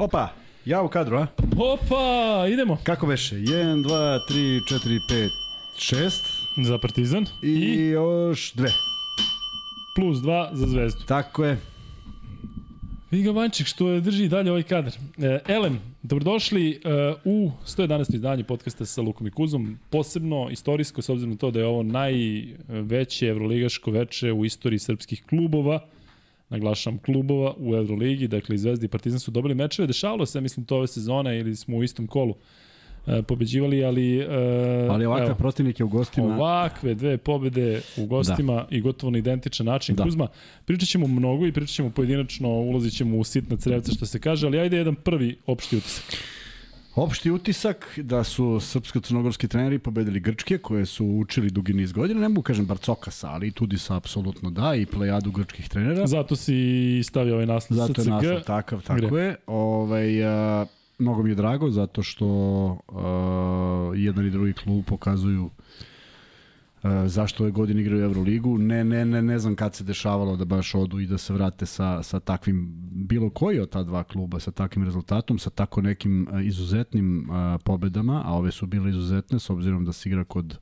Opa, ja u kadru, a? Opa, idemo. Kako beše? 1, 2, 3, 4, 5, 6 Za Partizan. i, I još dve. plus 2 za Zvezdu. Tako je. Vidi ga Vanček što je drži dalje ovaj kadar. E, Elem, dobrodošli e, u 111. izdanje podcasta sa Lukom i Kuzom. Posebno istorijsko, s obzirom na to da je ovo najveće evroligaško veče u istoriji srpskih klubova. Naglašam klubova u Euroligi, dakle i Zvezda i Partizan su dobili mečeve. Dešavalo se, mislim, to ove sezone ili smo u istom kolu e, pobeđivali, ali... E, Ali ovakve evo, protivnike u gostima... Ovakve dve pobede u gostima da. i gotovo na identičan način. Da. Kuzma, pričat ćemo mnogo i pričat ćemo pojedinačno, ulazit ćemo u sitna crevca što se kaže, ali ajde jedan prvi opšti utisak. Opšti utisak da su srpsko-crnogorski treneri pobedili Grčke koje su učili dugi niz godina, ne mogu kažem Barcokasa, ali i Tudisa apsolutno da i plejadu grčkih trenera. Zato si stavio ovaj naslov Zato je naslov takav, tako Gre. je. Ovaj, a, mnogo mi je drago zato što uh, jedan i drugi klub pokazuju zašto ove godine igraju Euroligu. Ne, ne, ne, ne znam kad se dešavalo da baš odu i da se vrate sa, sa takvim, bilo koji od ta dva kluba, sa takvim rezultatom, sa tako nekim uh, izuzetnim uh, pobedama, a ove su bile izuzetne s obzirom da se igra kod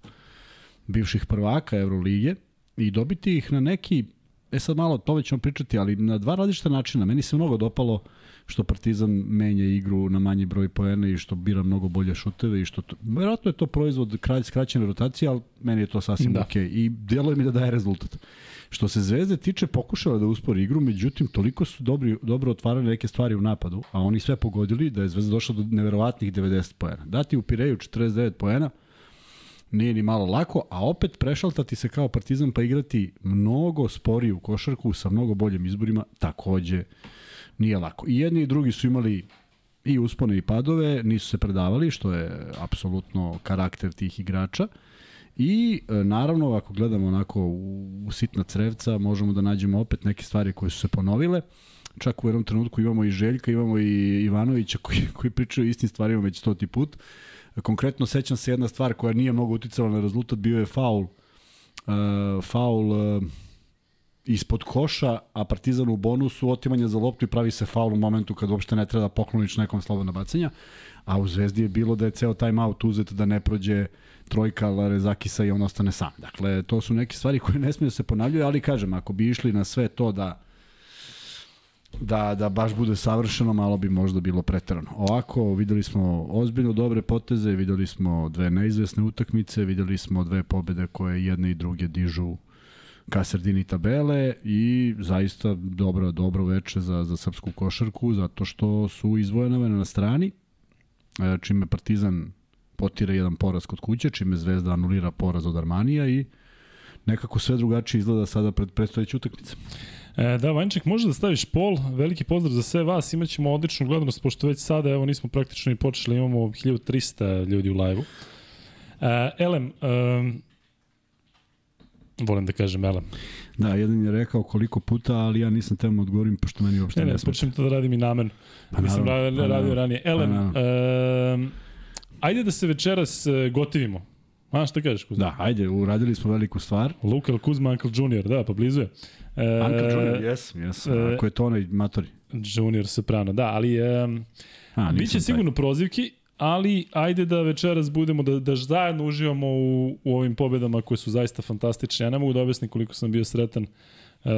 bivših prvaka Euroligije i dobiti ih na neki, e sad malo, to ćemo pričati, ali na dva različita načina. Meni se mnogo dopalo uh, što Partizan menja igru na manji broj poena i što bira mnogo bolje šuteve i što to, verovatno je to proizvod kralj skraćene rotacije, ali meni je to sasvim da. okej okay. i deluje mi da daje rezultat. Što se Zvezde tiče, pokušala da uspori igru, međutim, toliko su dobri, dobro otvarali neke stvari u napadu, a oni sve pogodili da je Zvezda došla do neverovatnih 90 poena. Dati u Pireju 49 poena, nije ni malo lako, a opet prešaltati se kao Partizan pa igrati mnogo sporiju košarku sa mnogo boljim izborima, takođe nije lako. I jedni i drugi su imali i uspone i padove, nisu se predavali, što je apsolutno karakter tih igrača. I e, naravno, ako gledamo onako u, sitna crevca, možemo da nađemo opet neke stvari koje su se ponovile. Čak u jednom trenutku imamo i Željka, imamo i Ivanovića koji, koji pričaju istim stvarima već stoti put. Konkretno sećam se jedna stvar koja nije mnogo uticala na rezultat, bio je faul. Uh, faul uh, ispod koša, a Partizan u bonusu, otimanje za loptu i pravi se faul u momentu kad uopšte ne treba da pokloniš nekom slobodno bacanja. A u Zvezdi je bilo da je ceo time out uzet da ne prođe trojka Larezakisa i on ostane sam. Dakle, to su neke stvari koje ne smiju da se ponavljaju, ali kažem, ako bi išli na sve to da da, da baš bude savršeno, malo bi možda bilo preterano. Ovako, videli smo ozbiljno dobre poteze, videli smo dve neizvesne utakmice, videli smo dve pobede koje jedne i druge dižu ka sredini tabele i zaista dobro, dobro veče za, za srpsku košarku zato što su izvojene na strani e, čime Partizan potira jedan poraz kod kuće, čime Zvezda anulira poraz od Armanija i nekako sve drugačije izgleda sada pred predstojeće utakmice. E, da, Vanček, može da staviš pol. Veliki pozdrav za sve vas. Imaćemo odličnu gledanost, pošto već sada, evo, nismo praktično i počeli, imamo 1300 ljudi u live-u. E, Elem, e, volim da kažem Elem. Da, jedan je rekao koliko puta, ali ja nisam temo odgovorim, pošto meni uopšte ne, ne, ne počnem to da radim i namerno. Pa, nisam naravno, radio, pa, radio ranije. Elem, pa, uh, ajde da se večeras uh, gotivimo. A, šta kažeš, Kuzma? Da, ajde, uradili smo veliku stvar. Luka Kuzma, Uncle Junior, da, pa blizu je. Uh, Uncle Junior, jes, jes. Uh, Ako je to onaj matori. Junior Soprano, da, ali um, A, biće sigurno taj. prozivki, ali ajde da večeras budemo, da, da zajedno uživamo u, u ovim pobedama koje su zaista fantastične. Ja ne mogu da objasnim koliko sam bio sretan uh,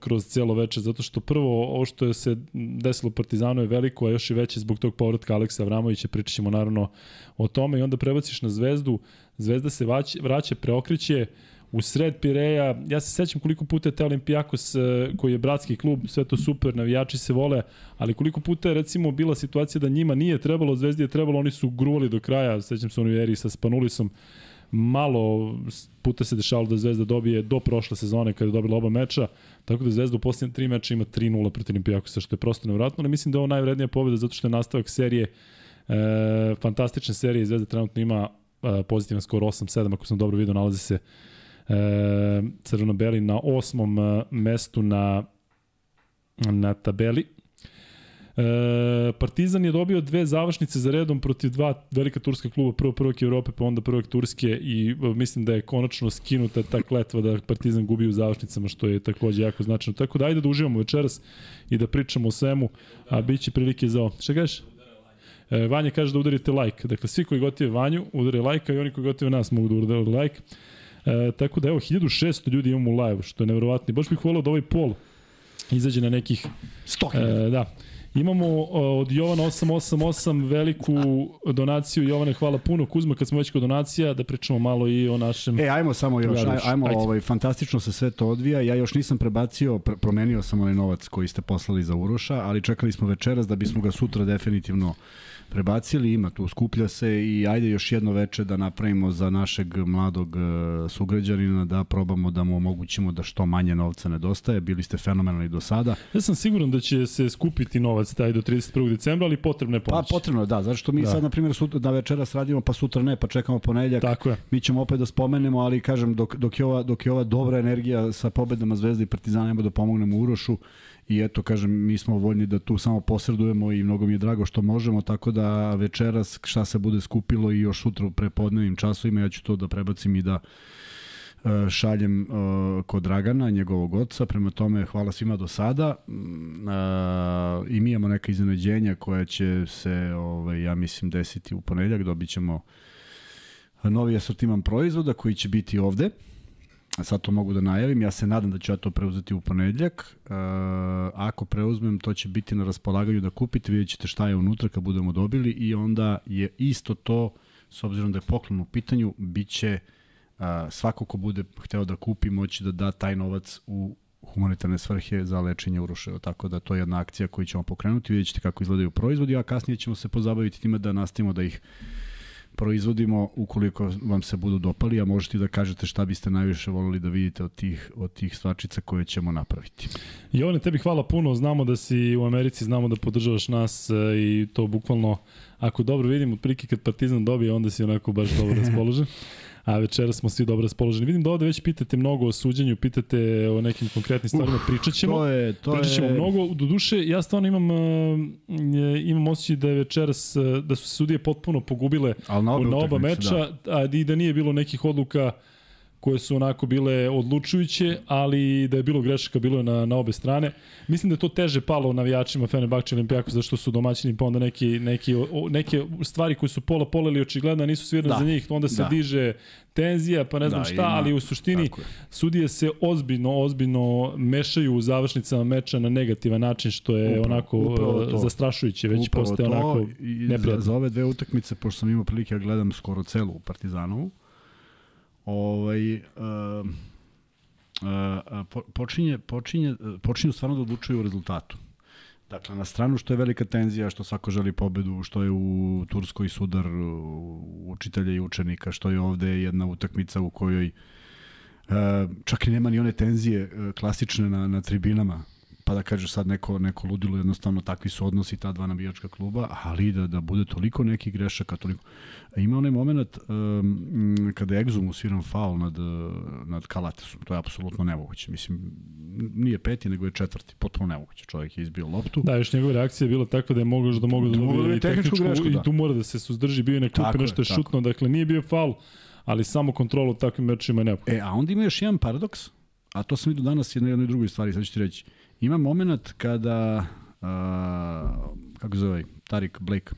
kroz cijelo veče, zato što prvo ovo što je se desilo Partizanu je veliko, a još i veće zbog tog povratka Aleksa Avramovića, pričat ćemo naravno o tome i onda prebaciš na Zvezdu, Zvezda se vraća, vraća preokriće, u sred Pireja, ja se sećam koliko puta je Olimpijakos, e, koji je bratski klub, sve to super, navijači se vole, ali koliko puta je recimo bila situacija da njima nije trebalo, Zvezdi je trebalo, oni su gruvali do kraja, sećam se u eri sa Spanulisom, malo puta se dešavalo da Zvezda dobije do prošle sezone kada je dobila oba meča, tako da Zvezda u posljednje tri meča ima 3-0 protiv Olimpijakosa, što je prosto nevratno, ali mislim da je ovo najvrednija pobjeda zato što je nastavak serije, e, fantastične serije, Zvezda trenutno ima e, pozitivan skor 8-7, ako sam dobro vidio, nalazi se e, crveno-beli na osmom e, mestu na, na tabeli. E, Partizan je dobio dve završnice za redom protiv dva velika turska kluba, prvo prvog Evrope, pa onda prvog Turske i e, mislim da je konačno skinuta ta kletva da Partizan gubi u završnicama, što je takođe jako značajno. Tako da ajde da uživamo večeras i da pričamo o svemu, a bit će prilike za ovo. Šta kažeš? E, Vanja kaže da udarite like. Dakle, svi koji gotive Vanju, udare like, a i oni koji gotive nas mogu da udare like. E, tako da evo, 1600 ljudi imamo u live, što je nevjerovatno. Baš bih volao da ovaj pol izađe na nekih... 100 e, Da. Imamo od Jovana 888 veliku donaciju. Jovane, hvala puno. Kuzma, kad smo već kod donacija, da pričamo malo i o našem... E, ajmo samo još, aj, ajmo, Ajde. ovaj, fantastično se sve to odvija. Ja još nisam prebacio, pr promenio sam onaj novac koji ste poslali za Uroša, ali čekali smo večeras da bismo ga sutra definitivno prebacili, ima tu, skuplja se i ajde još jedno veče da napravimo za našeg mladog uh, sugrađanina, da probamo da mu omogućimo da što manje novca nedostaje. Bili ste fenomenalni do sada. Ja sam siguran da će se skupiti novac taj do 31. decembra, ali potrebno je pomoć. Pa potrebno je, da, zato što mi da. sad, na primjer, sutra, da večeras radimo, pa sutra ne, pa čekamo ponedljak. Tako je. Mi ćemo opet da spomenemo, ali kažem, dok, dok, je, ova, dok je ova dobra energija sa pobedama Zvezde i Partizana, da pomognemo Urošu, i eto kažem mi smo voljni da tu samo posredujemo i mnogo mi je drago što možemo tako da večeras šta se bude skupilo i još sutra u prepodnevnim časovima ja ću to da prebacim i da šaljem uh, kod Dragana, njegovog oca, prema tome hvala svima do sada. Uh, i mi imamo neka iznenađenja koja će se, ovaj, ja mislim, desiti u ponedljak, dobit ćemo novi asortiman proizvoda koji će biti ovde. Sad to mogu da najavim, ja se nadam da ću ja to preuzeti u ponedljak. E, ako preuzmem, to će biti na raspolaganju da kupite, vidjet ćete šta je unutra kad budemo dobili. I onda je isto to, s obzirom da je poklon u pitanju, bit će a, svako ko bude hteo da kupi moći da da taj novac u humanitarne svrhe za lečenje uruševa. Tako da to je jedna akcija koju ćemo pokrenuti, vidjet ćete kako izgledaju proizvodi, a kasnije ćemo se pozabaviti time da nastavimo da ih proizvodimo ukoliko vam se budu dopali, a možete da kažete šta biste najviše volili da vidite od tih, od tih stvačica koje ćemo napraviti. Jovane, tebi hvala puno, znamo da si u Americi, znamo da podržavaš nas e, i to bukvalno, ako dobro vidim, otprilike kad Partizan dobije, onda si onako baš dobro raspoložen. A večera smo svi dobro raspoloženi. Vidim da ovde već pitate mnogo o suđenju, pitate o nekim konkretnim stvarima, pričat ćemo. To je, to pričat ćemo je... mnogo. Do duše, ja stvarno imam, uh, imam osjećaj da je večeras, uh, da su se sudije potpuno pogubile na, na oba meča, da. a i da nije bilo nekih odluka uh, koje su onako bile odlučujuće, ali da je bilo grešaka, bilo je na, na obe strane. Mislim da je to teže palo navijačima Fenerbahče Olimpijako, zašto su domaćini, pa onda neki, neki, o, neke stvari koje su pola pola ili očigledno nisu svirane da. za njih, onda se da. diže tenzija, pa ne znam da, šta, ima. ali u suštini sudije se ozbiljno, ozbiljno mešaju u završnicama meča na negativan način, što je upravo, onako upravo zastrašujuće, već upravo postaje to. onako neprijatno. Za, za ove dve utakmice, pošto sam imao prilike da gledam skoro celu Partizanovu, ovaj, uh, uh, počinje, počinje, počinju stvarno da odlučuju o rezultatu. Dakle, na stranu što je velika tenzija, što svako želi pobedu, što je u Turskoj sudar učitelja i učenika, što je ovde jedna utakmica u kojoj uh, čak i nema ni one tenzije klasične na, na tribinama pa da kažeš sad neko, neko ludilo, jednostavno takvi su odnosi ta dva navijačka kluba, ali da, da bude toliko nekih grešaka, toliko... Ima onaj moment um, kada je Exum usviran faul nad, nad Kalatesom, to je apsolutno nemoguće. Mislim, nije peti, nego je četvrti, potpuno nemoguće. Čovjek je izbio loptu. Da, još njegova reakcija je bila takva da je mogao da mogu da dobije i tehničku, grešku, da. i tu mora da se suzdrži, bio je na klupi, nešto je šutno, dakle nije bio faul, ali samo kontrolu u takvim mečima je neophodno. E, a onda ima još jedan paradoks, a to sam vidio danas na jednoj drugoj stvari, sad ću ti reći. Ima moment kada, uh, kako zove, Tarik Blake,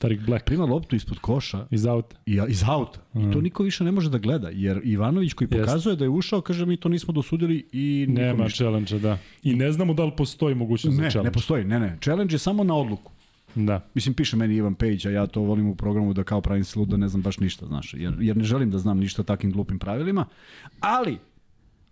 Tarik Black. Prima loptu ispod koša. Iz auta. I, iz auta. Mm. I to niko više ne može da gleda. Jer Ivanović koji pokazuje Jest. da je ušao, kaže mi to nismo dosudili i Nema challenge da. I ne znamo da li postoji mogućnost ne, za challenge. Ne, postoji. Ne, ne. Challenge je samo na odluku. Da. Mislim, piše meni Ivan Pejić, a ja to volim u programu da kao pravim se da ne znam baš ništa, znaš. Jer, jer ne želim da znam ništa o takvim glupim pravilima. Ali,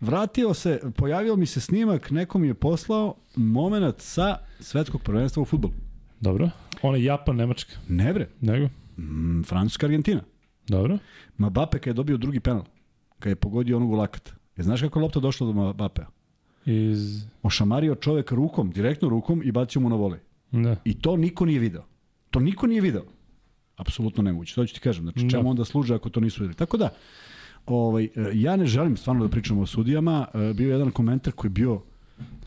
Vratio se, pojavio mi se snimak, neko mi je poslao moment sa svetskog prvenstva u futbolu. Dobro. Ona je Japan, Nemačka. Ne bre. Nego? Mm, Francuska, Argentina. Dobro. Mbappe kad je dobio drugi penal, kad je pogodio onog u lakat. Je znaš kako je lopta došla do Mbappea? Iz... Ošamario čovek rukom, direktno rukom i bacio mu na volej. Da. I to niko nije video. To niko nije video. Apsolutno nemoguće. To ću ti kažem. Znači, da. čemu onda služe ako to nisu videli. Tako da, ovaj, e, ja ne želim stvarno da pričamo o sudijama. E, bio je jedan komentar koji je bio,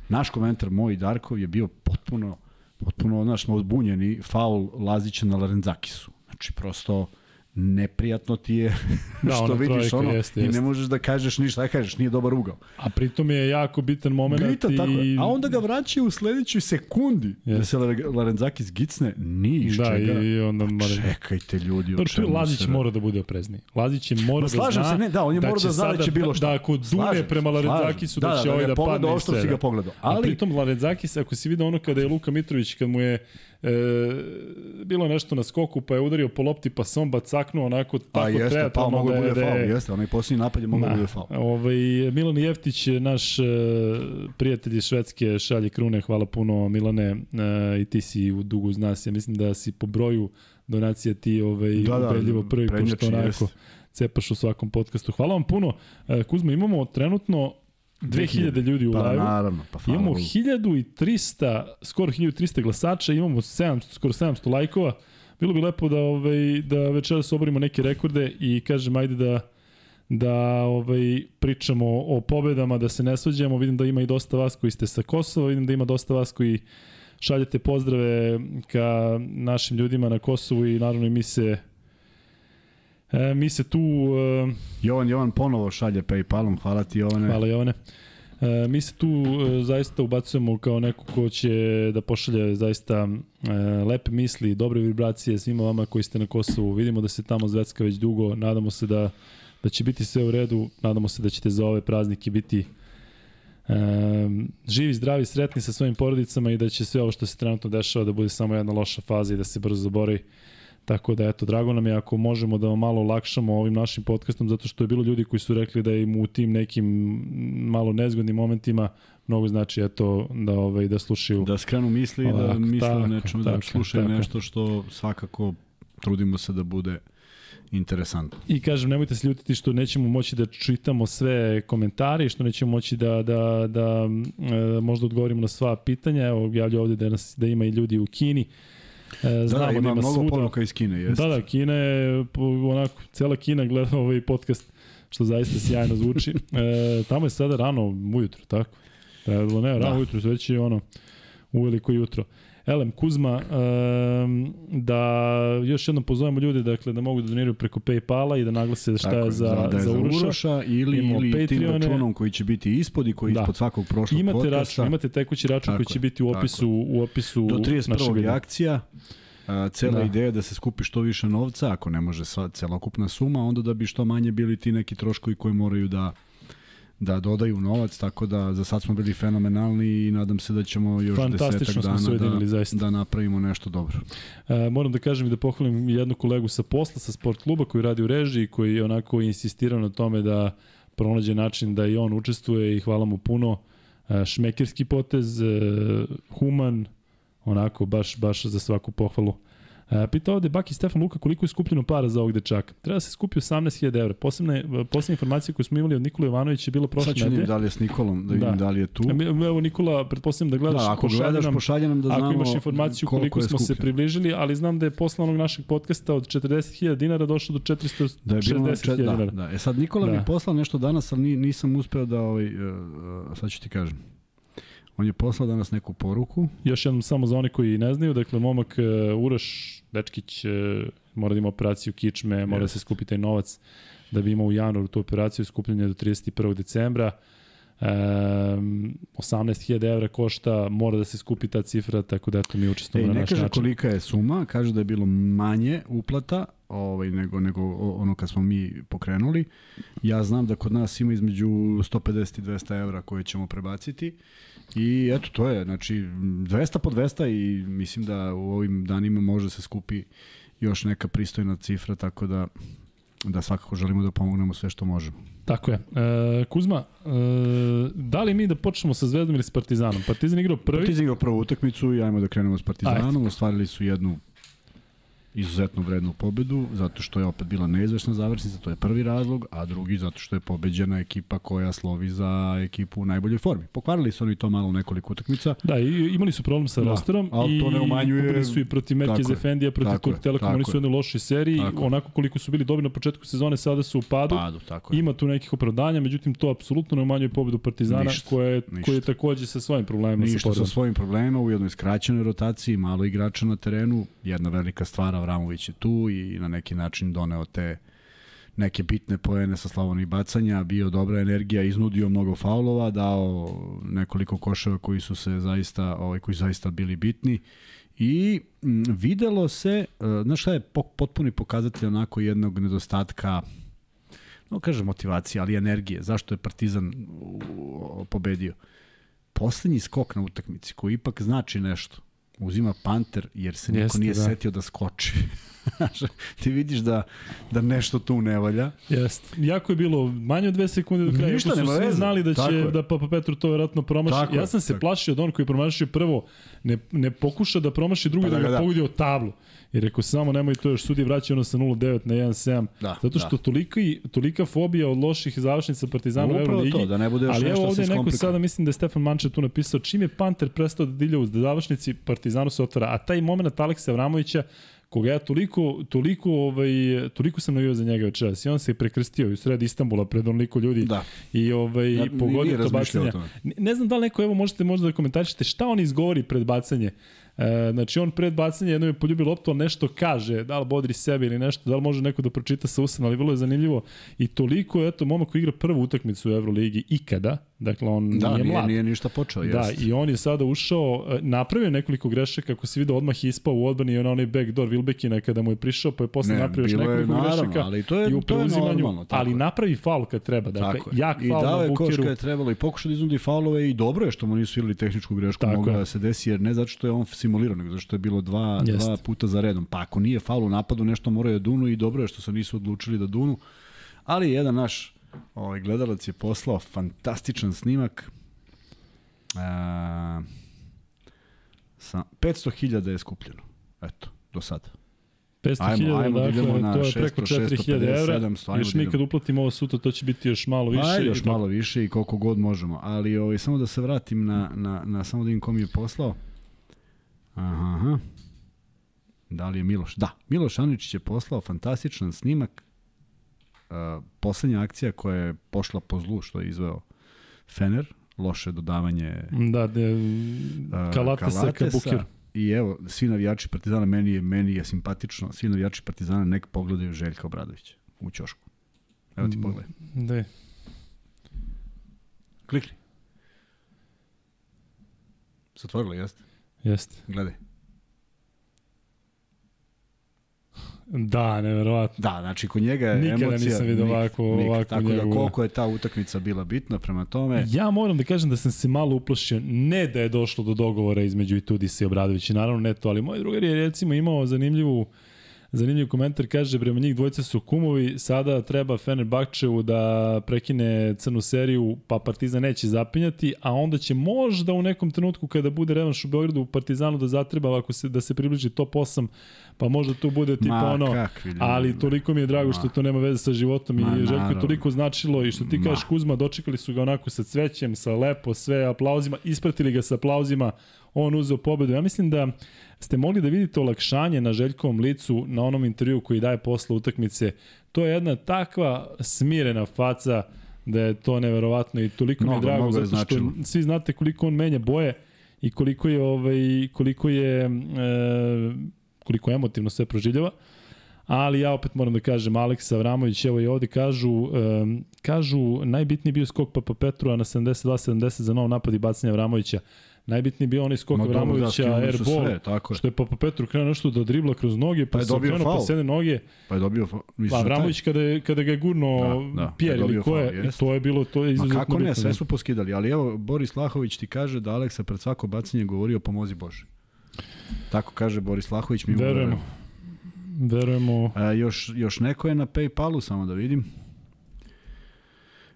naš komentar, moj Darko, je bio potpuno potpuno, znaš, odbunjeni, faul Lazića na Larenzakisu. Znači, prosto neprijatno ti je da, što vidiš ono jeste, jeste. i ne možeš da kažeš ništa, da kažeš, nije dobar ugao. A pritom je jako bitan moment bitan, i... tako A onda ga vraćaju u sledećoj sekundi jeste. da se Larenzakis gicne, niš da, čega. I onda mora... Čekajte ljudi, o čemu Lazić se... mora da bude oprezniji. Lazić je mora Ma, da zna se, ne, da, on je da mora da zna da će bilo šta. Da, ako dune prema Larenzakisu, da, da, će da, ovaj da, da padne iz si ga pogledao. Ali... A pritom Larenzakis, ako si vidio ono kada je Luka Mitrović, kad mu je e, bilo nešto na skoku, pa je udario po lopti, pa sam bacaknuo onako tako jeste, kreativno. Pa mogu da bude faul, jeste, onaj posljednji napad je mogu da bude faul. Ovaj, Milan Jeftić, naš e, prijatelj iz Švedske, šalje krune, hvala puno Milane, e, i ti si u dugu zna se, ja mislim da si po broju donacija ti ovaj, da, da, ubedljivo prvi, pošto onako jest. cepaš u svakom podcastu. Hvala vam puno. E, Kuzma, imamo trenutno 2000 ljudi u pa, live. Naravno, pa Imamo 1300, skoro 1300 glasača, imamo 700, skoro 700 lajkova. Bilo bi lepo da ovaj da večeras oborimo neke rekorde i kažem ajde da da ovaj pričamo o pobedama, da se ne svađamo. Vidim da ima i dosta vas koji ste sa Kosova, vidim da ima dosta vas koji šaljete pozdrave ka našim ljudima na Kosovu i naravno i mi se E, mi se tu... E, Jovan, Jovan ponovo šalje Paypalom, hvala ti Jovane. Hvala Jovane. E, mi se tu e, zaista ubacujemo kao neko ko će da pošalje zaista e, lepe misli, dobre vibracije svima vama koji ste na Kosovu. Vidimo da se tamo zvecka već dugo, nadamo se da, da će biti sve u redu, nadamo se da ćete za ove praznike biti e, živi, zdravi, sretni sa svojim porodicama i da će sve ovo što se trenutno dešava da bude samo jedna loša faza i da se brzo zaboravi. Tako da, eto, drago nam je ako možemo da vam malo olakšamo ovim našim podcastom, zato što je bilo ljudi koji su rekli da im u tim nekim malo nezgodnim momentima mnogo znači eto da ovaj da slušaju da skrenu misli i da misle tako, nečemu da slušaju tako. nešto što svakako trudimo se da bude interesantno. I kažem, nemojte se ljutiti što nećemo moći da čitamo sve komentare, što nećemo moći da, da, da e, možda odgovorimo na sva pitanja. Evo, javlja ovde da, nas, da ima i ljudi u Kini. E, da, znamo da, ima, da ima mnogo svuda. poruka iz Kine, jeste. Da, da, Kina je, onako, cela Kina gleda ovaj podcast, što zaista sjajno zvuči. E, tamo je sada rano ujutro, tako? Trebalo, ne, rano da. ujutro, već je ono, uveliko jutro. Elem, Kuzma, um, da još jednom pozovemo ljude dakle, da mogu da doniraju preko Paypala i da naglase šta Tako, je za, da je za, Uroša. Uroša ili, ili Patreone. tim računom koji će biti ispod i koji da. ispod svakog prošlog imate podcasta. Račun, imate tekući račun Tako, koji će biti u opisu, u opisu Do 31. akcija. A, cela da. ideja je da se skupi što više novca, ako ne može sva celokupna suma, onda da bi što manje bili ti neki troškovi koji moraju da da dodaju novac, tako da za sad smo bili fenomenalni i nadam se da ćemo još desetak dana da, zaista. da napravimo nešto dobro. E, moram da kažem i da pohvalim jednu kolegu sa posla, sa sport kluba koji radi u režiji, koji je onako insistirao na tome da pronađe način da i on učestvuje i hvala mu puno. E, šmekerski potez, e, human, onako baš, baš za svaku pohvalu. E, pita ovde Baki Stefan Luka koliko je skupljeno para za ovog dečaka. Treba da se skupi 18.000 evra. Posebne, posebne informacije koje smo imali od Nikola Jovanovića je bilo prošle nedelje. Sad ću da li je s Nikolom, da vidim da, da li je tu. E, evo Nikola, pretpostavljam da gledaš, da, ako gledaš, nam, pošalje nam da znamo ako imaš informaciju koliko smo se približili, ali znam da je posle onog našeg podcasta od 40.000 dinara došlo do 460.000 da je čet, da, dinara. Da, E sad Nikola da. mi poslao nešto danas, ali nisam uspeo da, ovaj, uh, sad ću ti kažem. On je poslao danas neku poruku. Još jednom samo za one koji ne znaju, dakle, momak uh, Uroš Dečkić uh, mora da ima operaciju kičme, yes. mora da se skupi taj novac da bi imao u januaru tu operaciju skupljanja do 31. decembra. Um, 18.000 evra košta, mora da se skupi ta cifra, tako da eto mi učestvujemo na naš način. Ne kaže kolika je suma, kaže da je bilo manje uplata ovaj, nego, nego ono kad smo mi pokrenuli. Ja znam da kod nas ima između 150 i 200 evra koje ćemo prebaciti. I eto, to je, znači, 200 po 200 i mislim da u ovim danima može se skupi još neka pristojna cifra, tako da da svakako želimo da pomognemo sve što možemo. Tako je. E, Kuzma, e, da li mi da počnemo sa Zvezdom ili s Partizanom? Partizan igrao prvi? Partizan igrao prvu utakmicu i ajmo da krenemo s Partizanom. Ajde. Ostvarili su jednu izuzetno vrednu pobedu, zato što je opet bila neizvešna završnica, to je prvi razlog, a drugi zato što je pobeđena ekipa koja slovi za ekipu u najboljoj formi. Pokvarili su oni to malo nekoliko utakmica. Da, i imali su problem sa da, rosterom i to ne umanjuje... su i protiv Merkez Efendija, protiv Turk Telekom, oni su u jednoj lošoj seriji, tako onako koliko su bili dobri na početku sezone, sada su u padu. padu tako Ima tu nekih opravdanja, međutim to apsolutno ne umanjuje pobedu Partizana, ništa, koja je, ništa. koja je takođe sa svojim problemima. Ništa sa, sa svojim problemima, u jednoj skraćenoj rotaciji, malo igrača na terenu, jedna velika stvar, Avramović je tu i na neki način doneo te neke bitne poene sa Slavonih bacanja, bio dobra energija, iznudio mnogo faulova, dao nekoliko koševa koji su se zaista, ovaj koji zaista bili bitni i videlo se, uh, znaš šta je potpuni pokazatelj onako jednog nedostatka no kažem motivacije, ali energije. Zašto je Partizan pobedio? Poslednji skok na utakmici koji ipak znači nešto uzima Panter jer se niko Jeste, nije da. setio da skoči. ti vidiš da, da nešto tu ne valja. Jeste. Jako je bilo manje od dve sekunde do kraja. Ništa svi veze. znali da će da Papa Petru to verovatno promaši. Tako ja sam se tako. plašio od on koji promašio prvo ne, ne pokuša da promaši drugi pa da, da ga da. pogodi od tablu. I rekao samo nemoj to još sudi vraća ono sa 0-9 na 1-7. Da, zato što da. tolika, tolika fobija od loših završnica Partizana u Euroligi. To, da ne bude još ali evo ovde neko sada mislim da je Stefan Manče tu napisao čim je Panter prestao da dilja u završnici Partizanu se otvara. A taj moment Aleksa Vramovića koga ja toliko, toliko, ovaj, toliko sam navio za njega večeras i on se prekrstio u sred Istambula pred onoliko ljudi da. i ovaj, ja, pogodio to bacanje. Ne znam da li neko, evo možete možda da komentarišete šta on izgovori pred bacanje. E, znači on pred bacanje jednom je poljubio loptu, ali nešto kaže, da li bodri sebe ili nešto, da li može neko da pročita sa usana, ali vrlo je zanimljivo. I toliko, eto, momak koji igra prvu utakmicu u Euroligi ikada, dakle on da, nije, nije mlad. nije ništa počeo, Da, jest. i on je sada ušao, e, napravio nekoliko grešaka, ako se vidio odmah ispao u odbrani i on onaj backdoor Wilbekina kada mu je prišao, pa je posle ne, napravio još nekoliko je, naravno, grešaka ali to je, i u to je normalno, tako ali napravi faul kad treba, dakle, tako jak faul I dao je koš kada je trebalo i pokušao da iznudi faulove i dobro je što mu nisu ili tehničku grešku, mogla da se desi, jer ne zato što je on simuliran, nego zato što je bilo dva, Jest. dva puta za redom. Pa ako nije faul u napadu, nešto moraju da dunu i dobro je što se nisu odlučili da dunu. Ali jedan naš ovaj, gledalac je poslao fantastičan snimak. A, sa 500.000 je skupljeno. Eto, do sada. 500.000, da dakle, to je preko 4.000 evra. 700, još mi kad uplatimo ovo sutra, to će biti još malo više. Ajde, još malo više i koliko god možemo. Ali ovaj, samo da se vratim na, na, na samo da im kom je poslao. Aha, aha. Da li je Miloš? Da, Miloš Aničić je poslao fantastičan snimak. Uh, poslednja akcija koja je pošla po zlu što je izveo Fener, loše dodavanje da, de, Kalatesa, Kalatesa ka Buker. I evo, svi navijači Partizana, meni je, meni je simpatično, svi navijači Partizana nek pogledaju Željka Obradovića u ćošku. Evo ti pogledaj. Da. Klikni. Zatvorila, jeste? Jeste. Gledaj. Da, neverovatno. Da, znači kod njega je Nikada emocija... nisam vidio ovako, nik, ovako Tako njegu. da koliko je ta utakmica bila bitna prema tome... Ja moram da kažem da sam se malo uplašio, ne da je došlo do dogovora između Itudisa i Obradovića, naravno ne to, ali moj drugar je recimo imao zanimljivu Zanimljiv komentar kaže, prema njih dvojica su kumovi, sada treba Fenerbahčevu da prekine crnu seriju, pa Partizan neće zapinjati, a onda će možda u nekom trenutku kada bude revanš u Beogradu u Partizanu da zatreba ako se, da se približi top 8, pa možda tu bude tipa Ma, ono, ljudi, ali toliko mi je drago Ma. što to nema veze sa životom Ma, i Željko je toliko značilo i što ti kažeš Kuzma, dočekali su ga onako sa cvećem, sa lepo, sve aplauzima, ispratili ga sa aplauzima, on uzeo pobedu. Ja mislim da ste mogli da vidite olakšanje na Željkovom licu na onom intervju koji daje posle utakmice. To je jedna takva smirena faca da je to neverovatno i toliko mnogo, mi je drago zato što značilo. svi znate koliko on menja boje i koliko je ovaj koliko je e, koliko emotivno sve proživljava. Ali ja opet moram da kažem, Aleksa Avramović, evo i ovde kažu, um, kažu najbitniji bio skok Papa Petrua na 72-70 za nov napad i bacanje Avramovića. Najbitniji bio onaj skok Vramovića, da, airball, sve, tako je. što je Papa Petru krenuo nešto da dribla kroz noge, pa, pa je dobio krenuo pa sede noge. Pa je dobio mislim, Pa Vramović kada, je, kada ga je gurno da, da, Pjer ili ko je, to je bilo, to je izuzetno Ma kako ne, sve su poskidali, ali evo, Boris Lahović ti kaže da Aleksa pred svako bacanje govorio pomozi Bože. Tako kaže Boris Lahović, mi verujemo. Verujemo. A, još, još neko je na Paypalu, samo da vidim.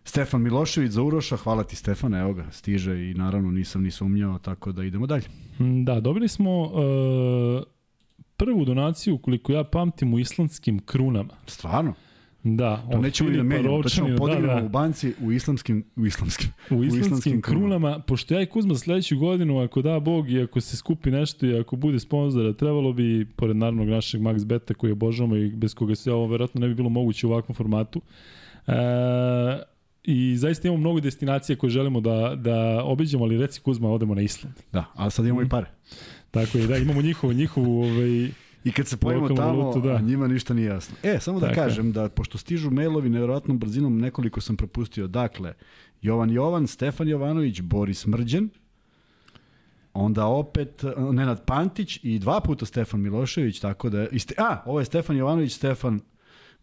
Stefan Milošević za Uroša, hvala ti Stefan, evo ga, stiže i naravno nisam ni sumnjao, tako da idemo dalje. Mm, da, dobili smo uh, prvu donaciju, koliko ja pamtim, u islandskim krunama. Stvarno? Da, to nećemo i da menjamo, to ćemo da, da. u banci u islamskim, u islamskim, u islamskim, u islamskim krunama, krunama, pošto ja i Kuzma sledeću godinu, ako da Bog i ako se skupi nešto i ako bude sponzora, trebalo bi, pored naravnog našeg Max Beta koji obožavamo i bez koga se ovo verovatno ne bi bilo moguće u ovakvom formatu, e, I zaista imamo mnogo destinacija koje želimo da, da obiđemo, ali reci Kuzma, odemo na Island. Da, ali sad imamo mm. i pare. Tako je, da, imamo njihovu, njihovu ovaj, I kad se pojemo tamo, valutu, da. njima ništa nije jasno. E, samo da Tako. kažem da, pošto stižu mailovi nevjerojatnom brzinom, nekoliko sam propustio. Dakle, Jovan Jovan, Stefan Jovanović, Boris Mrđan, onda opet Nenad Pantić i dva puta Stefan Milošević, tako da... Iste, a, ovo je Stefan Jovanović, Stefan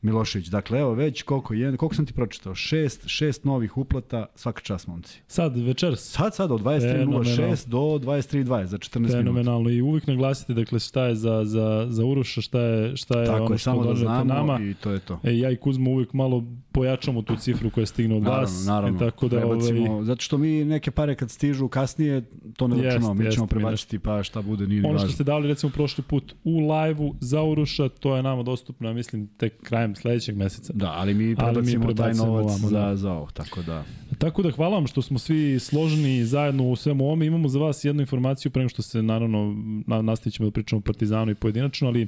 Milošević. Dakle, evo već koliko je, koliko sam ti pročitao? Šest, šest novih uplata, svaka čast momci. Sad, večeras? Sad, sad, od 23.06 do 23.20 za 14 minuta. Fenomenalno i uvijek naglasite, dakle, šta je za, za, za Uroša, šta je, šta je Tako ono je, što samo da znamo nama. i to je to. E, ja i Kuzma uvijek malo pojačamo tu cifru koja stigne od naravno, vas. Naravno, e, tako da, prebacimo, ovaj... zato što mi neke pare kad stižu kasnije, to ne računamo, mi ćemo prebaciti pa šta bude, nije Ono što ste dali recimo prošli put u live-u za Uroša, to je nama dostupno, mislim, tek krajem sledećeg meseca. Da, ali mi prebacimo, ali mi taj novac ovamo, za, da. za ovo, tako da... Tako da hvala vam što smo svi složeni zajedno u svemu ovome. Imamo za vas jednu informaciju, prema što se naravno nastavit ćemo da pričamo o Partizanu i pojedinačno, ali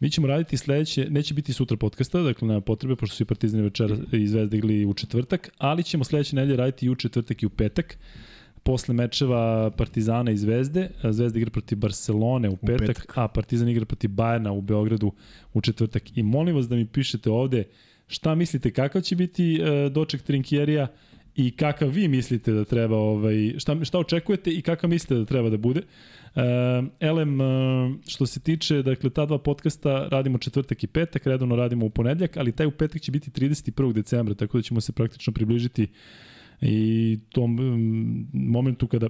mi ćemo raditi sledeće, neće biti sutra podcasta, dakle nema potrebe, pošto su i Partizani večer i Zvezda igli u četvrtak, ali ćemo sledeće nedelje raditi i u četvrtak i u petak posle mečeva Partizana i Zvezde. Zvezda igra protiv Barcelone u petak, u petak. a Partizan igra protiv Bajerna u Beogradu u četvrtak. I molim vas da mi pišete ovde šta mislite kakav će biti uh, doček Trinkjerija i kakav vi mislite da treba ovaj šta šta očekujete i kakav mislite da treba da bude. Uh, elem uh, što se tiče dakle ta dva podcasta radimo četvrtak i petak, redovno radimo u ponedjeljak, ali taj u petak će biti 31. decembra, tako da ćemo se praktično približiti i tom um, momentu kada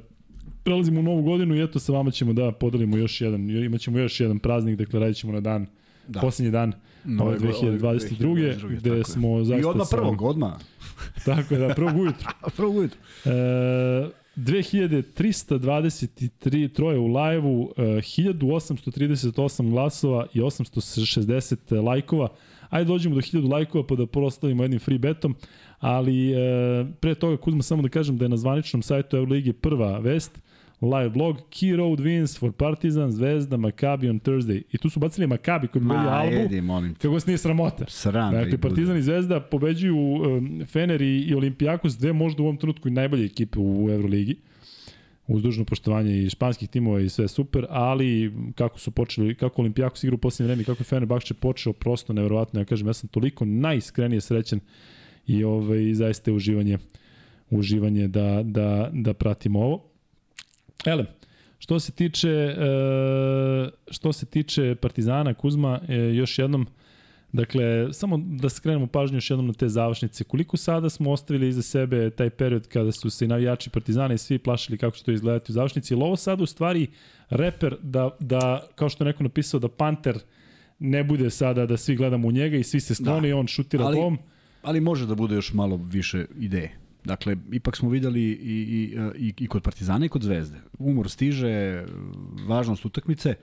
prelazimo u novu godinu i eto sa vama ćemo da podelimo još jedan, imaćemo još jedan praznik, dakle radićemo na dan da. poslednji dan ove 2022. 2022 gde smo zaista... I odmah prvog, odmah. Tako je, da, prvog ujutru. prvog ujutru. E, 2323 troje u live-u, e, 1838 glasova i 860 lajkova. Ajde dođemo do 1000 lajkova pa da proslavimo jednim free betom, ali e, pre toga Kuzma samo da kažem da je na zvaničnom sajtu Euroligi prva vest, live blog, Key Road wins for Partizan, Zvezda, Maccabi on Thursday. I tu su bacili Maccabi koji pobedi Albu. Edi, molim te. Kako se nije sramota. Sram. Dakle, Partizan i Zvezda pobeđuju um, Fener i, i Olimpijakos, dve možda u ovom trenutku i najbolje ekipe u Euroligi uz dužno poštovanje i španskih timova i sve super, ali kako su počeli, kako Olimpijakos igra u posljednje vreme, kako je Fenerbahče počeo, prosto neverovatno, ja kažem, ja sam toliko najiskrenije srećen i ovaj, zaista je uživanje, uživanje da, da, da pratimo ovo. Ele, što se tiče e, što se tiče Partizana Kuzma, e, još jednom Dakle, samo da skrenemo pažnju još jednom na te završnice. Koliko sada smo ostavili iza sebe taj period kada su se i navijači Partizana i svi plašili kako će to izgledati u završnici. Ili ovo sada u stvari reper da, da kao što je neko napisao, da Panter ne bude sada da svi gledamo u njega i svi se sklone da. i on šutira ali, bom. Ali može da bude još malo više ideje. Dakle, ipak smo videli i, i, i, i kod Partizana i kod Zvezde. Umor stiže, važnost utakmice.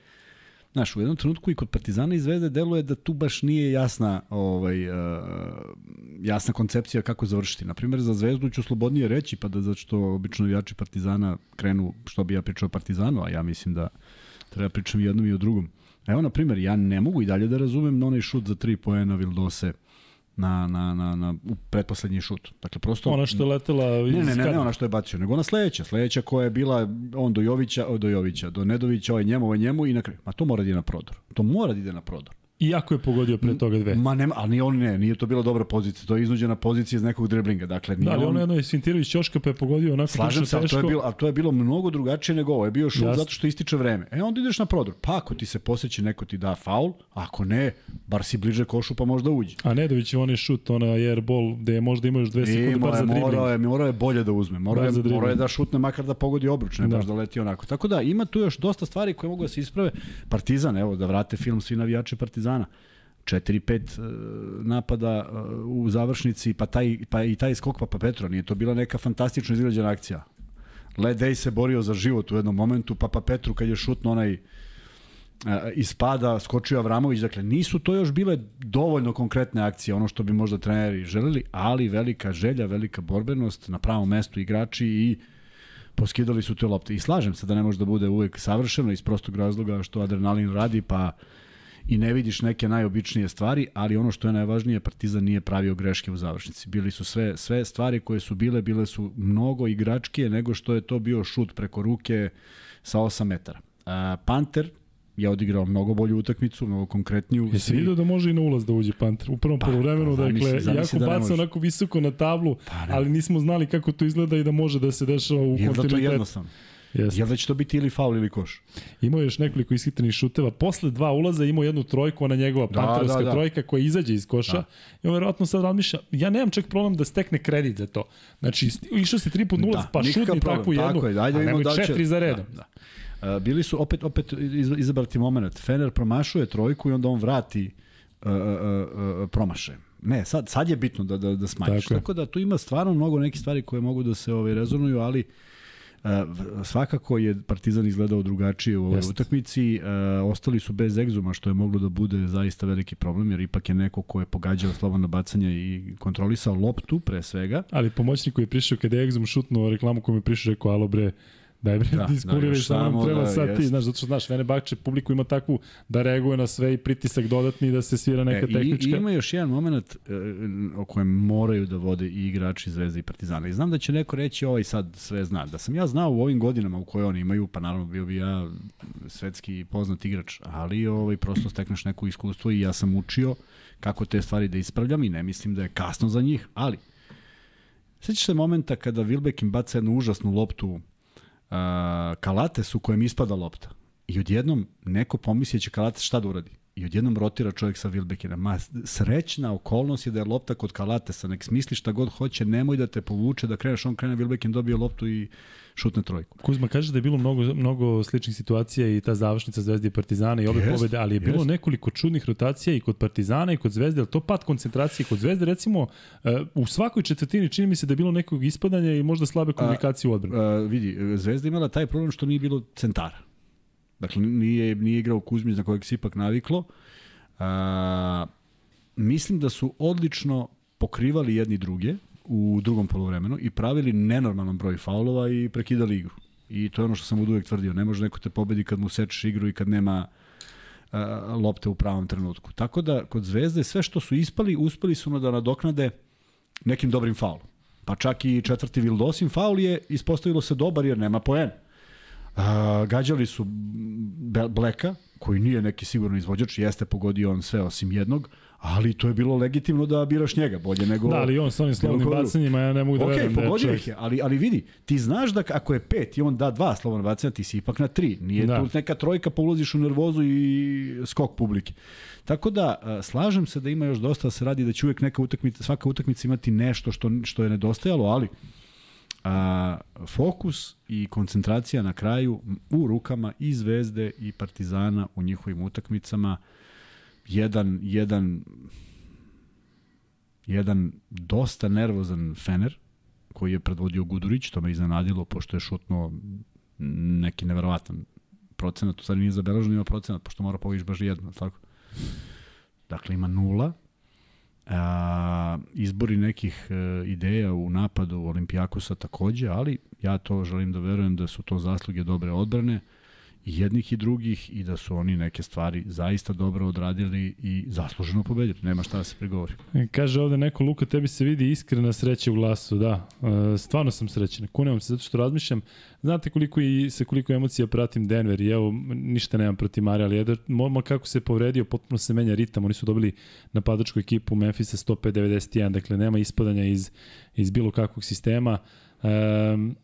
Znaš, u jednom trenutku i kod Partizana i Zvezde deluje da tu baš nije jasna ovaj, uh, jasna koncepcija kako završiti. Naprimer, za Zvezdu ću slobodnije reći, pa da zato obično navijači Partizana krenu, što bi ja pričao Partizanu, a ja mislim da treba pričam jednom i o drugom. Evo, na primjer, ja ne mogu i dalje da razumem onaj šut za tri poena Vildose na, na, na, na u pretposlednji šut. Dakle, prosto... Ona što je letela iz... Ne, ne, ne, ne ona što je bacio, nego ona sledeća. Sledeća koja je bila on do Jovića, do Jovića, do Nedovića, ovaj njemu, ovaj njemu i na kraju. Ma to mora da ide na prodor. To mora da ide na prodor. Iako je pogodio pre toga dve. Ma nema, ali on ne, nije to bila dobra pozicija, to je iznuđena pozicija iz nekog driblinga. Dakle, nije da, ali on, ono jedno je Svintirović Ćoška pa je pogodio onako Slažem se, ali to je bilo, ali to je bilo mnogo drugačije nego ovo. Je bio šut Jasne. zato što ističe vreme. E onda ideš na prodor. Pa ako ti se poseće neko ti da faul, ako ne, bar si bliže košu pa možda uđe. A Nedović je onaj šut, ona airball gde možda imaš dve sekunde bar za dribling. Morao je, morao je bolje da uzme. Morao je, morao je da šutne makar da pogodi obruč, ne da. baš da leti onako. Tako da ima tu još dosta stvari koje mogu da se isprave. Partizan, evo da vrate film svi navijači Partizana 4-5 e, napada e, u završnici, pa, taj, pa i taj skok Papa Petro, nije to bila neka fantastično izgrađena akcija. Ledej se borio za život u jednom momentu, Papa Petru kad je šutno onaj ispada, skočio Avramović, dakle nisu to još bile dovoljno konkretne akcije, ono što bi možda treneri želeli, ali velika želja, velika borbenost na pravom mestu igrači i poskidali su te lopte. I slažem se da ne može da bude uvek savršeno iz prostog razloga što adrenalin radi, pa i ne vidiš neke najobičnije stvari, ali ono što je najvažnije, Partizan nije pravio greške u završnici. Bili su sve, sve stvari koje su bile, bile su mnogo igračkije nego što je to bio šut preko ruke sa 8 metara. Panter, je odigrao mnogo bolju utakmicu, mnogo konkretniju. Jesi vidio da može i na ulaz da uđe Panter? U prvom pa, polovremenu, pa, dakle, jako da baca onako visoko na tablu, pa, ali nismo znali kako to izgleda i da može da se dešava u kontinuitetu. Je da to jednostavno? Jeste. Jel da će to biti ili faul ili koš? Imao je još nekoliko ishitrenih šuteva. Posle dva ulaza imao jednu trojku, ona njegova da, panterovska da, da. trojka koja izađe iz koša. Da. I on verovatno sad razmišlja, ja nemam čak problem da stekne kredit za to. Znači, išao si tri put nulaz, da, pa šutni takvu jednu, Tako je, a nemoj da četiri za redom. Da, da. Uh, bili su opet opet izabrati moment. Fener promašuje trojku i onda on vrati uh, uh, uh, promaše. Ne, sad, sad je bitno da, da, da smanjiš. Tako, Tako da tu ima stvarno mnogo nekih stvari koje mogu da se ovaj, rezonuju, ali uh, E, svakako je Partizan izgledao drugačije u ovoj Jest. utakmici. E, ostali su bez egzuma, što je moglo da bude zaista veliki problem, jer ipak je neko ko je pogađao slobodno bacanje i kontrolisao loptu pre svega. Ali pomoćnik koji je prišao kada je egzum šutnuo reklamu koju mi prišao rekao, alo bre, Daj bre, da, diskuriraš, da, nam treba da, sad jest. ti, znaš, zato što znaš, Bakče publiku ima takvu da reaguje na sve i pritisak dodatni da se svira neka e, tehnička. I, ima još jedan moment e, o kojem moraju da vode i igrači Zvezde i Partizana. I znam da će neko reći ovaj sad sve zna. Da sam ja znao u ovim godinama u koje oni imaju, pa naravno bio bi ja svetski poznat igrač, ali ovaj, prosto stekneš neko iskustvo i ja sam učio kako te stvari da ispravljam i ne mislim da je kasno za njih, ali Sećaš se momenta kada Wilbekin baca jednu užasnu loptu Kalates u kojem ispada lopta. I odjednom neko pomisli da će Kalates šta da uradi. I odjednom rotira čovjek sa Wilbekina. Ma, srećna okolnost je da je lopta kod Kalatesa. Nek smisli šta god hoće, nemoj da te povuče, da kreneš, on krene, Wilbekin dobio loptu i šutne trojku. Kuzma kaže da je bilo mnogo, mnogo sličnih situacija i ta završnica Zvezde i Partizana i ove jest, pobede, ali je jest. bilo nekoliko čudnih rotacija i kod Partizana i kod Zvezde, ali to pad koncentracije kod Zvezde, recimo, uh, u svakoj četvrtini čini mi se da je bilo nekog ispadanja i možda slabe komunikacije u odbranu. A, vidi, Zvezda imala taj problem što nije bilo centara. Dakle, nije, nije igrao Kuzmić na kojeg se ipak naviklo. A, mislim da su odlično pokrivali jedni druge, u drugom polovremenu i pravili nenormalan broj faulova i prekidali igru. I to je ono što sam uvijek tvrdio. Ne može neko te pobedi kad mu sečeš igru i kad nema uh, lopte u pravom trenutku. Tako da, kod Zvezde, sve što su ispali, uspeli su da nadoknade nekim dobrim faulom. Pa čak i četvrti Vildosin faul je ispostavilo se dobar jer nema poen. Uh, gađali su Bleka, koji nije neki sigurno izvođač, jeste pogodio on sve osim jednog, ali to je bilo legitimno da biraš njega bolje nego Da, ali on sa onim slobodnim bacanjima ja ne mogu da okay, verujem da je pogodio ih je, ali ali vidi, ti znaš da ako je pet i on da dva slobodna bacanja, ti si ipak na tri. Nije da. tu neka trojka pa ulaziš u nervozu i skok publike. Tako da slažem se da ima još dosta da se radi da će uvek neka utakmica, svaka utakmica imati nešto što što je nedostajalo, ali a, fokus i koncentracija na kraju u rukama i Zvezde i Partizana u njihovim utakmicama jedan, jedan, jedan dosta nervozan Fener, koji je predvodio Gudurić, to me iznenadilo, pošto je šutno neki neverovatan procenat, u stvari nije zabeleženo, ima procenat, pošto mora poviš baš jedno, tako? Dakle, ima nula. A, izbori nekih e, ideja u napadu Olimpijakosa takođe, ali ja to želim da verujem da su to zasluge dobre odbrane i jednih i drugih i da su oni neke stvari zaista dobro odradili i zasluženo pobedili. Nema šta da se pregovori. E, kaže ovde neko, Luka, tebi se vidi iskrena sreća u glasu. Da, e, stvarno sam srećan. Kunem se zato što razmišljam. Znate koliko i se koliko emocija pratim Denver i evo, ništa nemam protiv Mare, ali jedan moma kako se povredio, potpuno se menja ritam. Oni su dobili napadačku ekipu Memphisa 105-91, dakle nema ispadanja iz, iz bilo kakvog sistema. Um,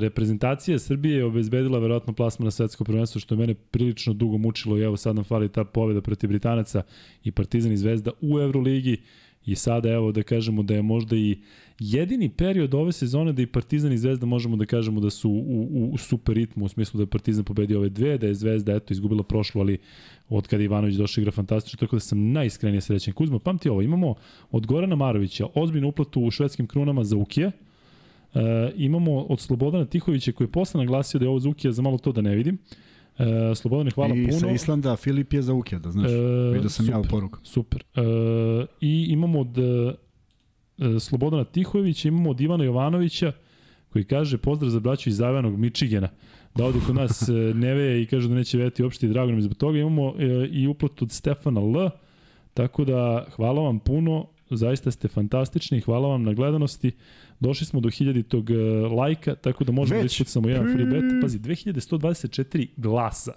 reprezentacija Srbije je obezbedila verovatno plasma na svetsko prvenstvo, što je mene prilično dugo mučilo i evo sad nam fali ta pobeda protiv Britanaca i Partizan i Zvezda u Euroligi i sada evo da kažemo da je možda i jedini period ove sezone da i Partizan i Zvezda možemo da kažemo da su u, u, super ritmu, u smislu da je Partizan pobedio ove dve, da je Zvezda eto izgubila prošlu, ali od kada Ivanović došao igra fantastično, tako da sam najiskrenije srećan. Kuzma, pamti ovo, imamo od Gorana Marovića ozbiljnu uplatu u švedskim krunama za Ukije, E, imamo od Slobodana Tihovića koji je posle naglasio da je ovo Zukija za malo to da ne vidim. E, Slobodan, hvala I puno. I sa Islanda Filip je za Ukeda, znaš. E, Vidio sam super, ja u poruku. Super. E, I imamo od e, Slobodana Tihojevića, imamo od Ivana Jovanovića, koji kaže pozdrav za braću iz Zavanog Mičigena. Da ovde kod nas e, ne veje i kaže da neće veti uopšte i drago nam zbog toga. Imamo e, i uplatu od Stefana L. Tako da hvala vam puno, zaista ste fantastični, hvala vam na gledanosti. Došli smo do 1000-tog e, lajka, tako da možemo da ispucamo jedan free bet. Pazi, 2124 glasa.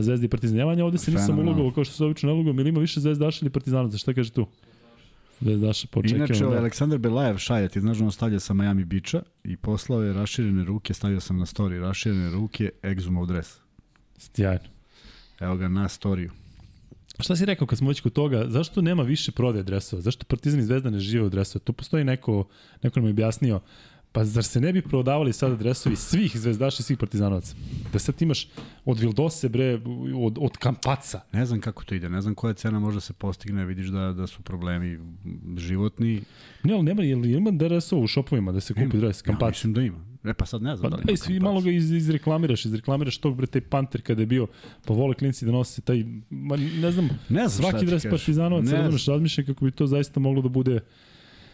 Zvezda i Partizan. Ovde se nisam ulogao kao što se obično ne ulogao, ili ima više Zvezdaša ili Partizanaca, šta kaže tu? Zvezdaša počekamo. Inače, da. Aleksandar Belajev šalje, ti znaš da on stavlja sa Miami Bića i poslao je raširene ruke, stavio sam na story, raširene ruke, Exumov dres. Stjajno. Evo ga na storiju. Šta si rekao kad smo već kod toga, zašto nema više prodaje dresova? Zašto Partizan i Zvezda ne žive u dresova? To postoji neko, neko nam je objasnio. Pa zar se ne bi prodavali sada dresovi svih zvezdaša i svih partizanovaca? Da sad imaš od Vildose, bre, od, od Kampaca. Ne znam kako to ide, ne znam koja cena može se postigne, vidiš da, da su problemi životni. Ne, ali nema, jel ima dresova u šopovima da se kupi ima. dres, Kampaca? Ja mislim da ima. E pa sad ne znam pa, da li ima svi malo ga iz, izreklamiraš, izreklamiraš tog bre taj Panter kada je bio, pa vole klinci da nose taj, ma, ne znam, ne znam svaki dres partizanovac, razmišljam kako bi to zaista moglo da bude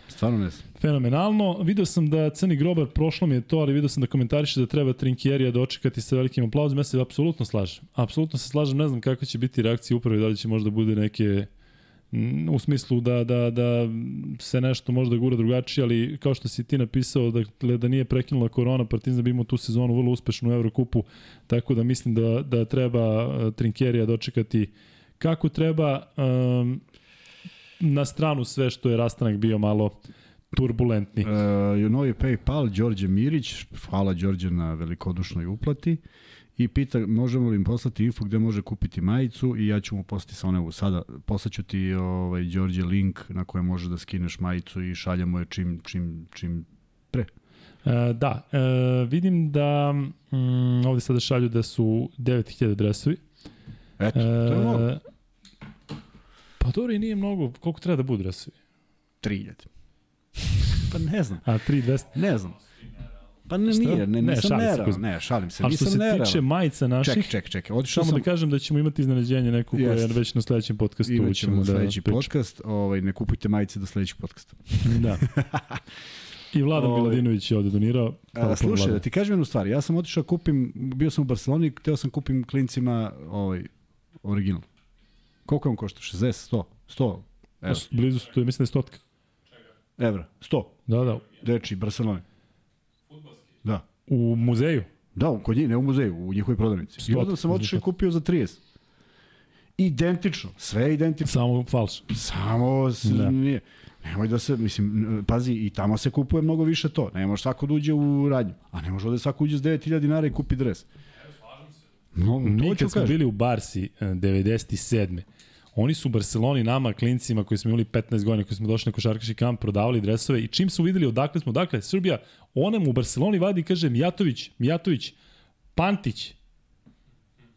Stvarno ne znam. Fenomenalno. Video sam da Crni Grobar, prošlo mi je to, ali video sam da komentariše da treba Trinkjerija dočekati sa velikim aplauzom. Ja se apsolutno slažem. Apsolutno se slažem, ne znam kakva će biti reakcija upravo da li će možda bude neke u smislu da, da, da se nešto možda gura drugačije, ali kao što si ti napisao, da, da nije prekinula korona, Partizan bi imao tu sezonu vrlo uspešnu u Evrokupu, tako da mislim da, da treba Trinkerija dočekati kako treba. Um, na stranu sve što je rastanak bio malo turbulentni. Uh, novi PayPal, Đorđe Mirić, hvala Đorđe na velikodušnoj uplati i pita možemo li im poslati info gde može kupiti majicu i ja ću mu poslati sa onevu sada poslaću ti ovaj Đorđe link na kojem može da skineš majicu i šaljemo je čim čim čim pre. E, da, e, vidim da mm, ovde sada šalju da su 9000 dresovi. Eto, to je mnogo. E, Pa dobro i nije mnogo. Koliko treba da budu dresovi? 3000. pa ne znam. A 3200? Ne znam. Pa ne, nije, ne, ne, ne nisam nerealan, ne, šalim se, nisam nerealan. A što se tiče majica naših, ček, ček, ček, samo sam... da kažem da ćemo imati iznenađenje neko koje je već na sledećem podcastu. Imat ćemo da sledeći priča. podcast, ovaj, ne kupujte majice do sledećeg podcasta. da. I Vladan ovaj, Miladinović je ovde donirao. A, slušaj, da ti kažem jednu stvar, ja sam otišao kupim, bio sam u Barceloni, hteo sam kupim klincima ovaj, original. Koliko on košta? 60, 100? 100 evra. Blizu 100, mislim da je stotka. Evra, 100. Da, da. Deči, Barcelona. Da. U muzeju? Da, kod njih, ne u muzeju, u njihovoj prodavnici. I onda sam otišao i kupio za 30. Identično, sve identično. Samo falš. Samo da. nije. Nemoj da se, mislim, pazi, i tamo se kupuje mnogo više to. Ne može svako da uđe u radnju. A ne može ovde svako uđe s 9000 dinara i kupi dres. No, Mi kad smo bili u Barsi 97. Oni su u Barceloni nama, klincima koji smo imali 15 godina, koji smo došli na košarkaški kamp, prodavali dresove i čim su videli odakle smo, dakle, Srbija, onem u Barceloni vadi i kaže Mijatović, Mijatović, Pantić,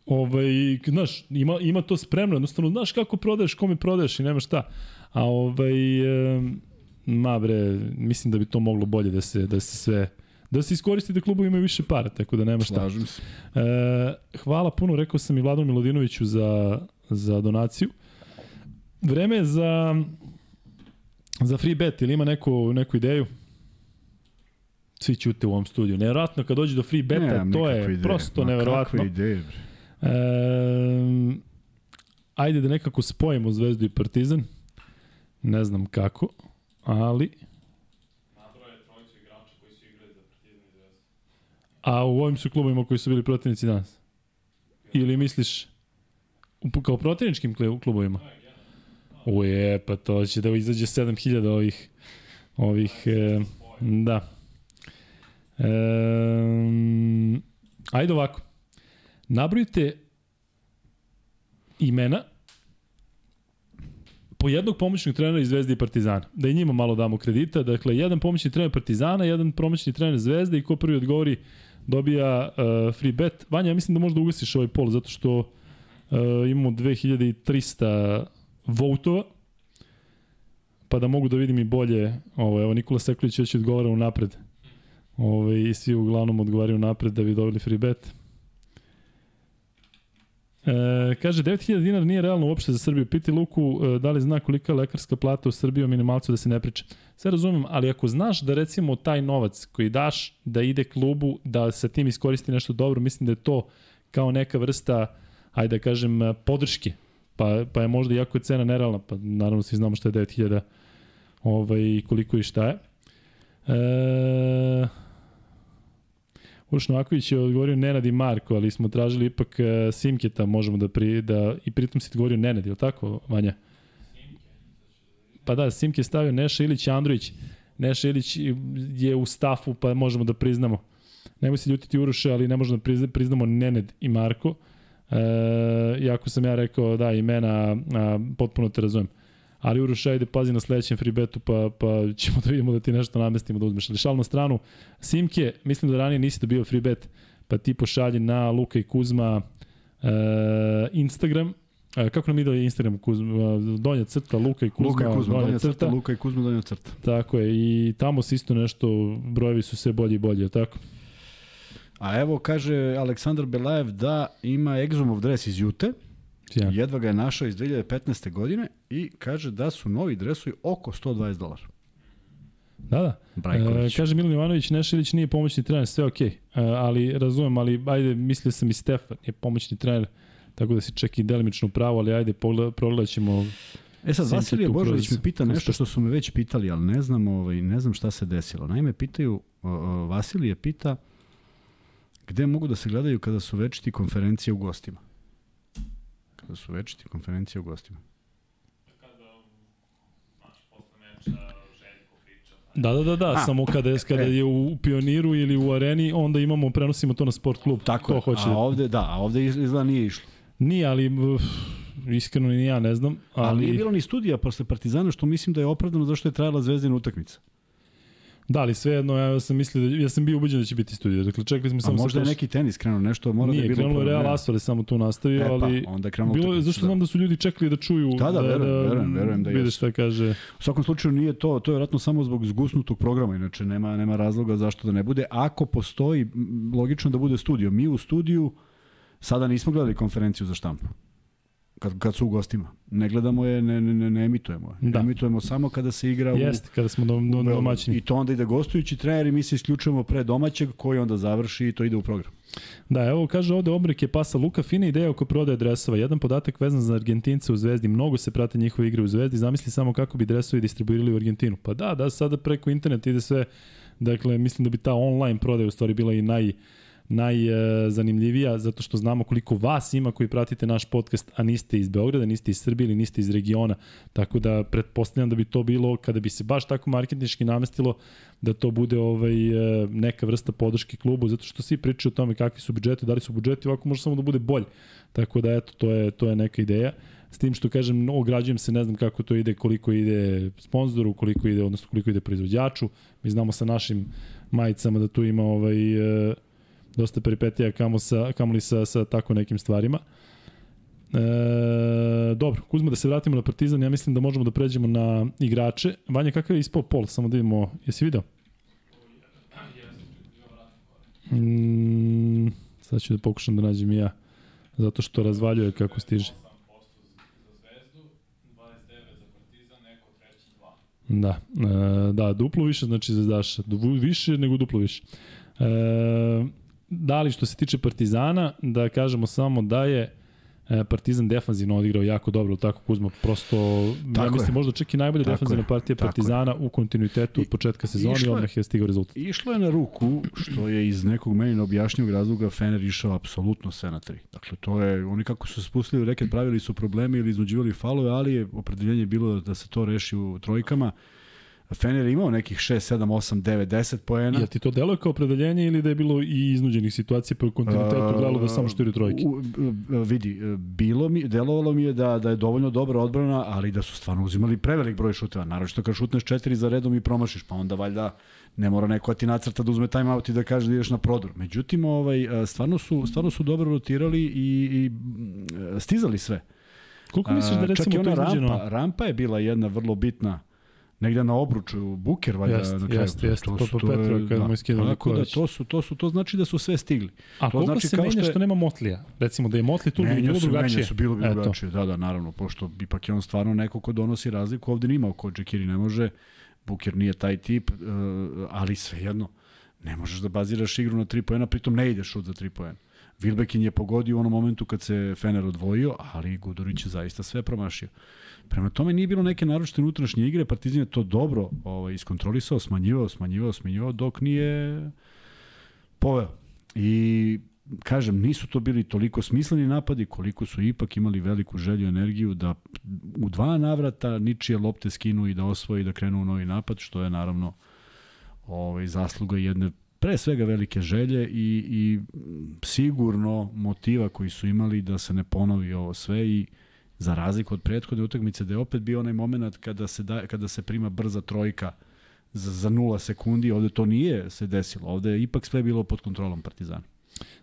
ovaj, znaš, ima, ima to spremno, jednostavno, znaš kako prodaješ, kome prodaješ i nema šta. A ovaj, e, ma bre, mislim da bi to moglo bolje da se, da se sve da se iskoristi da klubovi imaju više para, tako da nema šta. Slažem se. E, hvala puno, rekao sam i Vladom Milodinoviću za, za donaciju. Vreme za, za free bet, ili ima neku, neku ideju? Svi ćute u ovom studiju. Nevjerojatno kad dođe do free beta, ne, to je ideje. prosto Ma, nevjerojatno. Kakve ideje, bre? E, ajde da nekako spojimo Zvezdu i Partizan. Ne znam kako, ali... A u ovim su klubovima koji su bili protivnici danas? Ili misliš kao protivničkim klubovima? Uje, pa to će da izađe 7000 ovih, ovih, e, da. E, ajde ovako. Nabrojite imena po jednog pomoćnog trenera iz Zvezde i Partizana. Da i njima malo damo kredita. Dakle, jedan pomoćni trener Partizana, jedan pomoćni trener Zvezde i ko prvi odgovori dobija uh, free bet. Vanja, ja mislim da možda ugasiš ovaj pol, zato što uh, imamo 2300 votova, pa da mogu da vidim i bolje. Ovo, evo, Nikola Seklić već odgovara u napred. Ovo, I svi uglavnom odgovaraju napred da bi dobili free bet. E, kaže, 9000 dinara nije realno uopšte za Srbiju. Piti Luku e, da li zna kolika je lekarska plata u Srbiji o minimalcu da se ne priča. Sve razumem, ali ako znaš da recimo taj novac koji daš da ide klubu, da se tim iskoristi nešto dobro, mislim da je to kao neka vrsta, ajde da kažem, podrške. Pa, pa je možda jako je cena nerealna, pa naravno svi znamo šta je 9000 ovaj, koliko i šta je. E, Uroš Novaković je odgovorio Nenad i Marko, ali smo tražili ipak uh, Simketa, možemo da, pri, da i pritom si odgovorio Nenad, je li tako, Vanja? Pa da, Simke je stavio Neša Ilić Andrović. Neša Ilić je u stafu, pa možemo da priznamo. Nemoj se ljutiti Uroše, ali ne možemo da priznamo Nenad i Marko. E, iako sam ja rekao da imena, a, potpuno te razumem. Ali Uroš, ajde, pazi na sledećem free betu, pa, pa ćemo da vidimo da ti nešto namestimo da uzmeš. Ali šal na stranu, Simke, mislim da ranije nisi dobio free bet, pa ti pošalji na Luka i Kuzma uh, Instagram, E, kako nam ide Instagram Kuzma, donja crta, Luka i Kuzma, Luka i Kuzma donja, donja crta, crta, Luka i Kuzma, donja crta. Tako je, i tamo se isto nešto, brojevi su sve bolji i bolji, tako? A evo kaže Aleksandar Belajev da ima Exumov dres iz Jute, Ja. Jedva ga je našao iz 2015. godine i kaže da su novi dresovi oko 120 dolara. Da, da. E, kaže Milan Jovanović, Nešelić nije pomoćni trener, sve okej. Okay. E, ali razumem, ali ajde, mislio sam i Stefan je pomoćni trener, tako da si čak i delimično pravo, ali ajde, pogledat ćemo E sad, Vasilije Božović me pita nešto što su me već pitali, ali ne znam, ovaj, ne znam šta se desilo. Naime, pitaju, o, o, Vasilije pita gde mogu da se gledaju kada su večiti konferencije u gostima kada su večiti konferencije u gostima. Da, da, da, da, A, samo kada je, kada e. je u pioniru ili u areni, onda imamo, prenosimo to na sport klub. Tako to hoće. a ovde, da, a ovde izgleda nije išlo. Nije, ali iskreno ni ja ne znam. Ali... ali nije bilo ni studija posle Partizana, što mislim da je opravdano zašto je trajala zvezdina utakmica. Da, ali svejedno, ja sam mislio da, ja sam bio ubeđen da će biti studio. Dakle, čekali smo samo... A možda je neki tenis krenuo, nešto mora Nije, da je bilo... Nije, krenulo Real Asfale, samo tu nastavio, e, pa, ali... onda je krenulo... Bilo je, zašto da. znam da su ljudi čekali da čuju... Da, da, verujem, da, verujem, verujem da vide šta kaže... U svakom slučaju nije to, to je vratno samo zbog zgusnutog programa, inače nema, nema razloga zašto da ne bude. Ako postoji, logično da bude studio. Mi u studiju sada nismo gledali konferenciju za štampu kad, kad su u gostima. Ne gledamo je, ne, ne, ne emitujemo je. Da. Emitujemo samo kada se igra u... Jeste, kada smo do, do, domaćini. I to onda ide gostujući trener i mi se isključujemo pre domaćeg koji onda završi i to ide u program. Da, evo kaže ovde obrek je pasa Luka, fina ideja oko prodaje dresova. Jedan podatak vezan za Argentince u Zvezdi, mnogo se prate njihove igre u Zvezdi, zamisli samo kako bi dresovi distribuirali u Argentinu. Pa da, da, sada preko interneta ide sve, dakle, mislim da bi ta online prodaja u stvari bila i naj najzanimljivija zato što znamo koliko vas ima koji pratite naš podcast, a niste iz Beograda, niste iz Srbije ili niste iz regiona. Tako da pretpostavljam da bi to bilo, kada bi se baš tako marketinški namestilo, da to bude ovaj, e, neka vrsta podrške klubu, zato što svi pričaju o tome kakvi su budžeti, da li su budžeti, ovako može samo da bude bolje. Tako da eto, to je, to je neka ideja. S tim što kažem, ograđujem se, ne znam kako to ide, koliko ide sponzoru, koliko ide, odnosno koliko ide proizvođaču. Mi znamo sa našim majicama da tu ima ovaj, uh, dosta peripetija kamo, sa, kamo li sa, sa tako nekim stvarima. E, dobro, Kuzma, da se vratimo na Partizan, ja mislim da možemo da pređemo na igrače. Vanja, kakav je ispao pol? Samo da vidimo, jesi video? Mm, sad ću da pokušam da nađem ja, zato što razvaljuje kako stiže. Da, e, da, duplo više znači Zvezdaša, više nego duplo više. E, da li što se tiče Partizana, da kažemo samo da je e, Partizan defanzivno odigrao jako dobro, tako Kuzma, prosto, tako ja mislim, je. možda čak i najbolja defanzivna partija Partizana je. u kontinuitetu od početka sezona i odmah je stigao rezultat. Išlo je na ruku, što je iz nekog meni neobjašnjivog razloga Fener išao apsolutno sve na tri. Dakle, to je, oni kako su spustili u reket, pravili su problemi ili iznuđivali falove, ali je opredeljenje bilo da se to reši u trojkama. Fener je imao nekih 6, 7, 8, 9, 10 poena. Je ti to deluje kao opredeljenje ili da je bilo i iznuđenih situacija po kontinuitetu uh, gledalo da samo štiri trojke? U, vidi, bilo mi, delovalo mi je da, da je dovoljno dobra odbrana, ali da su stvarno uzimali prevelik broj šuteva. Naravno što kad šutneš četiri za redom i promašiš, pa onda valjda ne mora neko ti nacrta da uzme time out i da kaže da ideš na prodor. Međutim, ovaj, stvarno, su, stvarno su dobro rotirali i, i stizali sve. Koliko misliš da recimo Čak i ona rampa, rampa je bila jedna vrlo bitna negde na obruču Buker valjda jest, na kraju. Jest, jest, to, to, to Petro kada da, mu je skinuo Tako da to su to su to znači da su sve stigli. A to znači se menja što, je... što nema Motlija? Recimo da je Motli tu menja bilo drugačije. Menja su bilo bi drugačije. Da, da, naravno, pošto ipak je on stvarno neko ko donosi razliku, ovde nima ko Džekiri ne može. Buker nije taj tip, uh, ali svejedno ne možeš da baziraš igru na 3 poena, pritom ne ideš šut za 3 poena. Vilbekin je pogodio u onom momentu kad se Fener odvojio, ali Gudurić je zaista sve promašio. Prema tome nije bilo neke naročite unutrašnje igre, Partizan je to dobro ovaj, iskontrolisao, smanjivao, smanjivao, smanjivao, dok nije poveo. I kažem, nisu to bili toliko smisleni napadi koliko su ipak imali veliku želju i energiju da u dva navrata ničije lopte skinu i da osvoje i da krenu u novi napad, što je naravno ovaj, zasluga jedne pre svega velike želje i, i sigurno motiva koji su imali da se ne ponovi ovo sve i za razliku od prethodne utakmice da je opet bio onaj moment kada se, da, kada se prima brza trojka za, za nula sekundi, ovde to nije se desilo, ovde je ipak sve bilo pod kontrolom Partizana.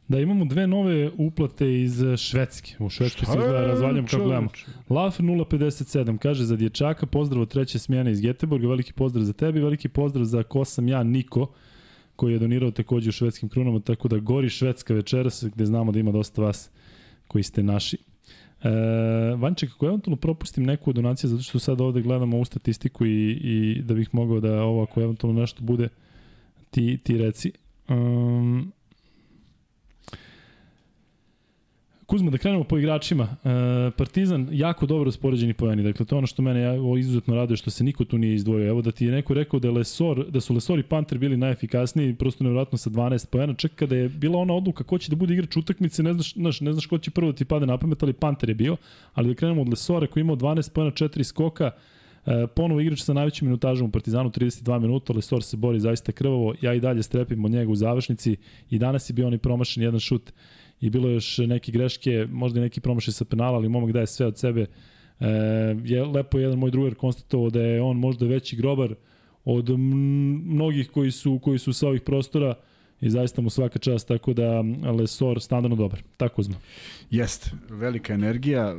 Da, imamo dve nove uplate iz Švedske. U Švedskoj se izgleda razvaljam kako gledamo. Laf 057 kaže za dječaka pozdrav od treće smjene iz Geteborga, veliki pozdrav za tebi, veliki pozdrav za ko sam ja, Niko, koji je donirao takođe u švedskim krunama, tako da gori švedska večeras, gde znamo da ima dosta vas koji ste naši. E, Vanček, ako eventualno propustim neku od donacija, zato što sad ovde gledamo ovu statistiku i, i da bih mogao da ovo, ako eventualno nešto bude, ti, ti reci. Um, Kuzma, da krenemo po igračima. E, Partizan, jako dobro spoređeni poeni. Dakle, to je ono što mene ja, izuzetno raduje, što se niko tu nije izdvojio. Evo da ti je neko rekao da, Lesor, da su Lesor i Panter bili najefikasniji, prosto nevjerojatno sa 12 poena. Čak kada je bila ona odluka ko će da bude igrač utakmice, ne znaš, znaš, ne znaš ko će prvo da ti pade na pamet, ali Panter je bio. Ali da krenemo od Lesora koji je imao 12 poena, 4 skoka, E, ponovo igrač sa najvećim minutažom u Partizanu, 32 minuta, Lesor se bori zaista krvavo, ja i dalje strepim od njega u završnici i danas je bio on i promašen jedan šut i bilo je još neke greške, možda i neki promašaj sa penala, ali momak daje sve od sebe. E, je lepo jedan moj drugar konstatovao da je on možda veći grobar od mnogih koji su koji su sa ovih prostora i zaista mu svaka čast, tako da Lesor standardno dobar. Tako zna. Jest, velika energija.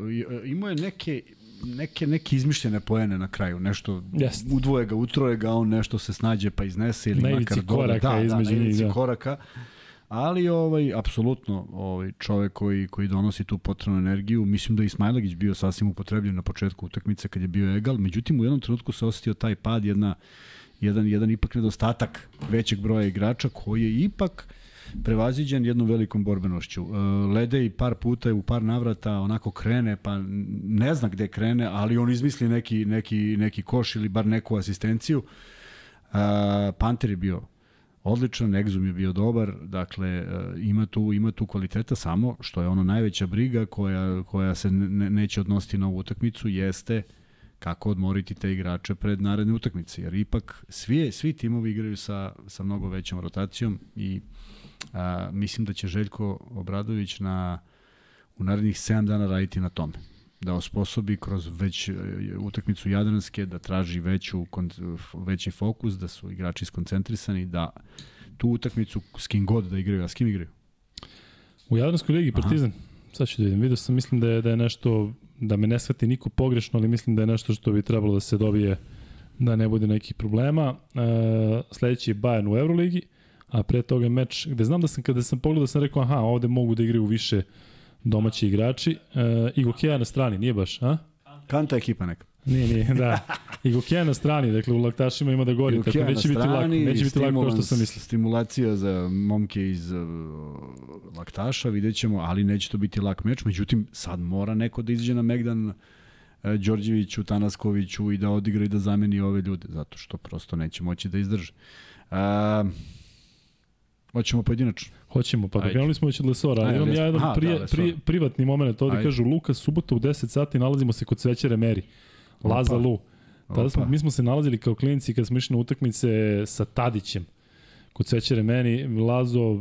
Imao je neke neke, neke izmišljene poene na kraju, nešto Jest. udvoje ga, utroje ga, on nešto se snađe pa iznese ili na makar koraka da, da, njih, da. koraka ali ovaj apsolutno ovaj čovek koji koji donosi tu potrebnu energiju, mislim da je Ismailagić bio sasvim upotrebljen na početku utakmice kad je bio egal, međutim u jednom trenutku se osetio taj pad, jedna jedan jedan ipak nedostatak većeg broja igrača koji je ipak prevaziđen jednom velikom borbenošću. E, Lede i par puta u par navrata onako krene, pa ne zna gde krene, ali on izmisli neki, neki, neki koš ili bar neku asistenciju. E, Panter je bio odličan, Exum je bio dobar, dakle e, ima tu, ima tu kvaliteta samo što je ono najveća briga koja, koja se ne, neće odnositi na ovu utakmicu jeste kako odmoriti te igrače pred naredne utakmice, jer ipak svi, svi timovi igraju sa, sa mnogo većom rotacijom i a, mislim da će Željko Obradović na, u narednih 7 dana raditi na tome da osposobi kroz već e, utakmicu Jadranske da traži veću, veći fokus, da su igrači skoncentrisani, da tu utakmicu s kim god da igraju, a s kim igraju? U Jadranskoj ligi Partizan, Aha. sad ću da vidim, vidio sam, mislim da je, da je nešto, da me ne shvati niko pogrešno, ali mislim da je nešto što bi trebalo da se dobije da ne bude nekih problema. E, sledeći je Bayern u Euroligi, a pre toga meč gde znam da sam kada sam pogledao sam rekao aha, ovde mogu da igraju više domaći igrači. E, I Gokeja na strani, nije baš, a? Kanta ekipa neka. Nije, nije, da. I Gokeja na strani, dakle u laktašima ima da gori, tako neće biti lako, neće biti lako kao što sam mislio. Stimulacija za momke iz uh, laktaša, vidjet ćemo, ali neće to biti lak meč, međutim sad mora neko da izađe na Megdan uh, Đorđeviću, Tanaskoviću i da odigra i da zameni ove ljude, zato što prosto neće moći da izdrže. Uh, Hoćemo pojedinačno. Hoćemo, pa krenuli smo već od Lesora, ali imam ja jedan Aha, prije, da, prije, privatni moment, ovde Ajde. kažu Luka, subota u 10 sati nalazimo se kod Svećere Meri, Laza Lu. Tada smo, mi smo se nalazili kao klinici kad smo išli na utakmice sa Tadićem kod Svećere meni, Lazo, e,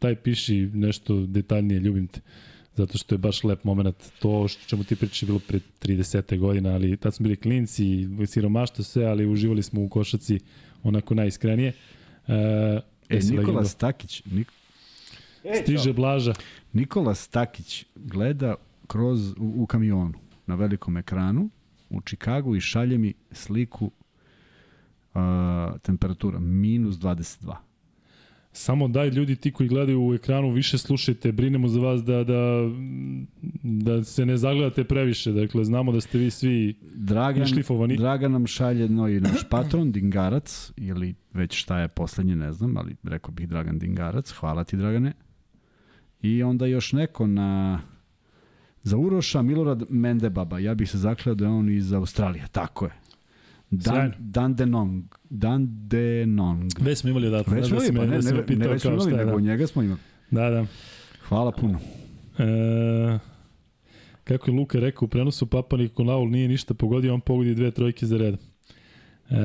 daj piši nešto detaljnije, ljubim te. Zato što je baš lep moment. To što čemu ti pričaš je bilo pre 30. godina, ali tad smo bili klinci, siromašto sve, ali uživali smo u košaci onako najiskrenije. E, E, Nikola Stakić, Nik... E, Stiže Blaža. Nikola Stakić gleda kroz, u, u kamionu, na velikom ekranu, u Čikagu i šalje mi sliku uh, temperatura minus 22. Samo daj ljudi ti koji gledaju u ekranu više slušajte, brinemo za vas da, da, da se ne zagledate previše. Dakle, znamo da ste vi svi Dragan, šlifovani. Dragan nam šalje no i naš patron, Dingarac, ili već šta je poslednje, ne znam, ali rekao bih Dragan Dingarac. Hvala ti, Dragane. I onda još neko na... Za Uroša Milorad Mendebaba, ja bih se zakleo da je on iz Australije, tako je. Dan, Dan Denong. Dan Denong. Već smo imali odatak. Već smo imali, pa ne, ne, ne, ne već smo imali, nego da. njega smo imali. Da, da. Hvala puno. E, kako je Luka rekao, u prenosu Papa Nikolaul nije ništa pogodio, on pogodi dve trojke za red. E,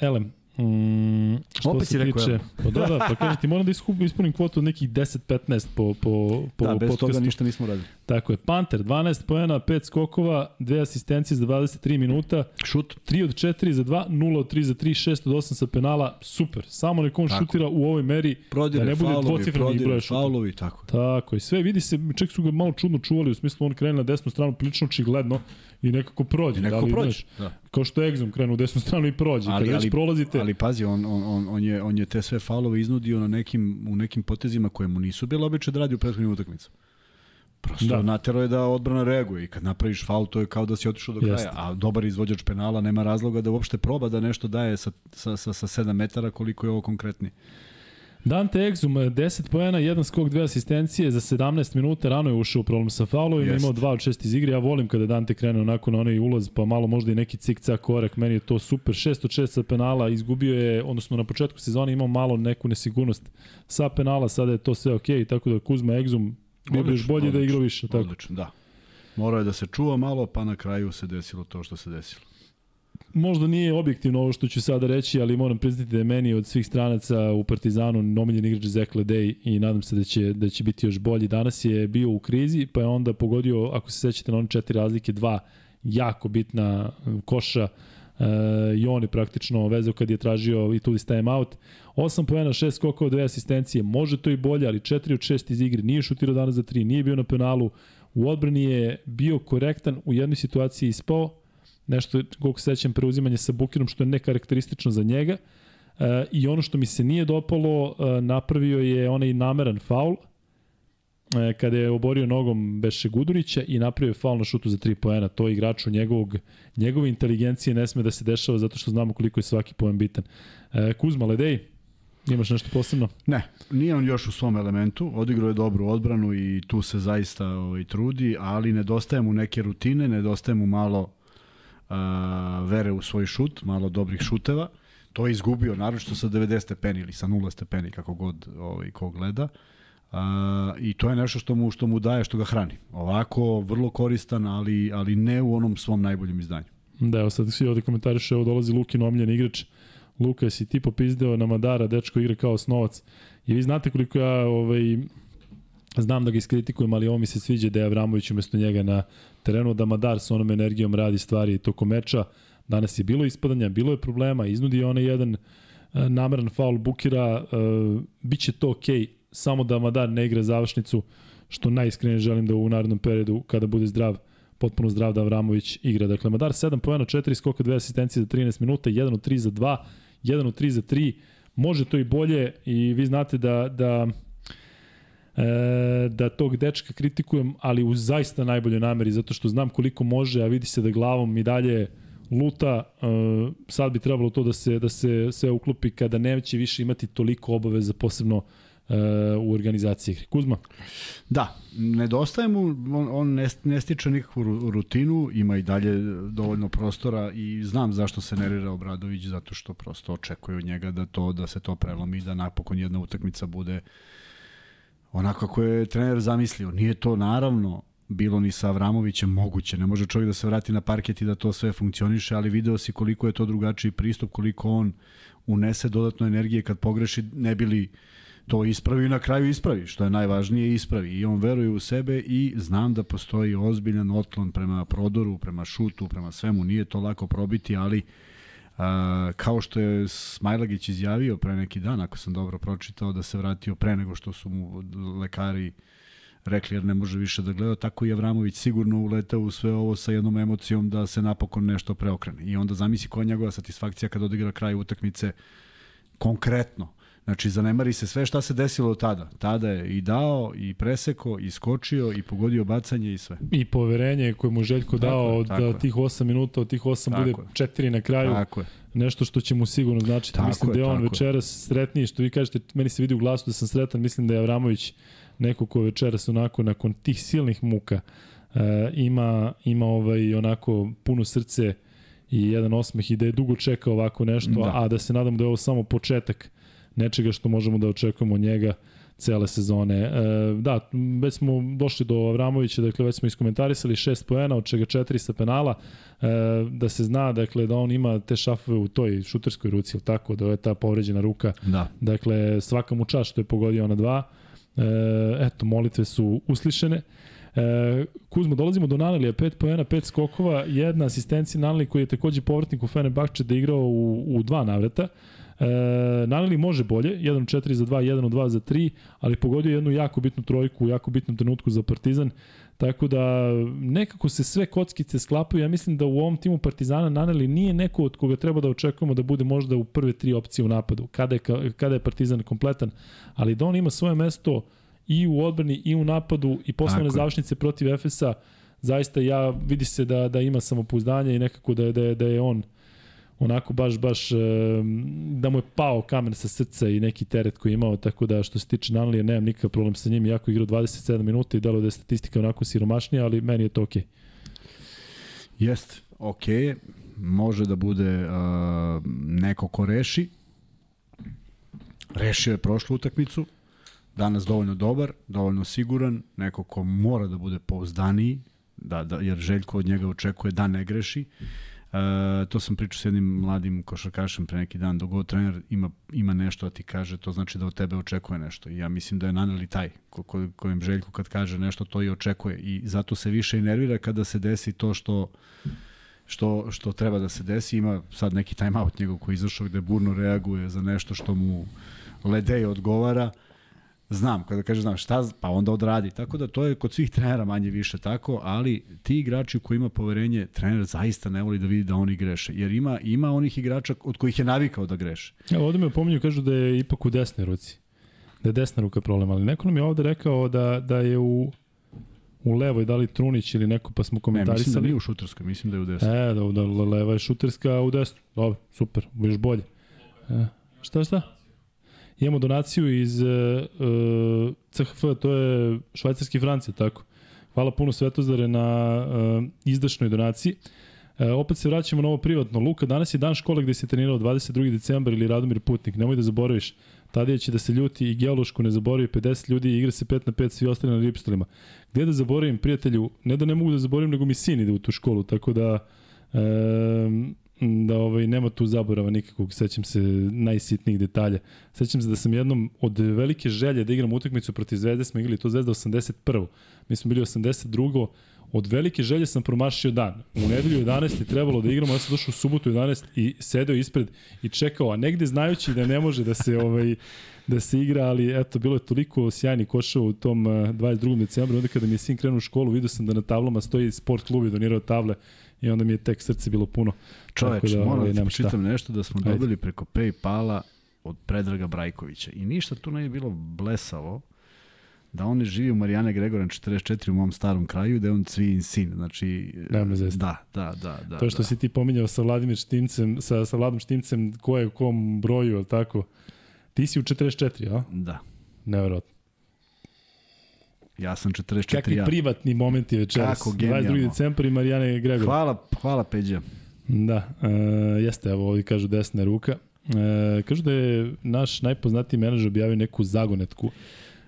elem, Mm, što Opet se tiče, rekao, pa da, da, pa kaže ti moram da ispunim kvotu od nekih 10-15 po, po, po da, bez podcastu. toga ništa nismo radili. Tako je, Panter, 12 pojena, 5 skokova, 2 asistencije za 23 minuta. Šut. 3 od 4 za 2, 0 od 3 za 3, 6 od 8 sa penala, super. Samo nekom tako. šutira u ovoj meri prodire, da ne bude dvocifreni broj šuta. Faulovi, tako. Tako i sve vidi se, čak su ga malo čudno čuvali, u smislu on krene na desnu stranu, prilično očigledno i nekako prođe. I nekako da prođe, znaš, da. Kao što Exum krenu u desnu stranu i prođe. Ali, Kad ali, prolazite... ali pazi, on, on, on, on, je, on je te sve faulove iznudio na nekim, u nekim potezima koje mu nisu bile običe da radi u prethodnim utakmicama. Prosto da. natero je da odbrana reaguje i kad napraviš faul to je kao da si otišao do kraja, Jeste. a dobar izvođač penala nema razloga da uopšte proba da nešto daje sa, sa, sa, sa 7 metara koliko je ovo konkretni. Dante Exum, 10 pojena, jedan skok, dve asistencije za 17 minuta, rano je ušao u problem sa faulovima, imao 2 od 6 iz igre, ja volim kada Dante krene onako na onaj ulaz, pa malo možda i neki cik-cak korak, meni je to super, 6 od 6 sa penala, izgubio je, odnosno na početku sezone imao malo neku nesigurnost sa penala, sada je to sve okej, okay, tako da Kuzma Exum, bi još bolje odlično, da igra više. Tako. Odlično, da. Morao je da se čuva malo, pa na kraju se desilo to što se desilo možda nije objektivno ovo što ću sada reći, ali moram priznati da je meni od svih stranaca u Partizanu nomiljen igrač Zek Ledej i nadam se da će, da će biti još bolji. Danas je bio u krizi, pa je onda pogodio, ako se sećate na one četiri razlike, dva jako bitna koša uh, i on je praktično vezao kad je tražio i tu time out. 8 poena, 6 skokova, 2 asistencije, može to i bolje, ali 4 od 6 iz igre, nije šutirao danas za 3, nije bio na penalu, u odbrani je bio korektan, u jednoj situaciji ispao, nešto, koliko se sećam, preuzimanje sa Bukirom, što je nekarakteristično za njega. E, I ono što mi se nije dopalo, e, napravio je onaj nameran faul, e, kada je oborio nogom Beše Gudurića i napravio faul na šutu za 3 poena. To je igraču njegovog, njegove inteligencije ne sme da se dešava zato što znamo koliko je svaki poen bitan. E, Kuzma Ledej, Imaš nešto posebno? Ne, nije on još u svom elementu, odigrao je dobru odbranu i tu se zaista ovaj, trudi, ali nedostaje mu neke rutine, nedostaje mu malo a, vere u svoj šut, malo dobrih šuteva. To je izgubio, naročito sa 90 stepeni ili sa 0 stepeni, kako god ovaj, ko gleda. A, I to je nešto što mu, što mu daje, što ga hrani. Ovako, vrlo koristan, ali, ali ne u onom svom najboljem izdanju. Da, evo sad svi ovde komentariše, evo dolazi Lukin omljen igrač. Luka, jesi ti popizdeo na Madara, dečko igra kao osnovac. I vi znate koliko ja ovaj, znam da ga iskritikujem, ali ovo mi se sviđa da je Avramović umesto njega na terenu, da Madar sa onom energijom radi stvari tokom meča. Danas je bilo ispadanja, bilo je problema, iznudi onaj jedan e, nameran faul Bukira, e, bit će to okej, okay, samo da Madar ne igra završnicu, što najiskrenije želim da u narednom periodu, kada bude zdrav, potpuno zdrav da Avramović igra. Dakle, Madar 7 pojena, 4 skoka, 2 asistencije za 13 minuta, 1 od 3 za 2, 1 od 3 za 3, može to i bolje i vi znate da, da e, da tog dečka kritikujem, ali u zaista najboljoj nameri, zato što znam koliko može, a vidi se da glavom i dalje luta, e, sad bi trebalo to da se, da se sve uklopi kada neće više imati toliko obaveza, posebno u organizaciji. Kuzma? Da, nedostaje mu, on, on ne, ne stiče nikakvu rutinu, ima i dalje dovoljno prostora i znam zašto se nerira Obradović, zato što prosto očekuje od njega da to da se to prelomi, da napokon jedna utakmica bude onako kako je trener zamislio. Nije to naravno bilo ni sa Avramovićem moguće. Ne može čovjek da se vrati na parket i da to sve funkcioniše, ali video si koliko je to drugačiji pristup, koliko on unese dodatno energije kad pogreši, ne bili to ispravi i na kraju ispravi, što je najvažnije ispravi. I on veruje u sebe i znam da postoji ozbiljan otklon prema prodoru, prema šutu, prema svemu. Nije to lako probiti, ali A, kao što je Smajlagić izjavio pre neki dan, ako sam dobro pročitao, da se vratio pre nego što su mu lekari rekli jer ne može više da gleda, tako i Avramović sigurno uletao u sve ovo sa jednom emocijom da se napokon nešto preokrene. I onda zamisli koja je njegova satisfakcija kad odigra kraj utakmice konkretno. Znači, zanemari se sve šta se desilo tada. Tada je i dao, i preseko, i skočio, i pogodio bacanje i sve. I poverenje koje mu Željko tako dao od tako tih 8 minuta, od tih 8 tako bude 4 na kraju. Tako je. Nešto što će mu sigurno značiti. Tako mislim je, da je on večeras sretniji, što vi kažete, meni se vidi u glasu da sam sretan, mislim da je Avramović neko ko večeras onako nakon tih silnih muka uh, ima, ima ovaj onako puno srce i jedan osmeh i da je dugo čekao ovako nešto, da. a da se nadamo da je ovo samo početak nečega što možemo da očekujemo od njega cele sezone. E, da, već smo došli do Avramovića, dakle već smo iskomentarisali šest poena, od čega četiri sa penala, e, da se zna dakle, da on ima te šafove u toj šuterskoj ruci, ili tako, da je ta povređena ruka. Da. Dakle, svaka mu čast što je pogodio na dva. E, eto, molitve su uslišene. E, Kuzmo, dolazimo do Nanelija, 5 poena, 5 skokova, jedna asistencija Naneli koji je takođe povratnik u Fenerbahče da igrao u, u dva navrata. E, Naneli može bolje, 1 4 za 2, 1 2 za 3, ali pogodio jednu jako bitnu trojku u jako bitnom trenutku za Partizan. Tako da nekako se sve kockice sklapaju. Ja mislim da u ovom timu Partizana Naneli nije neko od koga treba da očekujemo da bude možda u prve tri opcije u napadu, kada je, kada je Partizan kompletan. Ali da on ima svoje mesto i u odbrani i u napadu i poslovne završnice protiv Efesa, zaista ja vidi se da, da ima samopouzdanje i nekako da je, da je, da je on onako baš, baš da mu je pao kamen sa srca i neki teret koji je imao, tako da što se tiče Nanlija nemam nikakav problem sa njim, jako igrao 27 minuta i delo da je statistika onako siromašnija, ali meni je to okej. Okay. Jest, okej, okay. može da bude uh, neko ko reši, rešio je prošlu utakmicu, danas dovoljno dobar, dovoljno siguran, neko ko mora da bude pouzdaniji, da, da, jer Željko od njega očekuje da ne greši. Uh, to sam pričao s jednim mladim košarkašem pre neki dan, dogod trener ima, ima nešto da ti kaže, to znači da od tebe očekuje nešto. I ja mislim da je Naneli taj ko, ko, kojem Željko kad kaže nešto, to i očekuje. I zato se više i nervira kada se desi to što što, što treba da se desi. Ima sad neki time out njegov koji izašao gde burno reaguje za nešto što mu Ledej odgovara. Uh, znam, kada kaže znam šta, pa onda odradi. Tako da to je kod svih trenera manje više tako, ali ti igrači koji ima poverenje, trener zaista ne voli da vidi da oni greše, jer ima ima onih igrača od kojih je navikao da greše. Evo ovde me pominju, kažu da je ipak u desnoj ruci. Da je desna ruka problem, ali neko nam je ovde rekao da, da je u u levoj, da li Trunić ili neko, pa smo komentarisali. Ne, mislim da nije u šuterskoj, mislim da je u desnoj. E, da, da leva je šuterska, a u desnoj. Dobro, super, još bolje. E, šta, šta? Imamo donaciju iz uh, e, e, CHF, to je švajcarski francija, tako. Hvala puno Svetozare na uh, izdašnoj donaciji. E, opet se vraćamo na ovo privatno. Luka, danas je dan škole gde se trenirao 22. decembar ili Radomir Putnik. Nemoj da zaboraviš. Tadija će da se ljuti i geološku ne zaboravi 50 ljudi igra se 5 na 5 svi ostali na ripstolima. Gde da zaboravim prijatelju? Ne da ne mogu da zaboravim, nego mi sin ide u tu školu, tako da e, da ovaj, nema tu zaborava nikakvog, sećam se najsitnijih detalja. Sećam se da sam jednom od velike želje da igram utakmicu protiv Zvezde, smo igrali to Zvezda 81. Mi smo bili 82. Od velike želje sam promašio dan. U nedelju 11 je trebalo da igramo, ja sam došao u subotu 11 i sedeo ispred i čekao, a negde znajući da ne može da se ovaj da se igra, ali eto, bilo je toliko sjajni košava u tom 22. decembru, onda kada mi je sin krenuo u školu, vidio sam da na tablama stoji sport klub i donirao table i onda mi je tek srce bilo puno. Čoveč, da, moram ovaj, da čitam nešto da smo Ajde. dobili preko Paypala od Predraga Brajkovića i ništa tu ne je bilo blesavo da on živi u Marijane Gregoran 44 u mom starom kraju da je on cvijin sin. Znači, Nema da, da, da, da. To što da. si ti pominjao sa Vladimir Štimcem, sa, sa Vladom Štimcem, ko je u kom broju, tako? Ti si u 44, a? Da. Neverovatno. Ja sam 44 Kakvi ja. privatni momenti večeras. Kako genijalno. 22. decembar i Marijane Gregor. Hvala, hvala Peđa. Da, e, jeste, evo ovdje kažu desna ruka. E, kažu da je naš najpoznatiji menadžer objavio neku zagonetku.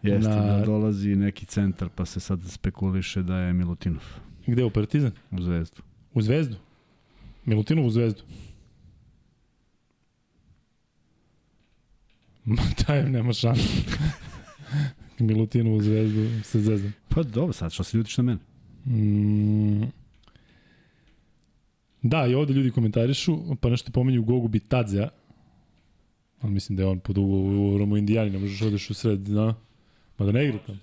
Jeste, na... da dolazi neki centar pa se sad spekuliše da je Milutinov. Gde, u Partizan? U Zvezdu. U Zvezdu? Milutinov u Zvezdu? Ma taj nema šanse. Milutinovu zvezdu se zvezdam. Pa dobro, sad što se ljutiš na mene? Mm, da, i ovde ljudi komentarišu, pa nešto pomenju Gogu Bitadzea, ali mislim da je on pod ugovorom u Indijani, ne možeš odeš u sred, da? Ma da ne igra tamo.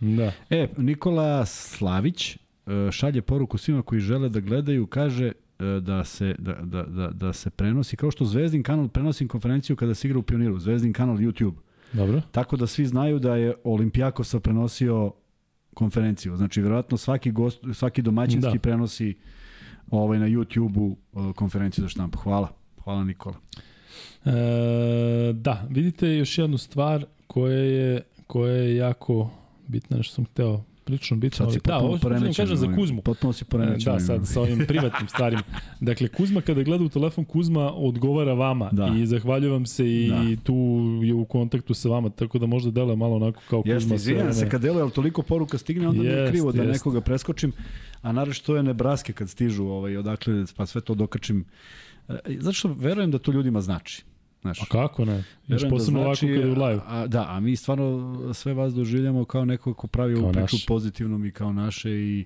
Da. E, Nikola Slavić e, šalje poruku svima koji žele da gledaju, kaže e, da se, da, da, da, da se prenosi, kao što Zvezdin kanal prenosi konferenciju kada se igra u Pioniru, Zvezdin kanal YouTube. Dobro. Tako da svi znaju da je Olimpijakosa prenosio konferenciju. Znači, verovatno svaki, gost, svaki domaćinski da. prenosi ovaj, na YouTube-u konferenciju za štampu. Hvala. Hvala Nikola. E, da, vidite još jednu stvar koja je, koja je jako bitna, što sam hteo prilično bitno. Sad si da, ovo što kažem za Kuzmu. Potpuno si poremećen. Da, sad sa ovim privatnim stvarima. Dakle, Kuzma kada gleda u telefon, Kuzma odgovara vama da. i zahvaljujem vam se i da. tu je u kontaktu sa vama, tako da možda deluje malo onako kao Jeste, Kuzma. Jeste, izvinjam se kad deluje, ali toliko poruka stigne, onda jest, mi je krivo da jest. nekoga preskočim, a naravno što je Nebraske kad stižu, ovaj, odakle, pa sve to dokačim. E, zato što verujem da to ljudima znači. Znaš, a kako ne? Još da posebno da znači, ovako kada je live. A, da, a mi stvarno sve vas doživljamo kao neko ko pravi ovu priču pozitivnom i kao naše i,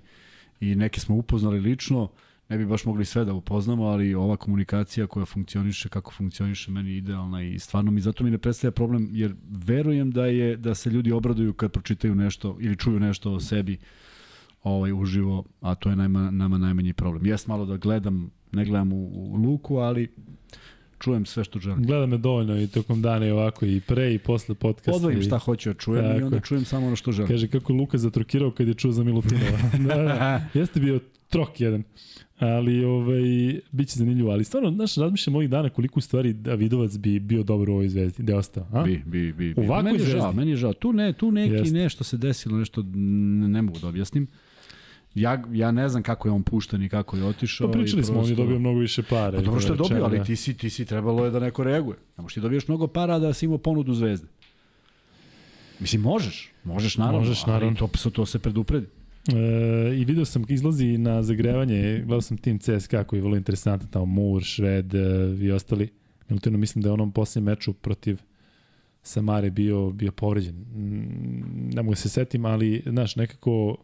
i neke smo upoznali lično. Ne bi baš mogli sve da upoznamo, ali ova komunikacija koja funkcioniše kako funkcioniše meni je idealna i stvarno mi zato mi ne predstavlja problem jer verujem da je da se ljudi obraduju kad pročitaju nešto ili čuju nešto o sebi ovaj uživo, a to je nama, nama najmanji problem. Jes malo da gledam, ne gledam u, u luku, ali čujem sve što želim. Gleda me dovoljno i tokom dana i ovako i pre i posle podcasta. Odvojim šta hoću da čujem tako. i onda čujem samo ono što želim. Kaže kako Luka zatrokirao kad je čuo za Milutinova. da, da, jeste bio trok jedan. Ali ovaj, bit će zanimljivo. Ali stvarno, znaš, razmišljam ovih dana koliko stvari Davidovac bi bio dobro u ovoj zvezdi. Gde je ostao? A? Bi, bi, bi. bi. Ovako meni je žao, meni je žao. Tu, ne, tu neki Jeste. nešto se desilo, nešto ne, ne mogu da objasnim. Ja, ja ne znam kako je on pušten i kako je otišao. Pa pričali smo, on je dobio mnogo više para. Pa dobro što je dobio, ali ti si, ti si trebalo je da neko reaguje. Ne možeš ti dobiješ mnogo para da si imao ponudu zvezde. Mislim, možeš. Možeš, naravno. Možeš, naravno. Ali to, to se predupredi. E, I video sam izlazi na zagrevanje, gledao sam tim CSKA koji je vrlo interesantan, tamo Moore, Šved e, i ostali. Milutino mislim da je onom posljednjem meču protiv Samare bio, bio povređen. Mm, ne mogu se setim, ali, znaš, nekako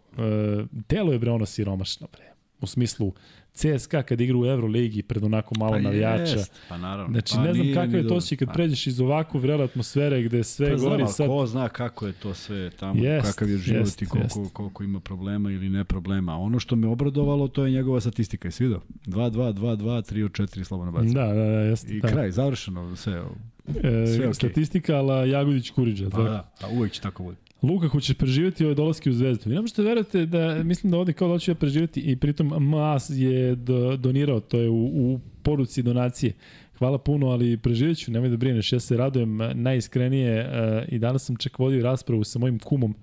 telo je bre ono siromašno, bre. U smislu, CSKA kad igra u Euroligi pred onako malo pa navijača. Jest, pa naravno. Znači, pa ne znam kako je to osjećaj kad pa. pređeš iz ovako vrele atmosfere gde sve pa gori znam, sad. Ko zna kako je to sve tamo, jest, kakav je život jest, i koliko, jest. koliko ima problema ili ne problema. Ono što me obradovalo, to je njegova statistika. Jesi vidio? 2, 2, 2, 2, 3 od 4 slobodno bacanje. Da, da, da, jeste. I da. kraj, završeno sve. E, sve okay. Statistika, ala Jagodić Kuriđa. Pa da, a uvek će tako bude. Luka, hoćeš preživeti ove dolaske u Zvezdu. Ne možete verujete da, mislim da ovde kao da hoću ja preživeti i pritom Mas je do, donirao, to je u, u poruci donacije. Hvala puno, ali preživjet ću, nemoj da brineš, ja se radujem najiskrenije uh, i danas sam čak vodio raspravu sa mojim kumom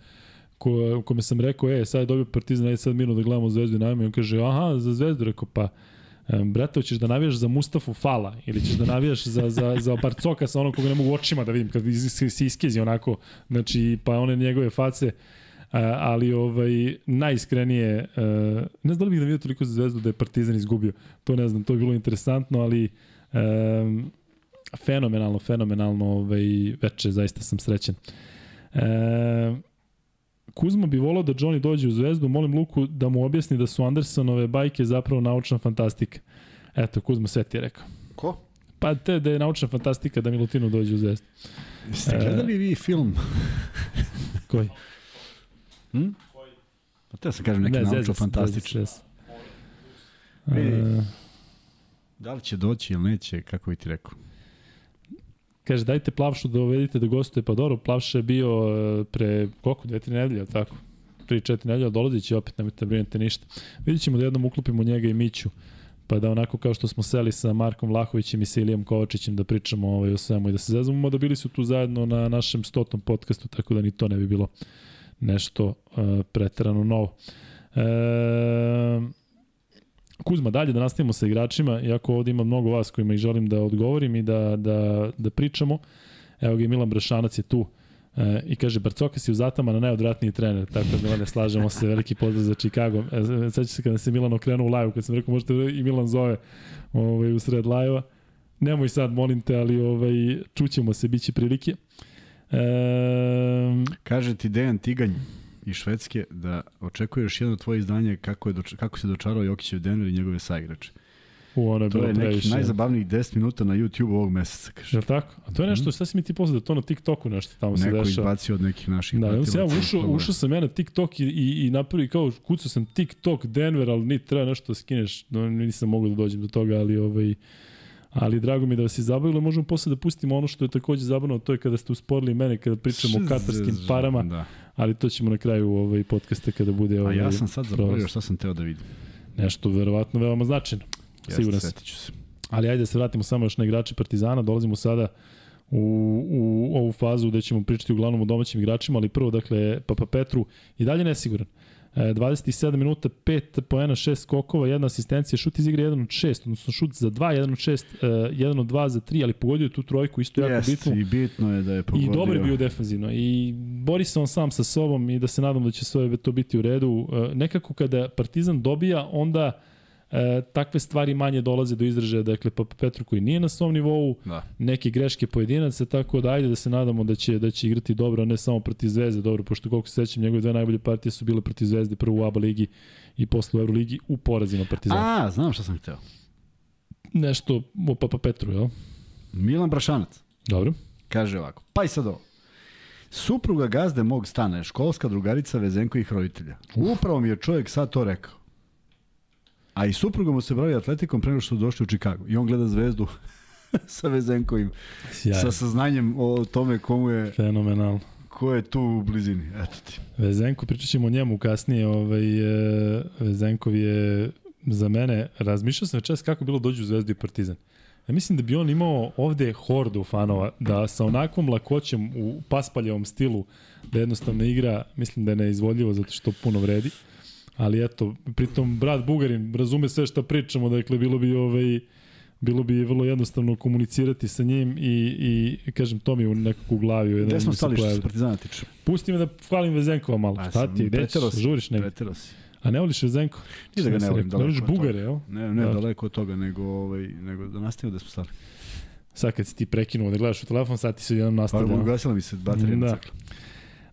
ko, kome sam rekao, e, sad je dobio Partizan, ajde sad mirno da gledamo Zvezdu i najmo i on kaže, aha, za Zvezdu, rekao, pa brate, hoćeš da navijaš za Mustafu Fala ili ćeš da navijaš za, za, za Barcoka sa onog koga ne mogu očima da vidim kad se iskezi onako, znači pa one njegove face, ali ovaj najiskrenije ne znam da li bih vidio toliko za Zvezdu da je Partizan izgubio. To ne znam, to je bilo interesantno, ali um, fenomenalno, fenomenalno ovaj veče, zaista sam srećen. Um, Kuzma bi volao da Johnny dođe u Zvezdu, molim Luku da mu objasni da su Andersonove bajke zapravo naučna fantastika. Eto, Kuzma sve ti je rekao. Ko? Pa te da je naučna fantastika da Milutino dođe u Zvezdu. Ste gledali vi film? Koji? Hm? Pa te sam kažem neki naučno fantastični. E, da li će doći ili neće, kako bi ti rekao? Kaže, dajte Plavšu da uvedite da gostuje, pa dobro, Plavša je bio e, pre, koliko, dve, tri nedelje, tako? Tri, četiri nedelje, dolazi će opet, nemojte da brinete ništa. Vidjet ćemo da jednom uklopimo njega i Miću, pa da onako kao što smo seli sa Markom Vlahovićem i sa Ilijom Kovačićem da pričamo ovaj, o svemu i da se zezamo, da bili su tu zajedno na našem stotom podcastu, tako da ni to ne bi bilo nešto uh, preterano novo. E, Kuzma, dalje da nastavimo sa igračima, iako ovde ima mnogo vas kojima ih želim da odgovorim i da, da, da pričamo. Evo ga i Milan Brašanac je tu e, i kaže Barcoka si u zatama na najodvratniji trener, tako da ne slažemo se, veliki pozdrav za Chicago. E, će se kada se Milan okrenuo u live, kad sam rekao možete i Milan zove ovaj, u sred live-a. Nemoj sad, molim te, ali ovaj, čućemo se, bit će prilike. E, kaže ti Dejan Tiganj, iz Švedske da očekuje još jedno tvoje izdanje kako, je doč, kako se dočarao Jokić u Denver i njegove saigrače. U, ono je to je nekih najzabavnijih 10 minuta na YouTube ovog meseca, kaže. Je tako? A to je nešto, mm. šta si mi ti poslao, da to na TikToku nešto tamo Neko se dešava. Neko izbacio od nekih naših Da, sam ja ušao, ušao sam ja na TikTok i, i, i napravi kao kucao sam TikTok Denver, ali ni treba nešto da skineš, no, nisam mogao da dođem do toga, ali ovaj, ali drago mi da vas je zabavilo. Možemo posle da pustimo ono što je takođe zabavno, to je kada ste usporili mene kada pričamo o katarskim parama, da. Ali to ćemo na kraju ovaj podcasta kada bude ovaj. A ja sam sad zaboravio šta sam teo da vidim. Nešto verovatno veoma značajno. Siguran sam. se. Ali ajde da se vratimo samo još na igrače Partizana, dolazimo sada u, u ovu fazu gde ćemo pričati uglavnom o domaćim igračima, ali prvo, dakle, Papa Petru i dalje nesiguran. 27 e, minuta, 5 poena, 6 skokova, jedna asistencija, šut iz igre 1 od 6, odnosno šut za 2, 1 od 6, 1 od 2 za 3, ali pogodio tu trojku, isto jako yes, bitno. i bitno je da je pogodio. I dobro je bio defanzivno. I bori se on sam sa sobom i da se nadam da će sve to biti u redu. E, nekako kada Partizan dobija, onda e, takve stvari manje dolaze do izražaja, dakle pa Petru koji nije na svom nivou, da. neke greške pojedinaca, tako da ajde da se nadamo da će da će igrati dobro, ne samo protiv Zvezde, dobro, pošto koliko se sećam, njegove dve najbolje partije su bile protiv Zvezde, prvo u ABA ligi i posle u Euroligi u porazima Partizana. A, znam šta sam hteo. Nešto o Papa Petru, jel? Milan Brašanac. Dobro. Kaže ovako, pa i sad ovo. Supruga gazde mog stana je školska drugarica Vezenko i roditelja. Upravo mi je čovjek sad to rekao. A i supruga mu se bavi atletikom pre nego što došli u Čikagu. I on gleda zvezdu sa Vezenkovim. Sjaj. Sa saznanjem o tome komu je... Fenomenalno. Ko je tu u blizini. Eto ti. Vezenko, pričat ćemo o njemu kasnije. Ovaj, e, Vezenkov je za mene, razmišljao sam čas kako bilo dođu u Zvezdu i Partizan. Ja mislim da bi on imao ovde hordu fanova, da sa onakvom lakoćem u paspaljevom stilu, da jednostavno igra, mislim da je neizvodljivo zato što puno vredi. Ali eto, pritom brat Bugarin razume sve što pričamo, dakle bilo bi ovaj bilo bi vrlo jednostavno komunicirati sa njim i, i kažem, to mi u nekako u glavi. Gde smo stali što se Partizana tiče? Pusti me da hvalim Vezenkova malo. Pa, Šta ti, gde ćeš, žuriš nego? si. A ne voliš Vezenko? Nije da ga ne volim daleko. Ne voliš Bugare, jel? Ne, ne, da. daleko od toga, nego, ovaj, nego da nastavimo da smo stali. Sad kad si ti prekinuo da gledaš u telefon, sad ti se jedan nastavlja. Pa, ugasila mi se baterija da. na cekla.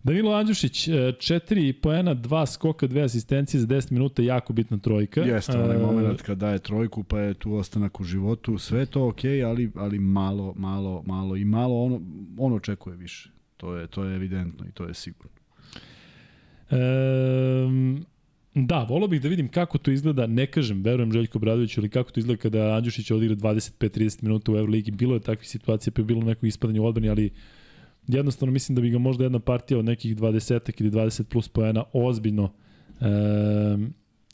Danilo Andjušić, 4 e, poena, 2 skoka, 2 asistencije za 10 minuta, jako bitna trojka. Jeste, onaj uh, moment kad daje trojku, pa je tu ostanak u životu, sve to ok, ali, ali malo, malo, malo i malo ono, on očekuje više. To je, to je evidentno i to je sigurno. Um, Da, volao bih da vidim kako to izgleda, ne kažem, verujem Željko Bradoviću, ali kako to izgleda kada Andjušić odigra 25-30 minuta u Euroligi. Bilo je takvih situacija, pa je bilo neko ispadanje u odbrani, ali jednostavno mislim da bi ga možda jedna partija od nekih 20 ili 20 plus poena ozbiljno e,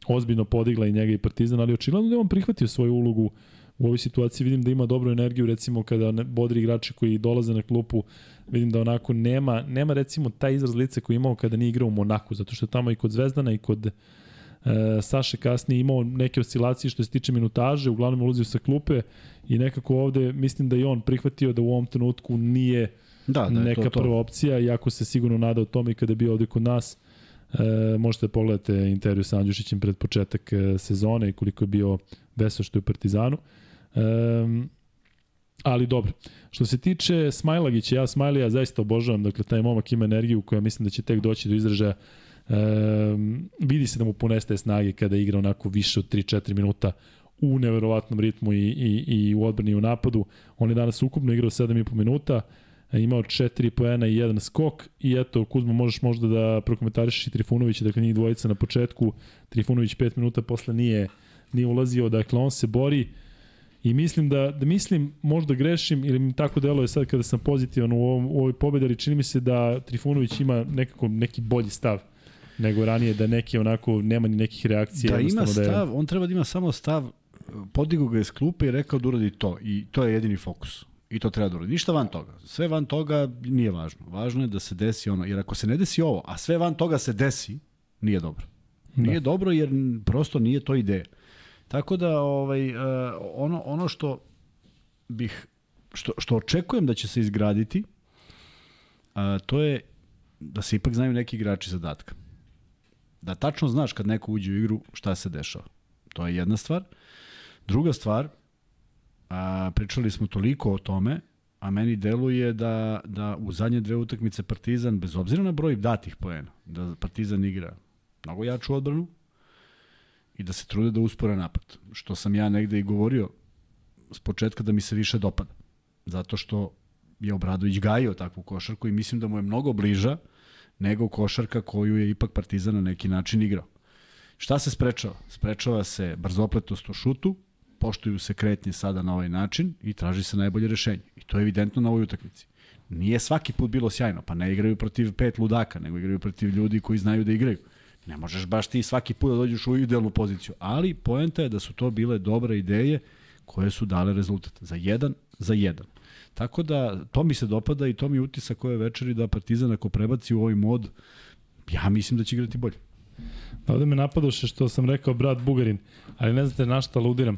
ozbiljno podigla i njega i Partizan, ali očigledno da je on prihvatio svoju ulogu u ovoj situaciji. Vidim da ima dobru energiju, recimo kada bodri igrači koji dolaze na klupu, vidim da onako nema, nema recimo taj izraz lice koji je imao kada nije igrao u Monaku, zato što tamo i kod Zvezdana i kod e, Saše kasnije imao neke oscilacije što se tiče minutaže, uglavnom ulazio sa klupe i nekako ovde mislim da je on prihvatio da u ovom trenutku nije da, da neka to, to. prva opcija, iako se sigurno nadao tome i kada je bio ovde kod nas. E, možete da pogledate intervju sa Andjušićem pred početak e, sezone i koliko je bio vesel što je u Partizanu. E, ali dobro. Što se tiče Smajlagića, ja Smajlija zaista obožavam, dakle taj momak ima energiju koja mislim da će tek doći do izražaja. E, vidi se da mu poneste snage kada igra onako više od 3-4 minuta u neverovatnom ritmu i, i, i u odbrani i u napadu. On je danas ukupno igrao 7,5 minuta, imao 4 poena i jedan skok i eto Kuzma možeš možda da prokomentarišeš i Trifunovića, dakle njih dvojica na početku, Trifunović 5 minuta posle nije nije ulazio, dakle on se bori i mislim da, da mislim možda grešim ili mi tako deluje sad kada sam pozitivan u, ovom, u ovoj pobedi, ali čini mi se da Trifunović ima nekako neki bolji stav nego ranije, da neki onako nema ni nekih reakcija. Da ima stav, da je... on treba da ima samo stav, podigo ga iz klupe i rekao da uradi to i to je jedini fokus. I to treba da uradi. Ništa van toga. Sve van toga nije važno. Važno je da se desi ono. Jer ako se ne desi ovo, a sve van toga se desi, nije dobro. Nije da. dobro jer prosto nije to ideja. Tako da ovaj, uh, ono, ono što bih što, što očekujem da će se izgraditi uh, to je da se ipak znaju neki igrači zadatka. Da tačno znaš kad neko uđe u igru šta se dešava. To je jedna stvar. Druga stvar, A, pričali smo toliko o tome, a meni deluje da, da u zadnje dve utakmice Partizan, bez obzira na broj datih poena, da Partizan igra mnogo jaču odbranu i da se trude da uspore napad. Što sam ja negde i govorio s početka da mi se više dopada. Zato što je Obradović gajio takvu košarku i mislim da mu je mnogo bliža nego košarka koju je ipak Partizan na neki način igrao. Šta se sprečava? Sprečava se brzopletost u šutu, poštuju se kretnje sada na ovaj način i traži se najbolje rešenje. I to je evidentno na ovoj utakmici. Nije svaki put bilo sjajno, pa ne igraju protiv pet ludaka, nego igraju protiv ljudi koji znaju da igraju. Ne možeš baš ti svaki put da dođeš u idealnu poziciju, ali poenta je da su to bile dobre ideje koje su dale rezultat. Za jedan, za jedan. Tako da, to mi se dopada i to mi utisa koje večeri da Partizan ako prebaci u ovaj mod, ja mislim da će igrati bolje. Da ovde me napadoše što sam rekao brat Bugarin, ali ne znate na šta aludiram.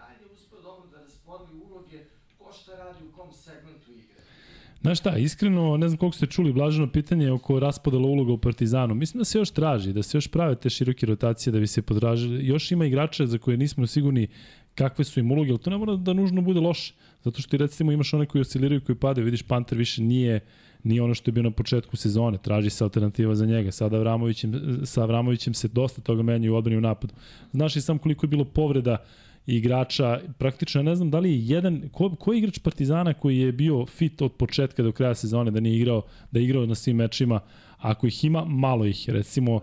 dalje uspeo dobro da raspodeli uloge ko šta radi u kom segmentu igre. Znaš šta, iskreno, ne znam koliko ste čuli blaženo pitanje oko raspodela uloga u Partizanu. Mislim da se još traži, da se još prave te široke rotacije da bi se podražili. Još ima igrača za koje nismo sigurni kakve su im uloge, ali to ne mora da nužno bude loše. Zato što ti recimo imaš one koji osciliraju, koji padaju, vidiš Panter više nije nije ono što je bio na početku sezone, traži se alternativa za njega. Sada Avramovićem, sa Avramovićem se dosta toga menja u odbrani u napadu. Znaš i sam koliko je bilo povreda igrača, praktično ne znam da li je jedan, ko, ko je igrač Partizana koji je bio fit od početka do kraja sezone, da nije igrao, da je igrao na svim mečima, ako ih ima, malo ih, recimo,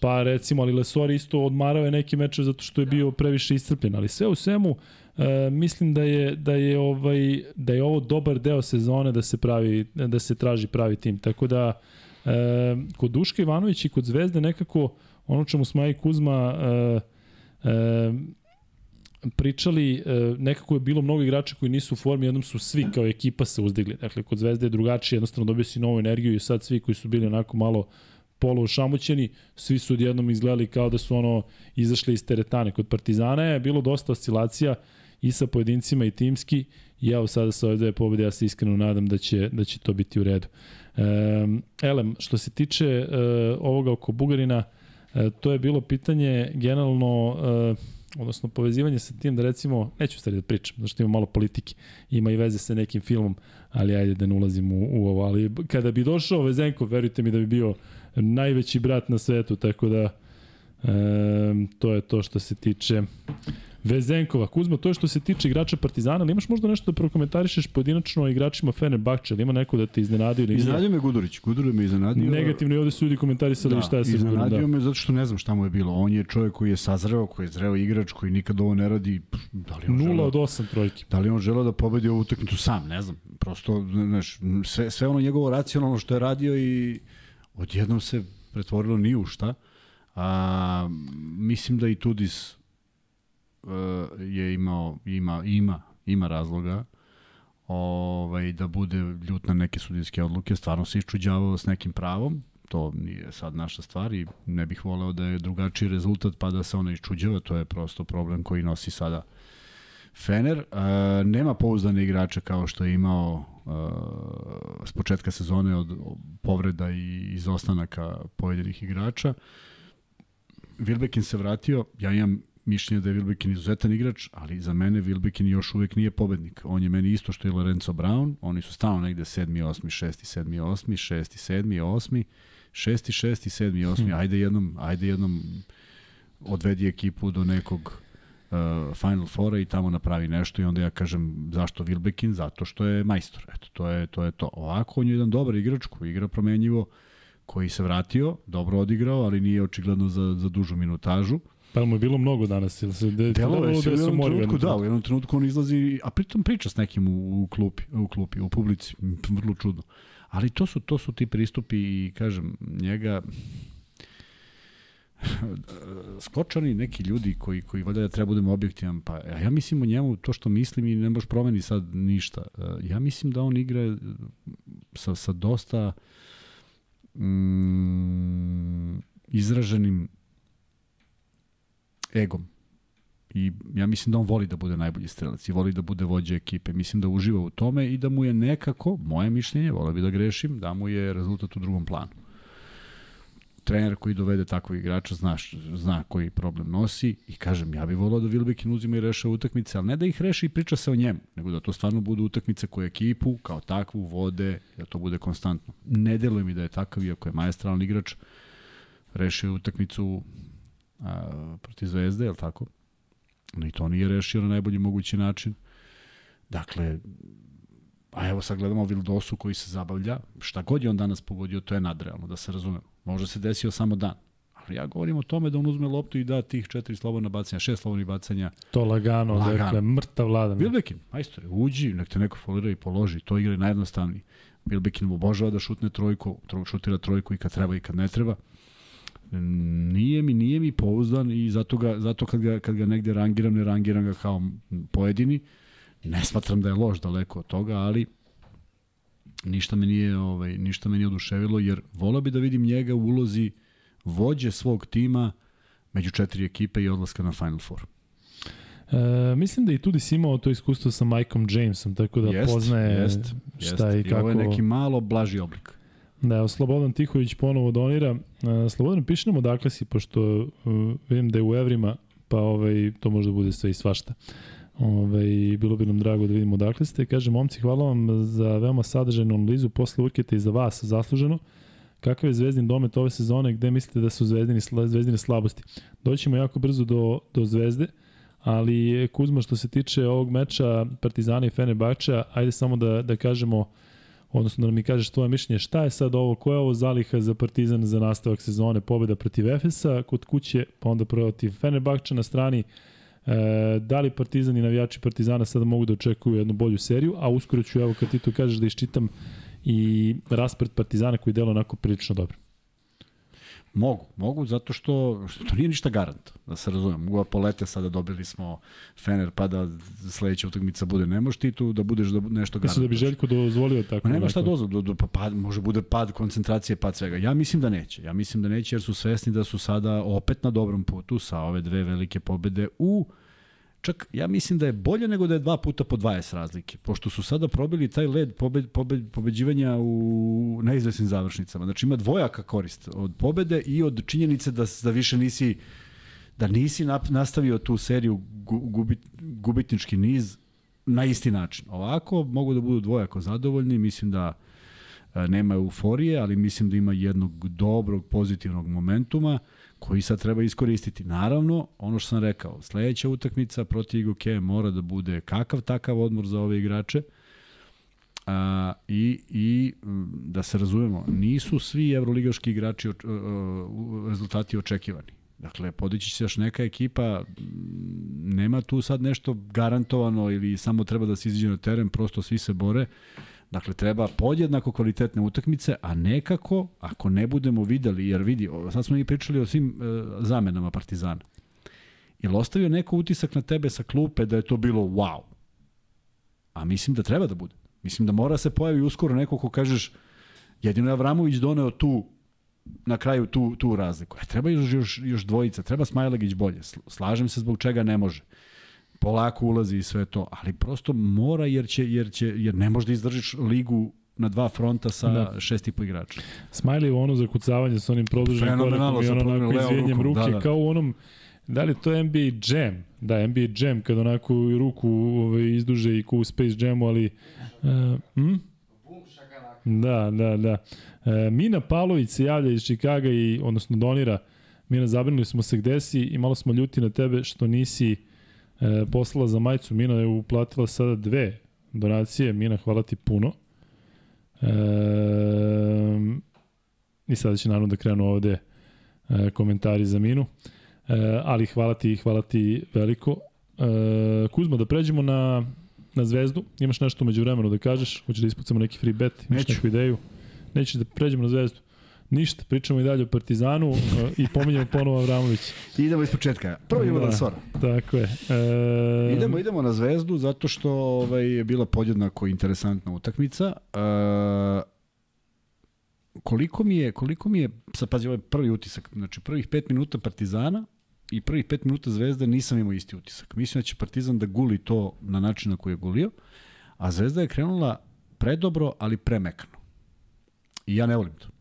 pa recimo, ali Lesor isto odmarao je neki meče zato što je bio previše iscrpljen, ali sve u svemu, E, mislim da je da je ovaj da je ovo dobar deo sezone da se pravi da se traži pravi tim. Tako da e, kod Duška Ivanović i kod Zvezde nekako ono čemu smo i Kuzma e, e, pričali, e, nekako je bilo mnogo igrača koji nisu u formi, jednom su svi kao ekipa se uzdigli. Dakle, kod Zvezde je drugačije, jednostavno dobio si novu energiju i sad svi koji su bili onako malo polo šamućeni, svi su odjednom izgledali kao da su ono izašli iz teretane. Kod Partizana je bilo dosta oscilacija, i sa pojedincima i timski i evo sada sa ove dve pobede ja se iskreno nadam da će, da će to biti u redu. Um, Elem, što se tiče uh, ovoga oko Bugarina, uh, to je bilo pitanje generalno uh, odnosno povezivanje sa tim da recimo, neću stvari da pričam, zato što ima malo politike, ima i veze sa nekim filmom, ali ajde da ne ulazim u, u ovo, ali kada bi došao Vezenko, verujte mi da bi bio najveći brat na svetu, tako da um, to je to što se tiče Vezenkova, Kuzma, to je što se tiče igrača Partizana, ali imaš možda nešto da prokomentarišeš pojedinačno igračima Fenerbahče, ali ima neko da te iznenadio ili Iznenadio me Gudurić, Gudurić me iznenadio. Negativno i ovde su ljudi komentarisali da, šta je sa Gudurom. Iznenadio da. me zato što ne znam šta mu je bilo. On je čovjek koji je sazreo, koji je zreo igrač, koji nikad ovo ne radi. Da li on 0 od 8 trojke. Da li on želeo da pobedi ovu utakmicu sam, ne znam. Prosto, znaš, sve, sve ono njegovo racionalno što je radio i odjednom se pretvorilo ni u šta. A, mislim da i Tudis je imao, ima, ima, ima razloga ovaj, da bude ljut na neke sudijske odluke, stvarno se iščuđavao s nekim pravom, to nije sad naša stvar i ne bih voleo da je drugačiji rezultat pa da se ona iščuđava, to je prosto problem koji nosi sada Fener. E, nema pouzdane igrača kao što je imao e, s početka sezone od povreda i izostanaka pojedinih igrača. Wilbekin se vratio, ja imam mišljenje da je Wilbekin izuzetan igrač, ali za mene Wilbekin još uvek nije pobednik. On je meni isto što je Lorenzo Brown, oni su stalno negde 7. 8. 6. 7. 8. 6. 7. 8. 6. 6. 7. 8. Hmm. Ajde jednom, ajde jednom odvedi ekipu do nekog uh, Final Fora i tamo napravi nešto i onda ja kažem zašto Wilbekin? Zato što je majstor. Eto, to je to. Je to. Ovako on je jedan dobar igrač koji igra promenjivo, koji se vratio, dobro odigrao, ali nije očigledno za, za dužu minutažu. Pa mu je bilo mnogo danas, ili se de, Delo je se da u jednom trenutku, da, u jednom trenutku on izlazi, a pritom priča s nekim u, u klupi, u klupi, u publici, vrlo čudno. Ali to su to su ti pristupi i kažem njega skočani neki ljudi koji koji valjda da treba budemo objektivan pa ja mislim o njemu to što mislim i ne može promeni sad ništa. Ja mislim da on igra sa sa dosta mm, izraženim egom. i ja mislim da on voli da bude najbolji strelac i voli da bude vođa ekipe. Mislim da uživa u tome i da mu je nekako, moje mišljenje, vole bi da grešim, da mu je rezultat u drugom planu. Trener koji dovede takvog igrača zna, zna koji problem nosi i kažem, ja bih volao da Wilbekin uzima i reša utakmice, ali ne da ih reši i priča se o njemu, nego da to stvarno bude utakmice koje ekipu kao takvu vode, da to bude konstantno. Ne deluje mi da je takav, iako je majestralan igrač, rešio utakmicu a, protiv Zvezde, je li tako? No i to nije rešio na najbolji mogući način. Dakle, a evo sad gledamo Vildosu koji se zabavlja, šta god je on danas pogodio, to je nadrealno, da se razumemo. Može se desio samo dan. Ali ja govorim o tome da on uzme loptu i da tih četiri slobodna bacanja, šest slobodnih bacanja. To lagano, lagano. dakle, mrtav vladan. Vilbekin, majstore, uđi, nek te neko folira i položi, to igra najjednostavniji. Vilbekin obožava da šutne trojku, šutira trojku i kad treba i kad ne treba nije mi nije mi pouzdan i zato ga zato kad ga kad ga negde rangiram ne rangiram ga kao pojedini ne smatram da je loš daleko od toga ali ništa me nije ovaj ništa me nije oduševilo jer voleo bi da vidim njega u ulozi vođe svog tima među četiri ekipe i odlaska na Final Four. E, mislim da i Tudis imao to iskustvo sa Mikeom Jamesom, tako da jest, poznaje jest, šta jest. i kako... I ovo je neki malo blaži oblik. Da, evo, Slobodan Tihović ponovo donira. Uh, Slobodan, piši nam odakle si, pošto uh, vidim da je u evrima, pa ovaj, to možda bude sve i svašta. Ove, bilo bi nam drago da vidimo odakle ste. Kaže, momci, hvala vam za veoma sadržajnu analizu posle Urketa i za vas zasluženo. Kakav je zvezdin domet ove sezone, gde mislite da su zvezdini, zvezdine slabosti? Doćemo jako brzo do, do zvezde, ali Kuzma, što se tiče ovog meča Partizana i Fenerbahča, ajde samo da, da kažemo odnosno da mi kažeš tvoje mišljenje, šta je sad ovo, koja je ovo zaliha za Partizan za nastavak sezone, pobeda protiv Efesa kod kuće, pa onda protiv Fenerbahča na strani, e, da li Partizan i navijači Partizana sada mogu da očekuju jednu bolju seriju, a uskoro ću, evo kad ti to kažeš da iščitam i raspred Partizana koji delo onako prilično dobro. Mogu, mogu zato što, što to nije ništa garant, da se razumem. Mogu da polete sada dobili smo Fener pa da sledeća utakmica bude. Ne možeš ti tu da budeš da nešto garant. Mislim da bi Željko dozvolio tako. Ma nema šta dozvolio, do, do, pa, pad, može bude pad koncentracije, pad svega. Ja mislim da neće. Ja mislim da neće jer su svesni da su sada opet na dobrom putu sa ove dve velike pobede u čak ja mislim da je bolje nego da je dva puta po 20 razlike, pošto su sada probili taj led pobed, pobed, pobeđivanja u neizvesnim završnicama. Znači ima dvojaka korist od pobede i od činjenice da, da više nisi da nisi nastavio tu seriju gubit, gubitnički niz na isti način. Ovako mogu da budu dvojako zadovoljni, mislim da e, nema euforije, ali mislim da ima jednog dobrog pozitivnog momentuma. Koji sad treba iskoristiti. Naravno, ono što sam rekao, sledeća utakmica protiv Igoke mora da bude kakav takav odmor za ove igrače, A, i, I da se razumemo, nisu svi evroligaški igrači o, o, rezultati očekivani. Dakle, podići se još neka ekipa, nema tu sad nešto garantovano ili samo treba da se izađe na teren, prosto svi se bore. Dakle, treba podjednako kvalitetne utakmice, a nekako, ako ne budemo videli, jer vidi, sad smo i pričali o svim e, zamenama Partizana. Jel ostavio neko utisak na tebe sa klupe da je to bilo wow? A mislim da treba da bude. Mislim da mora se pojavi uskoro neko ko kažeš jedino je Avramović doneo tu na kraju tu, tu razliku. E, treba još, još, još dvojica, treba Smajlegić bolje. Slažem se zbog čega ne može polako ulazi i sve to, ali prosto mora jer će jer će jer ne može da izdržiš ligu na dva fronta sa da. šest i po igrača. Smiley u ono zakucavanje sa onim produženim korakom i ono onako izvijenjem ruke, da, da. kao u onom Da li to je NBA Jam? Da, NBA Jam, kad onako ruku ovaj, izduže i ku u Space Jamu, ali... Uh, hm? Da, da, da. E, Mina Pavlović se javlja iz Čikaga i, odnosno donira. Mina, zabrinuli smo se gde si i malo smo ljuti na tebe što nisi e, poslala za majicu. Mina je uplatila sada dve donacije. Mina, hvala ti puno. E, I sada će naravno da krenu ovde e, komentari za Minu. E, ali hvala ti, hvala ti veliko. E, Kuzma, da pređemo na, na zvezdu. Imaš nešto među vremenu da kažeš? Hoćeš da ispucamo neki free bet? Imaš Neću. neku ideju? Nećeš da pređemo na zvezdu? Ništa, pričamo i dalje o Partizanu uh, i pominjamo ponovo Avramović. idemo iz početka. Prvo idemo da, na Sora. Tako je. E... Idemo, idemo na Zvezdu zato što ovaj, je bila podjednako interesantna utakmica. E, koliko mi je, koliko mi je, sad pazi, ovaj prvi utisak, znači prvih pet minuta Partizana, i prvih pet minuta Zvezda nisam imao isti utisak. Mislim da će Partizan da guli to na način na koji je gulio, a Zvezda je krenula predobro, ali premekano. I ja ne volim to.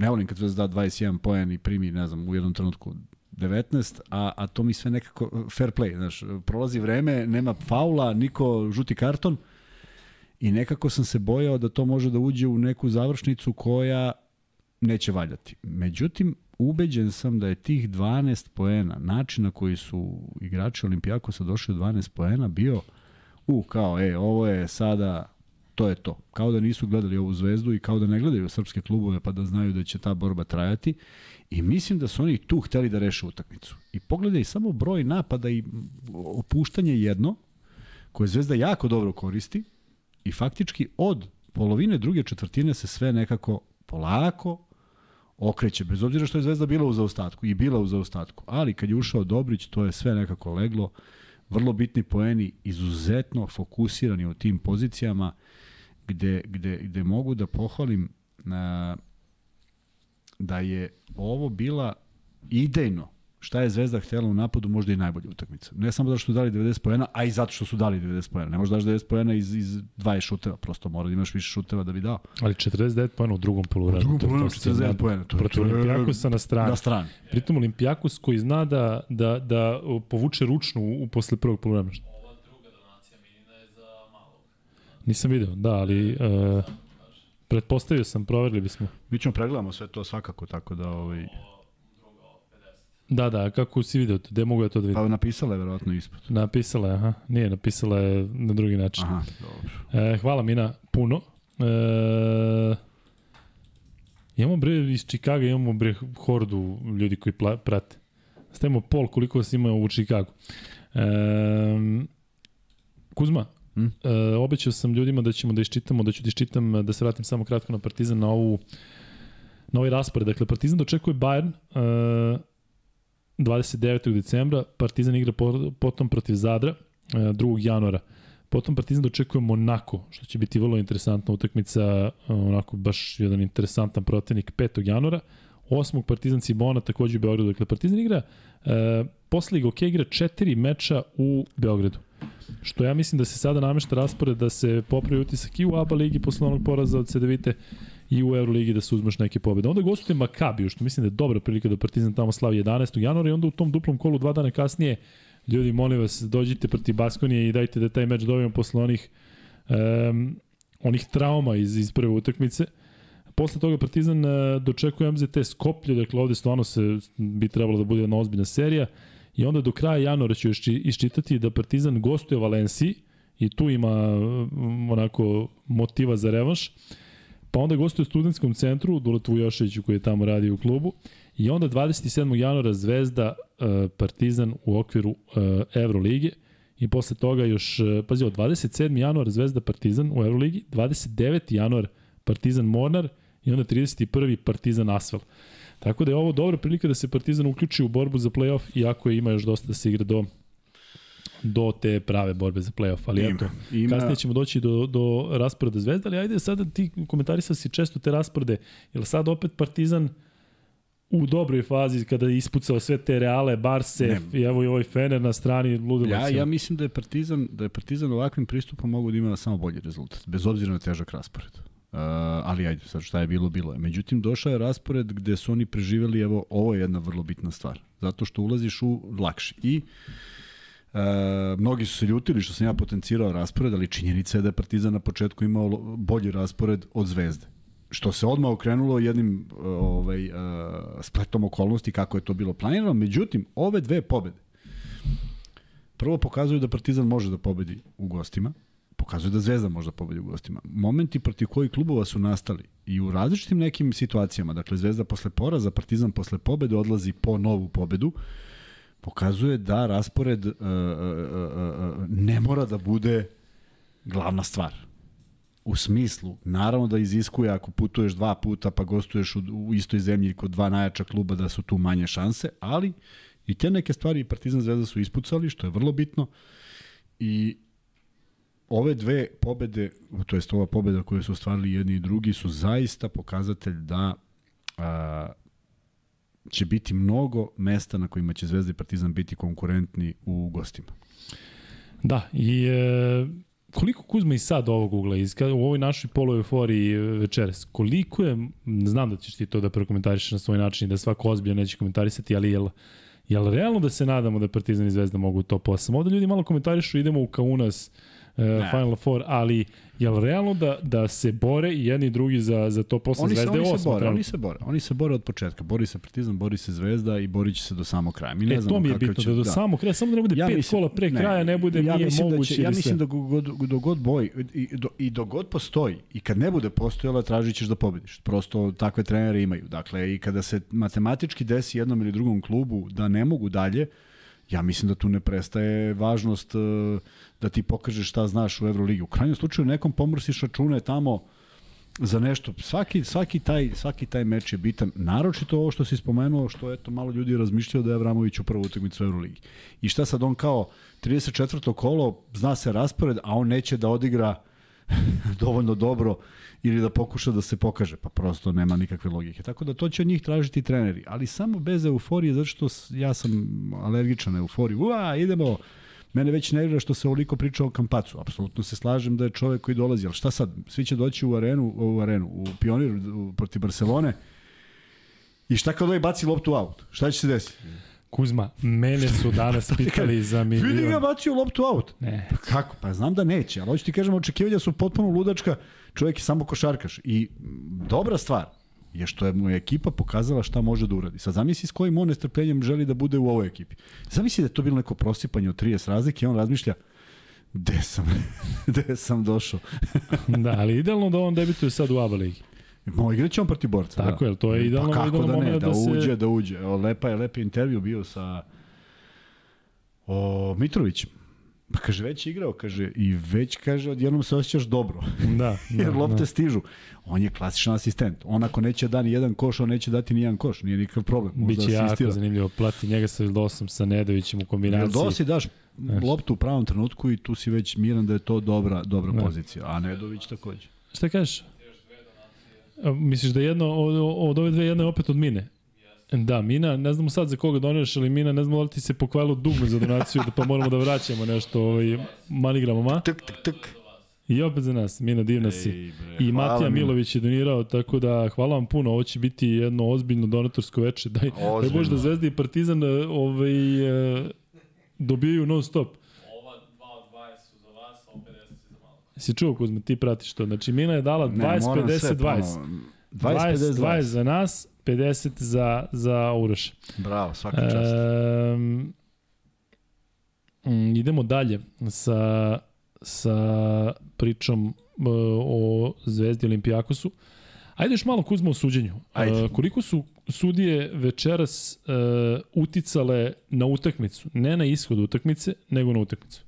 Ne volim kad Zvezda da 21 poen i primi, ne znam, u jednom trenutku 19, a, a to mi sve nekako fair play, znaš, prolazi vreme, nema faula, niko žuti karton i nekako sam se bojao da to može da uđe u neku završnicu koja neće valjati. Međutim, ubeđen sam da je tih 12 poena, način na koji su igrači Olimpijakosa došli do 12 poena bio u kao, e, ovo je sada to je to. Kao da nisu gledali ovu zvezdu i kao da ne gledaju srpske klubove pa da znaju da će ta borba trajati. I mislim da su oni tu hteli da reše utakmicu. I pogledaj samo broj napada i opuštanje jedno, koje Zvezda jako dobro koristi i faktički od polovine druge četvrtine se sve nekako polako okreće, bez obzira što je Zvezda bila u zaostatku i bila u zaostatku. Ali kad je ušao Dobrić, to je sve nekako leglo. Vrlo bitni poeni, izuzetno fokusirani u tim pozicijama gde, gde, gde mogu da pohvalim na, da je ovo bila idejno šta je Zvezda htela u napadu, možda i najbolja utakmica. Ne samo zato što su dali 90 poena, a i zato što su dali 90 poena. Ne možeš daš 90 poena iz, iz 20 šuteva, prosto mora da imaš više šuteva da bi dao. Ali 49 poena u drugom poluvremenu. U drugom poluvremenu 49 poena. To je protiv Olimpijakosa na strani. Na strani. Pritom Olimpijakos koji zna da, da, da povuče ručnu u, u posle prvog poluvremena. Nisam video, da, ali uh, pretpostavio sam, proverili bismo. Mi ćemo pregledamo sve to svakako, tako da... Ovaj... Da, da, kako si video to? Gde mogu ja to da vidim? Pa napisala je verovatno ispod. Napisala je, aha. Nije, napisala je na drugi način. Aha, dobro. E, hvala Mina, puno. E, imamo bre iz Čikaga, imamo bre hordu ljudi koji pla, prate. Stavimo pol koliko vas ima u Čikagu. E, Kuzma, Hmm? E, obećao sam ljudima da ćemo da iščitamo, da ću da iščitam, da se vratim samo kratko na Partizan, na ovu na ovaj raspored. Dakle, Partizan dočekuje Bayern e, 29. decembra, Partizan igra potom protiv Zadra e, 2. januara. Potom Partizan dočekuje Monako, što će biti vrlo interesantna utakmica, e, onako baš jedan interesantan protivnik 5. januara. 8. Partizan Cibona takođe u Beogradu. Dakle, Partizan igra, e, posle Liga OK igra četiri meča u Beogradu. Što ja mislim da se sada namešta raspored da se popravi utisak i u ABA ligi posle onog poraza od Cedevite i u Euroligi da se uzmeš neke pobede. Onda gostuje Makabiju, što mislim da je dobra prilika da Partizan tamo slavi 11. januara i onda u tom duplom kolu dva dana kasnije ljudi, molim vas, dođite protiv Baskonije i dajte da taj meč dobijemo posle onih um, onih trauma iz, iz prve utakmice. Posle toga Partizan uh, dočekuje MZT Skoplje, dakle ovde stvarno se bi trebalo da bude jedna ozbiljna serija. I onda do kraja januara ću još iščitati da Partizan gostuje Valenciji i tu ima mm, onako motiva za revanš. Pa onda gostuje u studentskom centru, Dulatu Vujoševiću koji je tamo radi u klubu. I onda 27. januara Zvezda e, Partizan u okviru e, Evrolige. I posle toga još, e, pazi, od 27. januar Zvezda Partizan u Euroligi, 29. januar Partizan Mornar i onda 31. Partizan Asfalt. Tako da je ovo dobra prilika da se Partizan uključi u borbu za play-off, iako ima još dosta da se igra do do te prave borbe za play-off, ali ima, eto, ima... kasnije ćemo doći do, do rasporeda Zvezda, ali ajde sada ti komentarisao si često te rasporede, jer sad opet Partizan u dobroj fazi kada je ispucao sve te Reale, Barse ne. i evo i ovaj Fener na strani ludilo Ja, ja mislim da je Partizan, da je Partizan ovakvim pristupom mogu da ima samo bolji rezultat, bez obzira na težak raspored. Uh, ali ajde, sad šta je bilo, bilo je. Međutim, došao je raspored gde su oni preživeli, evo, ovo je jedna vrlo bitna stvar. Zato što ulaziš u lakši. I uh, mnogi su se ljutili što sam ja potencirao raspored, ali činjenica je da je Partizan na početku imao bolji raspored od Zvezde. Što se odmah okrenulo jednim ovaj, uh, spletom okolnosti kako je to bilo planirano. Međutim, ove dve pobede prvo pokazuju da Partizan može da pobedi u gostima, pokazuje da Zvezda možda pobedi u gostima. Momenti protiv kojih klubova su nastali i u različitim nekim situacijama, dakle Zvezda posle poraza, Partizan posle pobede odlazi po novu pobedu, pokazuje da raspored uh, uh, uh, ne mora da bude glavna stvar. U smislu, naravno da iziskuje ako putuješ dva puta pa gostuješ u, u istoj zemlji kod dva najjača kluba da su tu manje šanse, ali i te neke stvari Partizan Zvezda su ispucali, što je vrlo bitno i ove dve pobede, to jest ova pobeda koju su ostvarili jedni i drugi, su zaista pokazatelj da a, će biti mnogo mesta na kojima će Zvezda i Partizan biti konkurentni u gostima. Da, i e, koliko Kuzma i sad ovog ugla, iz, u ovoj našoj polu euforiji večeras, koliko je, znam da ćeš ti to da prokomentarišeš na svoj način i da svako ozbiljan neće komentarisati, ali jel, jel realno da se nadamo da Partizan i Zvezda mogu to posam? Ovde ljudi malo komentarišu, idemo u Kaunas, uh, Final Four, ali Jel realno da, da se bore i jedni i drugi za, za to posle oni Zvezde oni se bore, oni se bore, oni se bore od početka. Bori se Partizan, bori se Zvezda i borit će se do samog kraja. Mi ne e, to mi je bitno, će, da do da. samog kraja, samo da ne bude ja pet mislim, kola pre ne, kraja, ne bude ja nije da moguće. Da će, ja mislim da god, do god boj i, do, i do god postoji i kad ne bude postojala, tražit ćeš da pobediš. Prosto takve trenere imaju. Dakle, i kada se matematički desi jednom ili drugom klubu da ne mogu dalje, ja mislim da tu ne prestaje važnost uh, da ti pokažeš šta znaš u Euroligi. U krajnjem slučaju nekom pomrsiš račune tamo za nešto. Svaki, svaki, taj, svaki taj meč je bitan. Naročito ovo što si spomenuo, što eto malo ljudi razmišljaju da je Avramović u prvu utakmicu u Euroligi. I šta sad on kao 34. kolo, zna se raspored, a on neće da odigra dovoljno dobro ili da pokuša da se pokaže, pa prosto nema nikakve logike. Tako da to će od njih tražiti treneri, ali samo bez euforije, zato što ja sam alergičan na euforiju. Ua, idemo, Mene već nervira što se ovoliko priča o Kampacu. Apsolutno se slažem da je čovek koji dolazi, ali šta sad? Svi će doći u arenu, u arenu, u Pionir u, protiv Barcelone. I šta kad ovaj baci loptu out? Šta će se desiti? Kuzma, mene su danas pitali za milion. Vidi ga bacio loptu out. Ne. Pa kako? Pa znam da neće, ali hoću ti kažem, očekivanja su potpuno ludačka. Čovjek je samo košarkaš. I dobra stvar, je što je mu ekipa pokazala šta može da uradi. Sad zamisli s kojim on nestrpljenjem želi da bude u ovoj ekipi. Zamisli da je to bilo neko prosipanje od 30 razlike i on razmišlja gde sam, gde sam došao. da, ali idealno da on debituje sad u ABA ligi. Mo igraće on protiv borca. Tako da. je, to je idealno, pa kako da ne, da, da se... uđe, da uđe. Evo, lepa je, lepi intervju bio sa o Mitrovićem. Pa kaže, već igrao, kaže, i već, kaže, odjednom se osjećaš dobro. Da, da Jer lopte da. stižu. On je klasičan asistent. On ako neće da ni jedan koš, on neće dati ni jedan koš. Nije nikakav problem. Možda Biće asistira. jako zanimljivo. Plati njega sa Vildosom, sa Nedovićem u kombinaciji. Vildosi daš Znaš. loptu u pravom trenutku i tu si već miran da je to dobra, dobra da. pozicija. A Nedović takođe. Šta kažeš? Misliš da jedno od, od ove dve jedno je opet od mine? Da, Mina, ne znamo sad za koga doniraš, ali Mina, ne znamo da li ti se pokvajalo dugme za donaciju, da pa moramo da vraćamo nešto ovaj, manigramom, a? Tuk, tuk, tuk. I opet za nas, Mina, divna si. Ej, bre, I Matija Milović je donirao, tako da hvala vam puno, ovo će biti jedno ozbiljno donatorsko veče. Daj, daj Bož da Zvezda i Partizan ovaj, eh, dobijaju non stop. Ova dva od 20 su za vas, a 50 za malo. Si čuo Kuzma, ti pratiš to. Znači Mina je dala 20-50-20. 20-20 za nas, 50 za, za Uroša. Bravo, svaka čast. E, idemo dalje sa, sa pričom uh, o Zvezdi Olimpijakosu. Ajde još malo Kuzma o suđenju. Ajde. Uh, koliko su sudije večeras uh, uticale na utakmicu? Ne na ishod utakmice, nego na utakmicu.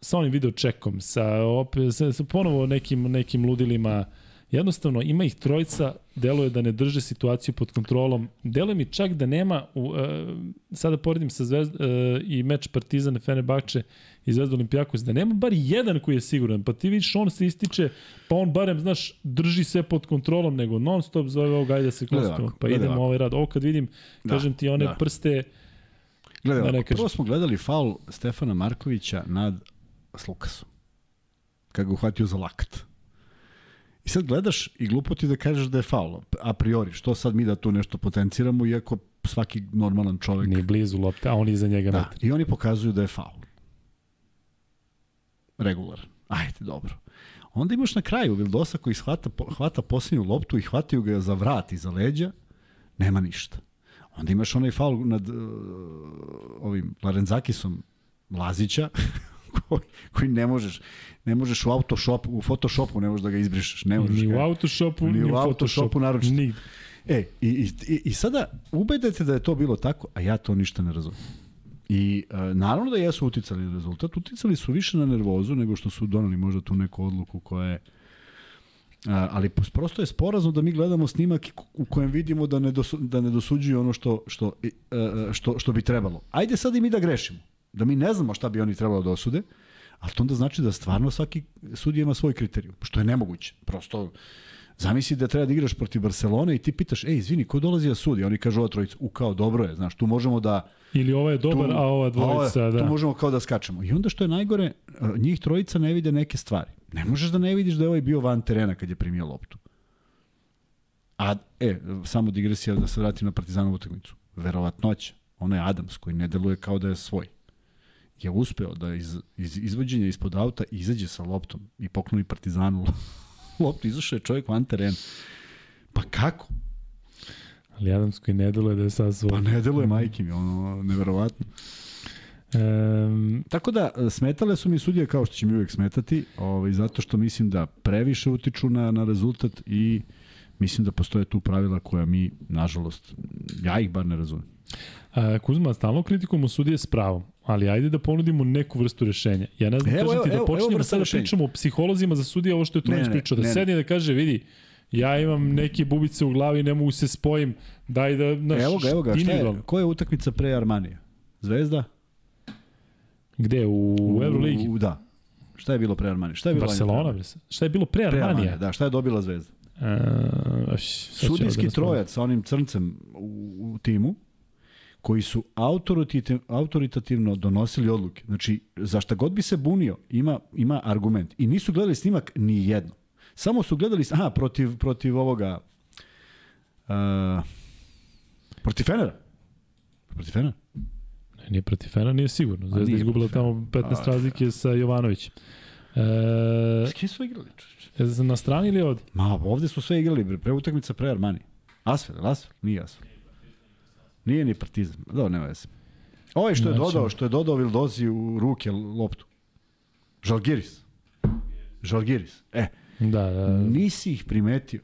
Sa onim video čekom, sa, opet, sa, sa ponovo nekim, nekim ludilima uh, Jednostavno, ima ih trojica, deluje da ne drže situaciju pod kontrolom. Deluje mi čak da nema, u, uh, sada poredim sa Zvezd, uh, i meč Partizan, Fenerbahče i Zvezda Olimpijakos, da nema bar jedan koji je siguran. Pa ti vidiš, on se ističe, pa on barem, znaš, drži sve pod kontrolom, nego non stop zove ovog, ajde da se klostimo. Pa idemo ovaj rad. Ovo kad vidim, da, kažem ti, one da. prste... Gledaj, da prvo smo gledali faul Stefana Markovića nad Slukasom. Kad ga uhvatio za lakt I sad gledaš i glupo ti da kažeš da je faul, a priori, što sad mi da tu nešto potenciramo, iako svaki normalan čovek... Nije blizu lopte, a on iza njega da, metar. I oni pokazuju da je faul. Regular. Ajde, dobro. Onda imaš na kraju Vildosa koji hvata, hvata posljednju loptu i hvataju ga za vrat i za leđa, nema ništa. Onda imaš onaj faul nad uh, ovim Larenzakisom Lazića, koji, koji ne možeš ne možeš u Autoshopu, u Photoshopu ne možeš da ga izbrišeš, ne možeš. Ni u Autoshopu, ni, ni u Autoshopu naročito. Ni. E, i, i, i sada ubedete da je to bilo tako, a ja to ništa ne razumem. I e, naravno da jesu uticali na rezultat, uticali su više na nervozu nego što su donali možda tu neku odluku koja je A, ali prosto je sporazno da mi gledamo snimak u kojem vidimo da ne, dosu, da ne dosuđuju ono što, što, e, e, što, što bi trebalo. Ajde sad i mi da grešimo. Da mi ne znamo šta bi oni trebalo da osude, ali to onda znači da stvarno svaki sudija ima svoj kriterijum, što je nemoguće. Prosto Zamisli da treba da igraš protiv Barcelone i ti pitaš, ej, izvini, ko dolazi da sudi? Oni kažu ova trojica, u kao dobro je, znaš, tu možemo da... Ili ovo je dobar, tu, a ova dvojica, a da. Tu možemo kao da skačemo. I onda što je najgore, njih trojica ne vide neke stvari. Ne možeš da ne vidiš da je ovaj bio van terena kad je primio loptu. A, e, samo digresija da se vratim na Partizanovu utakmicu. Verovatnoća. Ono je Adams koji ne deluje kao da je svoj. Je uspeo da iz, iz izvođenja ispod auta izađe sa loptom i pokloni Partizanu loptu. Izašao je čovjek van terena. Pa kako? Ali Adams koji ne deluje da je sad svoj. Pa ne deluje majke mi, ono, neverovatno. Um, Tako da, smetale su mi sudije kao što će mi uvijek smetati, ovaj, zato što mislim da previše utiču na, na rezultat i mislim da postoje tu pravila koja mi, nažalost, ja ih bar ne razumem. A, Kuzma, stalno kritikujemo sudije s pravom, ali ajde da ponudimo neku vrstu rešenja. Ja ne znam, evo, kažem ti da evo, počnemo sada da pričamo o psiholozima za sudije, ovo što je Trulić pričao, da ne, sedne da kaže, vidi, ja imam neke bubice u glavi, ne mogu se spojim, daj da... Naš, evo ga, evo ga, šta je, koja je utakmica pre Armanija? Zvezda? Gde? U, u Euroligi? Da. Šta je bilo pre Armanija? Šta je bilo Barcelona? Šta je bilo pre Armanija? Pre Armanija, da. Šta je dobila Zvezda? Uh, Sudijski da trojac sa onim crncem u, u timu, koji su autoritativno donosili odluke. Znači, za šta god bi se bunio, ima, ima argument. I nisu gledali snimak ni jedno. Samo su gledali, aha, protiv, protiv ovoga, uh, protiv Fenera. Protiv Fenera. Ne, nije protiv Fenera, nije sigurno. Zvezda izgubila tamo 15 razlike sa Jovanovićem. E, S kim su igrali? Na strani ili ovde? Ma, ovde su sve igrali, pre utakmica pre Armani. Asfel, Asfel, nije Asfel. Nije ni Partizan. Da, nema veze. Ovaj što je dodao, što je dodao Vildozi u ruke loptu. Žalgiris. Žalgiris. E, da, da. nisi ih primetio.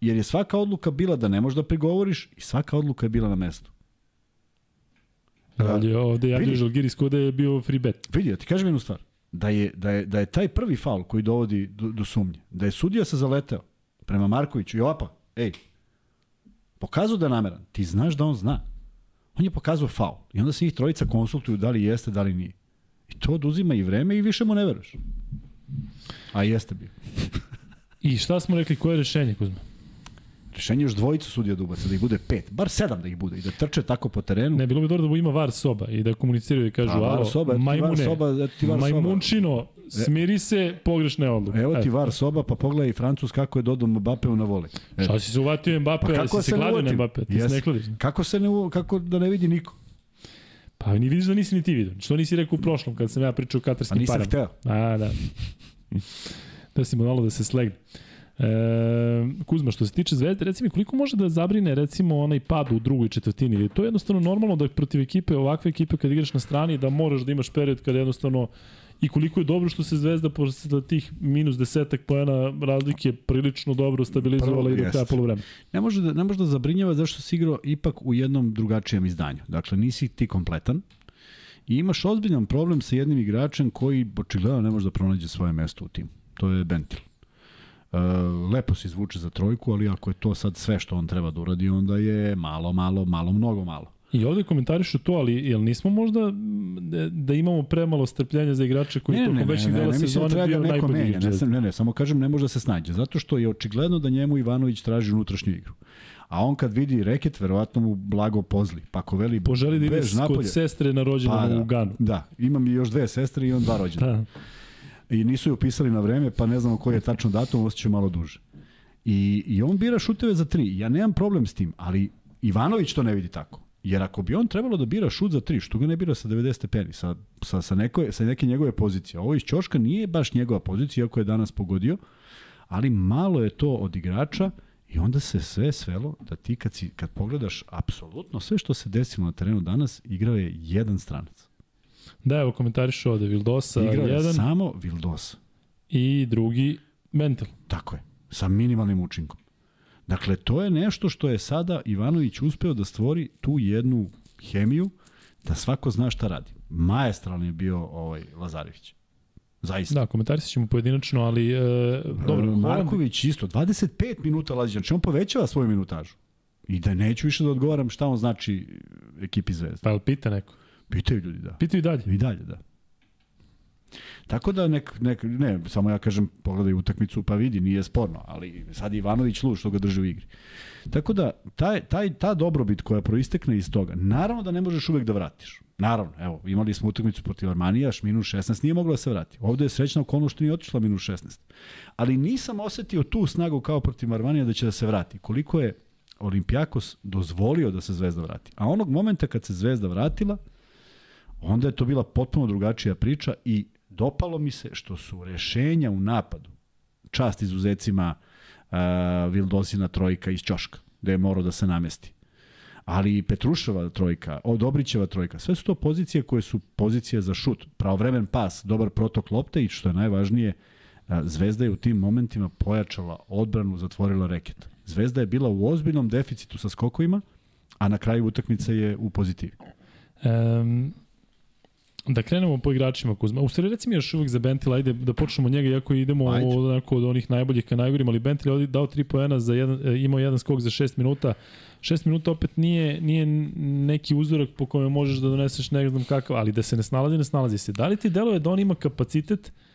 Jer je svaka odluka bila da ne možeš da prigovoriš i svaka odluka je bila na mestu. Ali ovde javljaju Žalgiris kod je bio free bet. Vidi, ti kažem jednu stvar. Da je, da je, da je taj prvi faul koji dovodi do, do sumnje, da je sudija se zaleteo prema Markoviću i opa, ej, pokazao da je nameran, ti znaš da on zna. On je pokazao faul. I onda se njih trojica konsultuju da li jeste, da li nije. I to oduzima i vreme i više mu ne veruješ. A jeste bio. I šta smo rekli, koje je rešenje, Kuzma? Rešenje još dvojica sudija da ubace, da ih bude pet, bar sedam da ih bude i da trče tako po terenu. Ne, bilo bi dobro da ima var soba i da komuniciraju i kažu, alo, soba, majmune, var soba, ti var majmunčino, soba. smiri se, pogrešne odluke. Evo ti var soba, pa pogledaj Francus kako je dodao Mbappeu na vole. E. Šta si se uvatio Mbappe, pa kako si se gladio na Mbappe, ti yes. ne Kako se ne, kako da ne vidi niko? Pa ni vidiš da nisi ni ti vidio. Što nisi rekao u prošlom kad sam ja pričao o katarskim parama? Pa nisam hteo. A, da. da si malo da se slegne. E, Kuzma, što se tiče Zvezde, reci mi koliko može da zabrine recimo onaj pad u drugoj četvrtini? Ili to je jednostavno normalno da protiv ekipe, ovakve ekipe kad igraš na strani, da moraš da imaš period kada jednostavno i koliko je dobro što se Zvezda posle tih minus desetak pojena razlike prilično dobro stabilizovala i do kraja polovremena. Ne može da ne može da zabrinjava zašto si igrao ipak u jednom drugačijem izdanju. Dakle nisi ti kompletan. I imaš ozbiljan problem sa jednim igračem koji očigledno ne može da pronađe svoje mesto u timu. To je Bentil. Uh, lepo se izvuče za trojku, ali ako je to sad sve što on treba da uradi, onda je malo, malo, malo, mnogo malo. I ovde komentarišu to, ali jel nismo možda da, da imamo premalo strpljenja za igrače koji ne, tokom većeg dela sezone da bio da najbolji menja, ne, ne, ne, samo kažem ne može da se snađe, zato što je očigledno da njemu Ivanović traži unutrašnju igru. A on kad vidi reket, verovatno mu blago pozli. Pa ako veli Poželi da ide kod sestre na rođendan pa, da, u Ganu. Da, imam još dve sestre i on dva rođena. Da i nisu je upisali na vreme, pa ne znamo koji je tačno datum, osjeća malo duže. I, I on bira šuteve za tri. Ja nemam problem s tim, ali Ivanović to ne vidi tako. Jer ako bi on trebalo da bira šut za tri, što ga ne bira sa 90 stepeni, sa, sa, sa, neko, sa neke njegove pozicije. Ovo iz Ćoška nije baš njegova pozicija, iako je danas pogodio, ali malo je to od igrača i onda se sve svelo da ti kad, si, kad pogledaš apsolutno sve što se desilo na terenu danas, igrao je jedan stranac. Da, evo komentariš ovde, Vildosa Igrao jedan. samo Vildosa. I drugi Mental. Tako je, sa minimalnim učinkom. Dakle, to je nešto što je sada Ivanović uspeo da stvori tu jednu hemiju, da svako zna šta radi. Majestralni je bio ovaj Lazarević. Zaista. Da, komentarisat ćemo pojedinačno, ali e, dobro. Marković isto, 25 minuta lazi, znači on povećava svoju minutažu. I da neću više da odgovaram šta on znači ekipi Zvezda. Pa li pita neko? Pitaju ljudi, da. Pitaju i dalje? I dalje, da. Tako da nek, nek, ne, samo ja kažem, pogledaj utakmicu pa vidi, nije sporno, ali sad Ivanović lud što ga drži u igri. Tako da, taj, taj, ta dobrobit koja proistekne iz toga, naravno da ne možeš uvek da vratiš. Naravno, evo, imali smo utakmicu protiv Armanija, minus 16 nije mogla da se vrati. Ovde je srećna okolnost što nije otišla minus 16. Ali nisam osetio tu snagu kao protiv Armanija da će da se vrati. Koliko je Olimpijakos dozvolio da se Zvezda vrati. A onog momenta kad se Zvezda vratila, onda je to bila potpuno drugačija priča i dopalo mi se što su rešenja u napadu, čast izuzecima uh, Vildosina trojka iz Ćoška, gde je morao da se namesti. Ali i Petruševa trojka, Odobrićeva trojka, sve su to pozicije koje su pozicije za šut. Pravovremen pas, dobar protok lopte i što je najvažnije, Zvezda je u tim momentima pojačala odbranu, zatvorila reket. Zvezda je bila u ozbiljnom deficitu sa skokovima, a na kraju utakmice je u pozitivi. Um, Da krenemo po igračima Kuzma. U stvari reci mi još uvijek za Bentil, ajde da počnemo od njega, iako idemo od, od onih najboljih ka najgorim, ali Bentil je dao 3 poena, za jedan, e, imao jedan skok za 6 minuta. 6 minuta opet nije, nije neki uzorak po kome možeš da doneseš ne znam kakav, ali da se ne snalazi, ne snalazi se. Da li ti deluje da on ima kapacitet uh,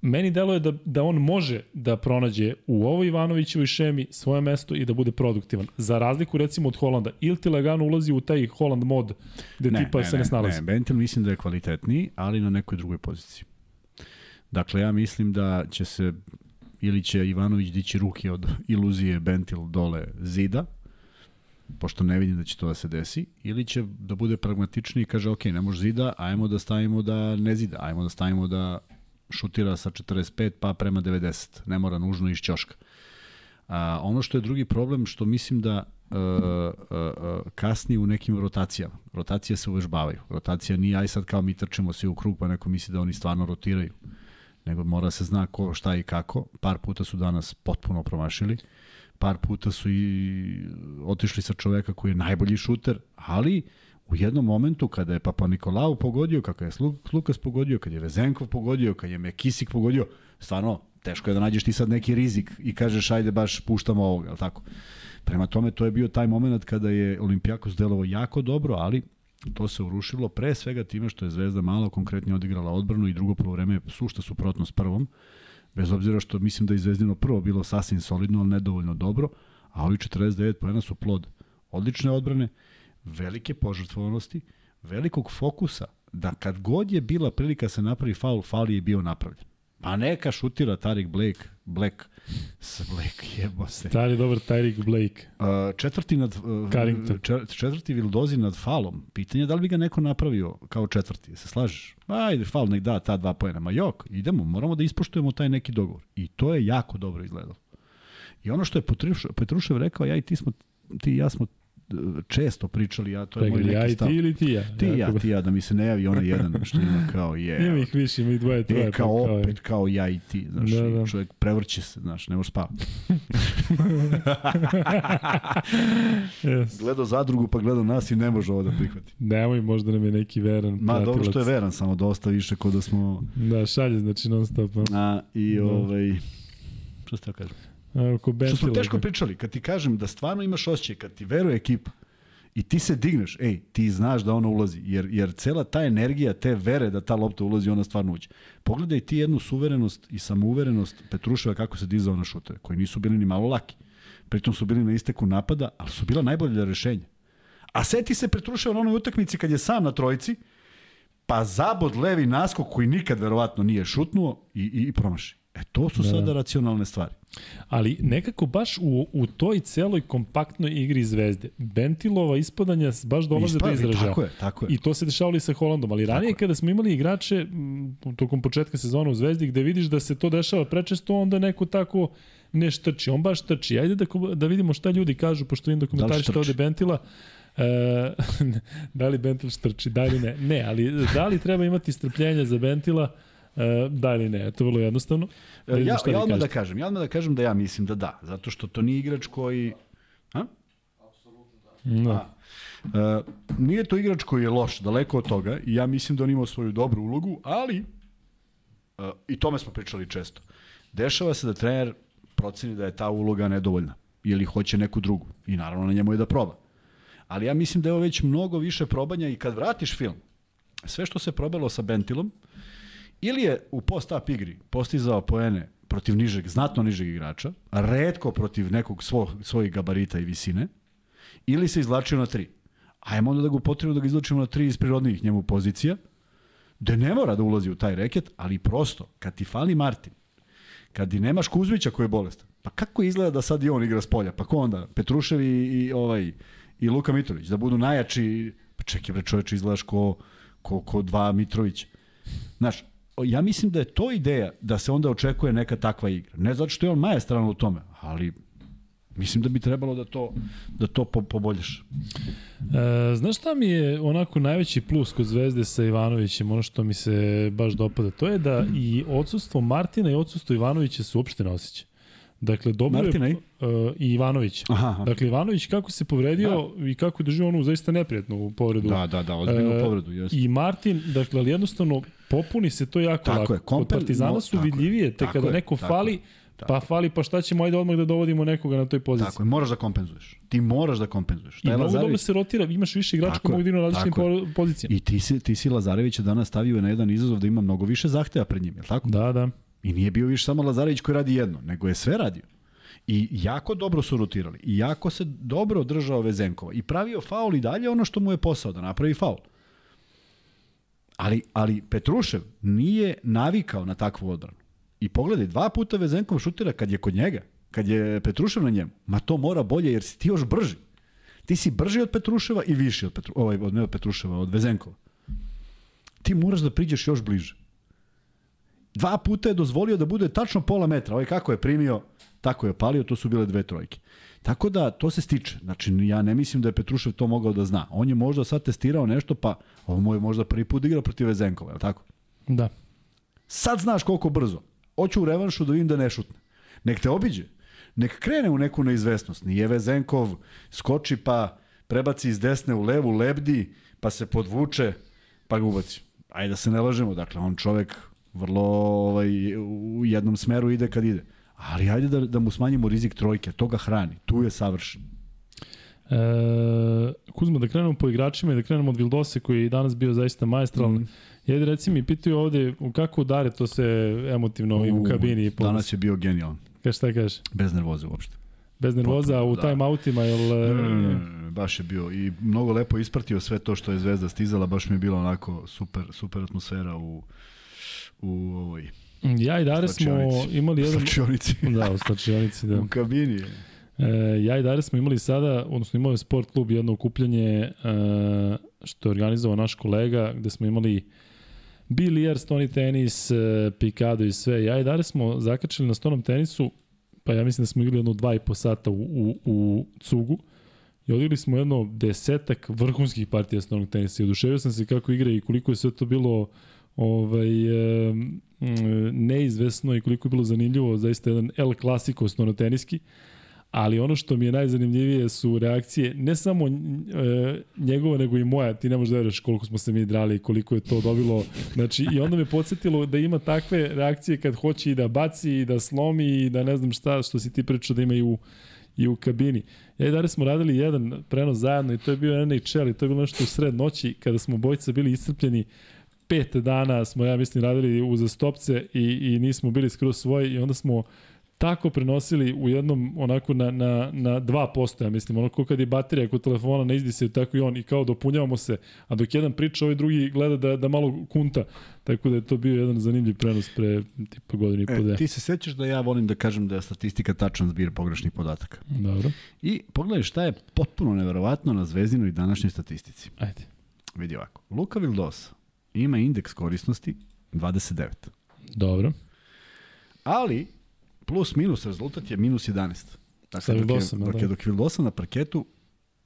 meni deluje da, da on može da pronađe u ovoj Ivanovićevoj šemi svoje mesto i da bude produktivan. Za razliku recimo od Holanda. Ili ti lagano ulazi u taj Holland mod gde ne, tipa ne, se ne snalazi. Ne, Bentel mislim da je kvalitetniji, ali na nekoj drugoj poziciji. Dakle, ja mislim da će se ili će Ivanović dići ruke od iluzije Bentil dole zida, pošto ne vidim da će to da se desi, ili će da bude pragmatičniji i kaže, ok, ne može zida, ajmo da stavimo da ne zida, ajmo da stavimo da šutira sa 45 pa prema 90, ne mora nužno iz ćoška. A, ono što je drugi problem, što mislim da uh, uh, kasni u nekim rotacijama. Rotacije se uvežbavaju. Rotacija nije aj sad kao mi trčemo svi u krug pa neko misli da oni stvarno rotiraju. Nego mora se zna ko, šta i kako. Par puta su danas potpuno promašili. Par puta su i otišli sa čoveka koji je najbolji šuter, ali u jednom momentu kada je Papa Nikolau pogodio, kako je Lukas pogodio, kad je Vezenkov pogodio, kad je Mekisik pogodio, stvarno teško je da nađeš ti sad neki rizik i kažeš ajde baš puštamo ovog, je tako? Prema tome to je bio taj moment kada je Olimpijakos delovo jako dobro, ali to se urušilo pre svega time što je Zvezda malo konkretnije odigrala odbranu i drugo polovreme je sušta suprotno s prvom, bez obzira što mislim da je Zvezdino prvo bilo sasvim solidno, ali nedovoljno dobro, a ovi 49 pojena su plod odlične odbrane velike požrtvovanosti, velikog fokusa, da kad god je bila prilika se napravi faul, faul je bio napravljen. Pa neka šutira Tarik Blake, Black, s Blake jebo se. Stari dobar Tarik Blake. Uh, četvrti nad, uh, četvrti Vildozi nad falom. Pitanje je da li bi ga neko napravio kao četvrti, se slažeš? Ajde, fal nek da ta dva pojena. Ma jok, idemo, moramo da ispoštujemo taj neki dogovor. I to je jako dobro izgledalo. I ono što je Petrušev rekao, ja i ti smo ti i ja smo često pričali, ja to je moj neki ja stav. ti ili ti ja? Ti ja, ti ja, da mi se ne javi onaj jedan što ima kao je. Ima ih više, ima ih dvoje, troje. E, kao opet, kao ja i ti, znaš, da, da. čovjek prevrće se, znaš, ne može spavati. yes. Gledao zadrugu pa gledao nas i ne može ovo da prihvati. Nemoj, možda nam je neki veran Ma, dobro što je veran, samo dosta više kod da smo... Da, šalje, znači non stop. A, i da. ovaj... Što ste kažem? Oko Što smo teško pričali, kad ti kažem da stvarno imaš osjećaj, kad ti veruje ekipa, i ti se digneš, ej, ti znaš da ona ulazi, jer, jer cela ta energija, te vere da ta lopta ulazi, ona stvarno uđe. Pogledaj ti jednu suverenost i samouverenost Petruševa kako se dizao na šuteve, koji nisu bili ni malo laki. Pritom su bili na isteku napada, ali su bila najbolja rešenja. A seti se Petruševa na onoj utakmici kad je sam na trojici, pa zabod levi naskok koji nikad verovatno nije šutnuo i, i, i promaši. E to su da. sada racionalne stvari. Ali nekako baš u, u toj celoj kompaktnoj igri Zvezde, Bentilova ispadanja baš dolaze Ispa, do izražaja. Tako je, tako je. I to se dešavalo i sa Holandom, ali ranije kada smo imali igrače tokom početka sezona u Zvezdi gde vidiš da se to dešava prečesto, onda neko tako ne štrči, on baš trči. Ajde da, da vidimo šta ljudi kažu, pošto vidim komentarište da ovde Bentila. E, da li Bentil štrči, da li ne? Ne, ali da li treba imati strpljenja za Bentila? E, da ili ne, to je vrlo jednostavno. Da ja, ja odmah da kažem, ja odmah da kažem da ja mislim da da, zato što to nije igrač koji... A? Apsolutno da. da. A, e, nije to igrač koji je loš, daleko od toga, i ja mislim da on ima svoju dobru ulogu, ali, e, i tome smo pričali često, dešava se da trener proceni da je ta uloga nedovoljna, ili hoće neku drugu, i naravno na njemu je da proba. Ali ja mislim da je ovo već mnogo više probanja i kad vratiš film, sve što se probalo sa Bentilom, ili je u post-up igri postizao poene protiv nižeg, znatno nižeg igrača, redko protiv nekog svog, svojih gabarita i visine, ili se izlačio na tri. Ajmo onda da ga upotrebimo da ga izlačimo na tri iz prirodnih njemu pozicija, da ne mora da ulazi u taj reket, ali prosto, kad ti fali Martin, kad ti nemaš Kuzmića koji je bolestan, pa kako izgleda da sad i on igra s polja? Pa ko onda? Petrušev i, i, ovaj, i Luka Mitrović, da budu najjači, pa čekaj bre čoveče, izgledaš ko, ko, ko dva Mitrovića. Znaš, ja mislim da je to ideja da se onda očekuje neka takva igra. Ne zato što je on majestralno u tome, ali mislim da bi trebalo da to, da to po, poboljaš. E, znaš šta mi je onako najveći plus kod Zvezde sa Ivanovićem, ono što mi se baš dopada, to je da i odsustvo Martina i odsustvo Ivanovića se uopšte ne osjeća. Dakle, dobro Martina je, uh, i Ivanović. Aha, aha. Dakle, Ivanović kako se povredio da. i kako je držao onu zaista neprijatnu povredu. Da, da, da, ozbiljnu uh, povredu. Jest. I Martin, dakle, ali jednostavno popuni se to jako tako lako. Je, Kompel, Kod Partizana su vidljivije, te kada je, neko fali, je, pa fali, pa šta ćemo, ajde odmah da dovodimo nekoga na toj poziciji. Tako je, moraš da kompenzuješ. Ti moraš da kompenzuješ. I mnogo dobro se rotira, imaš više igrača koji mogu da na različitim po, pozicijama. I ti si, ti si Lazarevića danas stavio na jedan izazov da ima mnogo više zahteva pred njim, je li tako? Da, da. I nije bio više samo Lazarević koji radi jedno, nego je sve radio. I jako dobro su rotirali. I jako se dobro držao Vezenkova. I pravio faul i dalje ono što mu je posao, da napravi faul. Ali, ali Petrušev nije navikao na takvu odbranu. I pogledaj, dva puta Vezenkov šutira kad je kod njega, kad je Petrušev na njemu. Ma to mora bolje jer si ti još brži. Ti si brži od Petruševa i viši od, Petru, ovaj, od, ne od Petruševa, od Vezenkova. Ti moraš da priđeš još bliže. Dva puta je dozvolio da bude tačno pola metra. Ovaj kako je primio, tako je palio, to su bile dve trojke. Tako da to se stiče. Znači ja ne mislim da je Petrušev to mogao da zna. On je možda sad testirao nešto, pa ovo mu je možda prvi put igrao protiv Vezenkova, je li tako? Da. Sad znaš koliko brzo. Hoću u revanšu da vidim da ne šutne. Nek te obiđe. Nek krene u neku neizvesnost. Nije Vezenkov, skoči pa prebaci iz desne u levu, lebdi, pa se podvuče, pa ga ubaci. Ajde da se ne lažemo. Dakle, on čovek vrlo ovaj, u jednom smeru ide kad ide. Ali ajde da, da mu smanjimo rizik trojke, to ga hrani, tu je savršen. E, Kuzma, da krenemo po igračima i da krenemo od Vildose koji je danas bio zaista majestralan. Mm. Jedi reci mi, pitaju ovde kako udare to se emotivno u, u kabini. Po danas je bio genijalan. Kaže šta kaže? Bez nervoze uopšte. Bez nervoza, a u da. time-outima, jel... Ne, ne, ne, baš je bio i mnogo lepo ispratio sve to što je Zvezda stizala, baš mi je bilo onako super, super atmosfera u, u ovoj Ja i Dare smo imali jedan... U slačionici. da, u slačionici, da. u kabini. E, ja i Dare smo imali sada, odnosno imao je sport klub jedno okupljanje e, što je organizovao naš kolega, gde smo imali bilijar, stoni tenis, e, pikado i sve. Ja i Dare smo zakačili na stonom tenisu, pa ja mislim da smo igrali jedno dva i po sata u, u, u cugu. I odigrali smo jedno desetak vrhunskih partija stonog tenisa. I oduševio sam se kako igra i koliko je sve to bilo ovaj, neizvesno i koliko je bilo zanimljivo, zaista jedan El Clasico teniski, ali ono što mi je najzanimljivije su reakcije, ne samo e, njegova, nego i moja, ti ne možeš da veriš koliko smo se mi drali i koliko je to dobilo, znači i onda me podsjetilo da ima takve reakcije kad hoće i da baci i da slomi i da ne znam šta, što si ti pričao da ima i u i u kabini. Ja i Dare smo radili jedan prenos zajedno i to je bio NHL i to je bilo nešto u sred noći kada smo bojica bili iscrpljeni pet dana smo, ja mislim, radili uz stopce i, i nismo bili skroz svoji i onda smo tako prenosili u jednom onako na, na, na 2%, ja mislim, onako kad je baterija kod telefona ne izdi se tako i on i kao dopunjavamo se, a dok jedan priča, ovaj drugi gleda da, da malo kunta, tako da je to bio jedan zanimljiv prenos pre tipa godinu i po e, Ti se sećaš da ja volim da kažem da je statistika tačan zbir pogrešnih podataka. Dobro. I pogledaj šta je potpuno neverovatno na Zvezdinoj današnjoj statistici. Ajde. Vidi ovako. Luka Vildosa, ima indeks korisnosti 29. Dobro. Ali, plus minus rezultat je minus 11. Dakle, dok, je, dok, je, da. dok je Vildosa na parketu,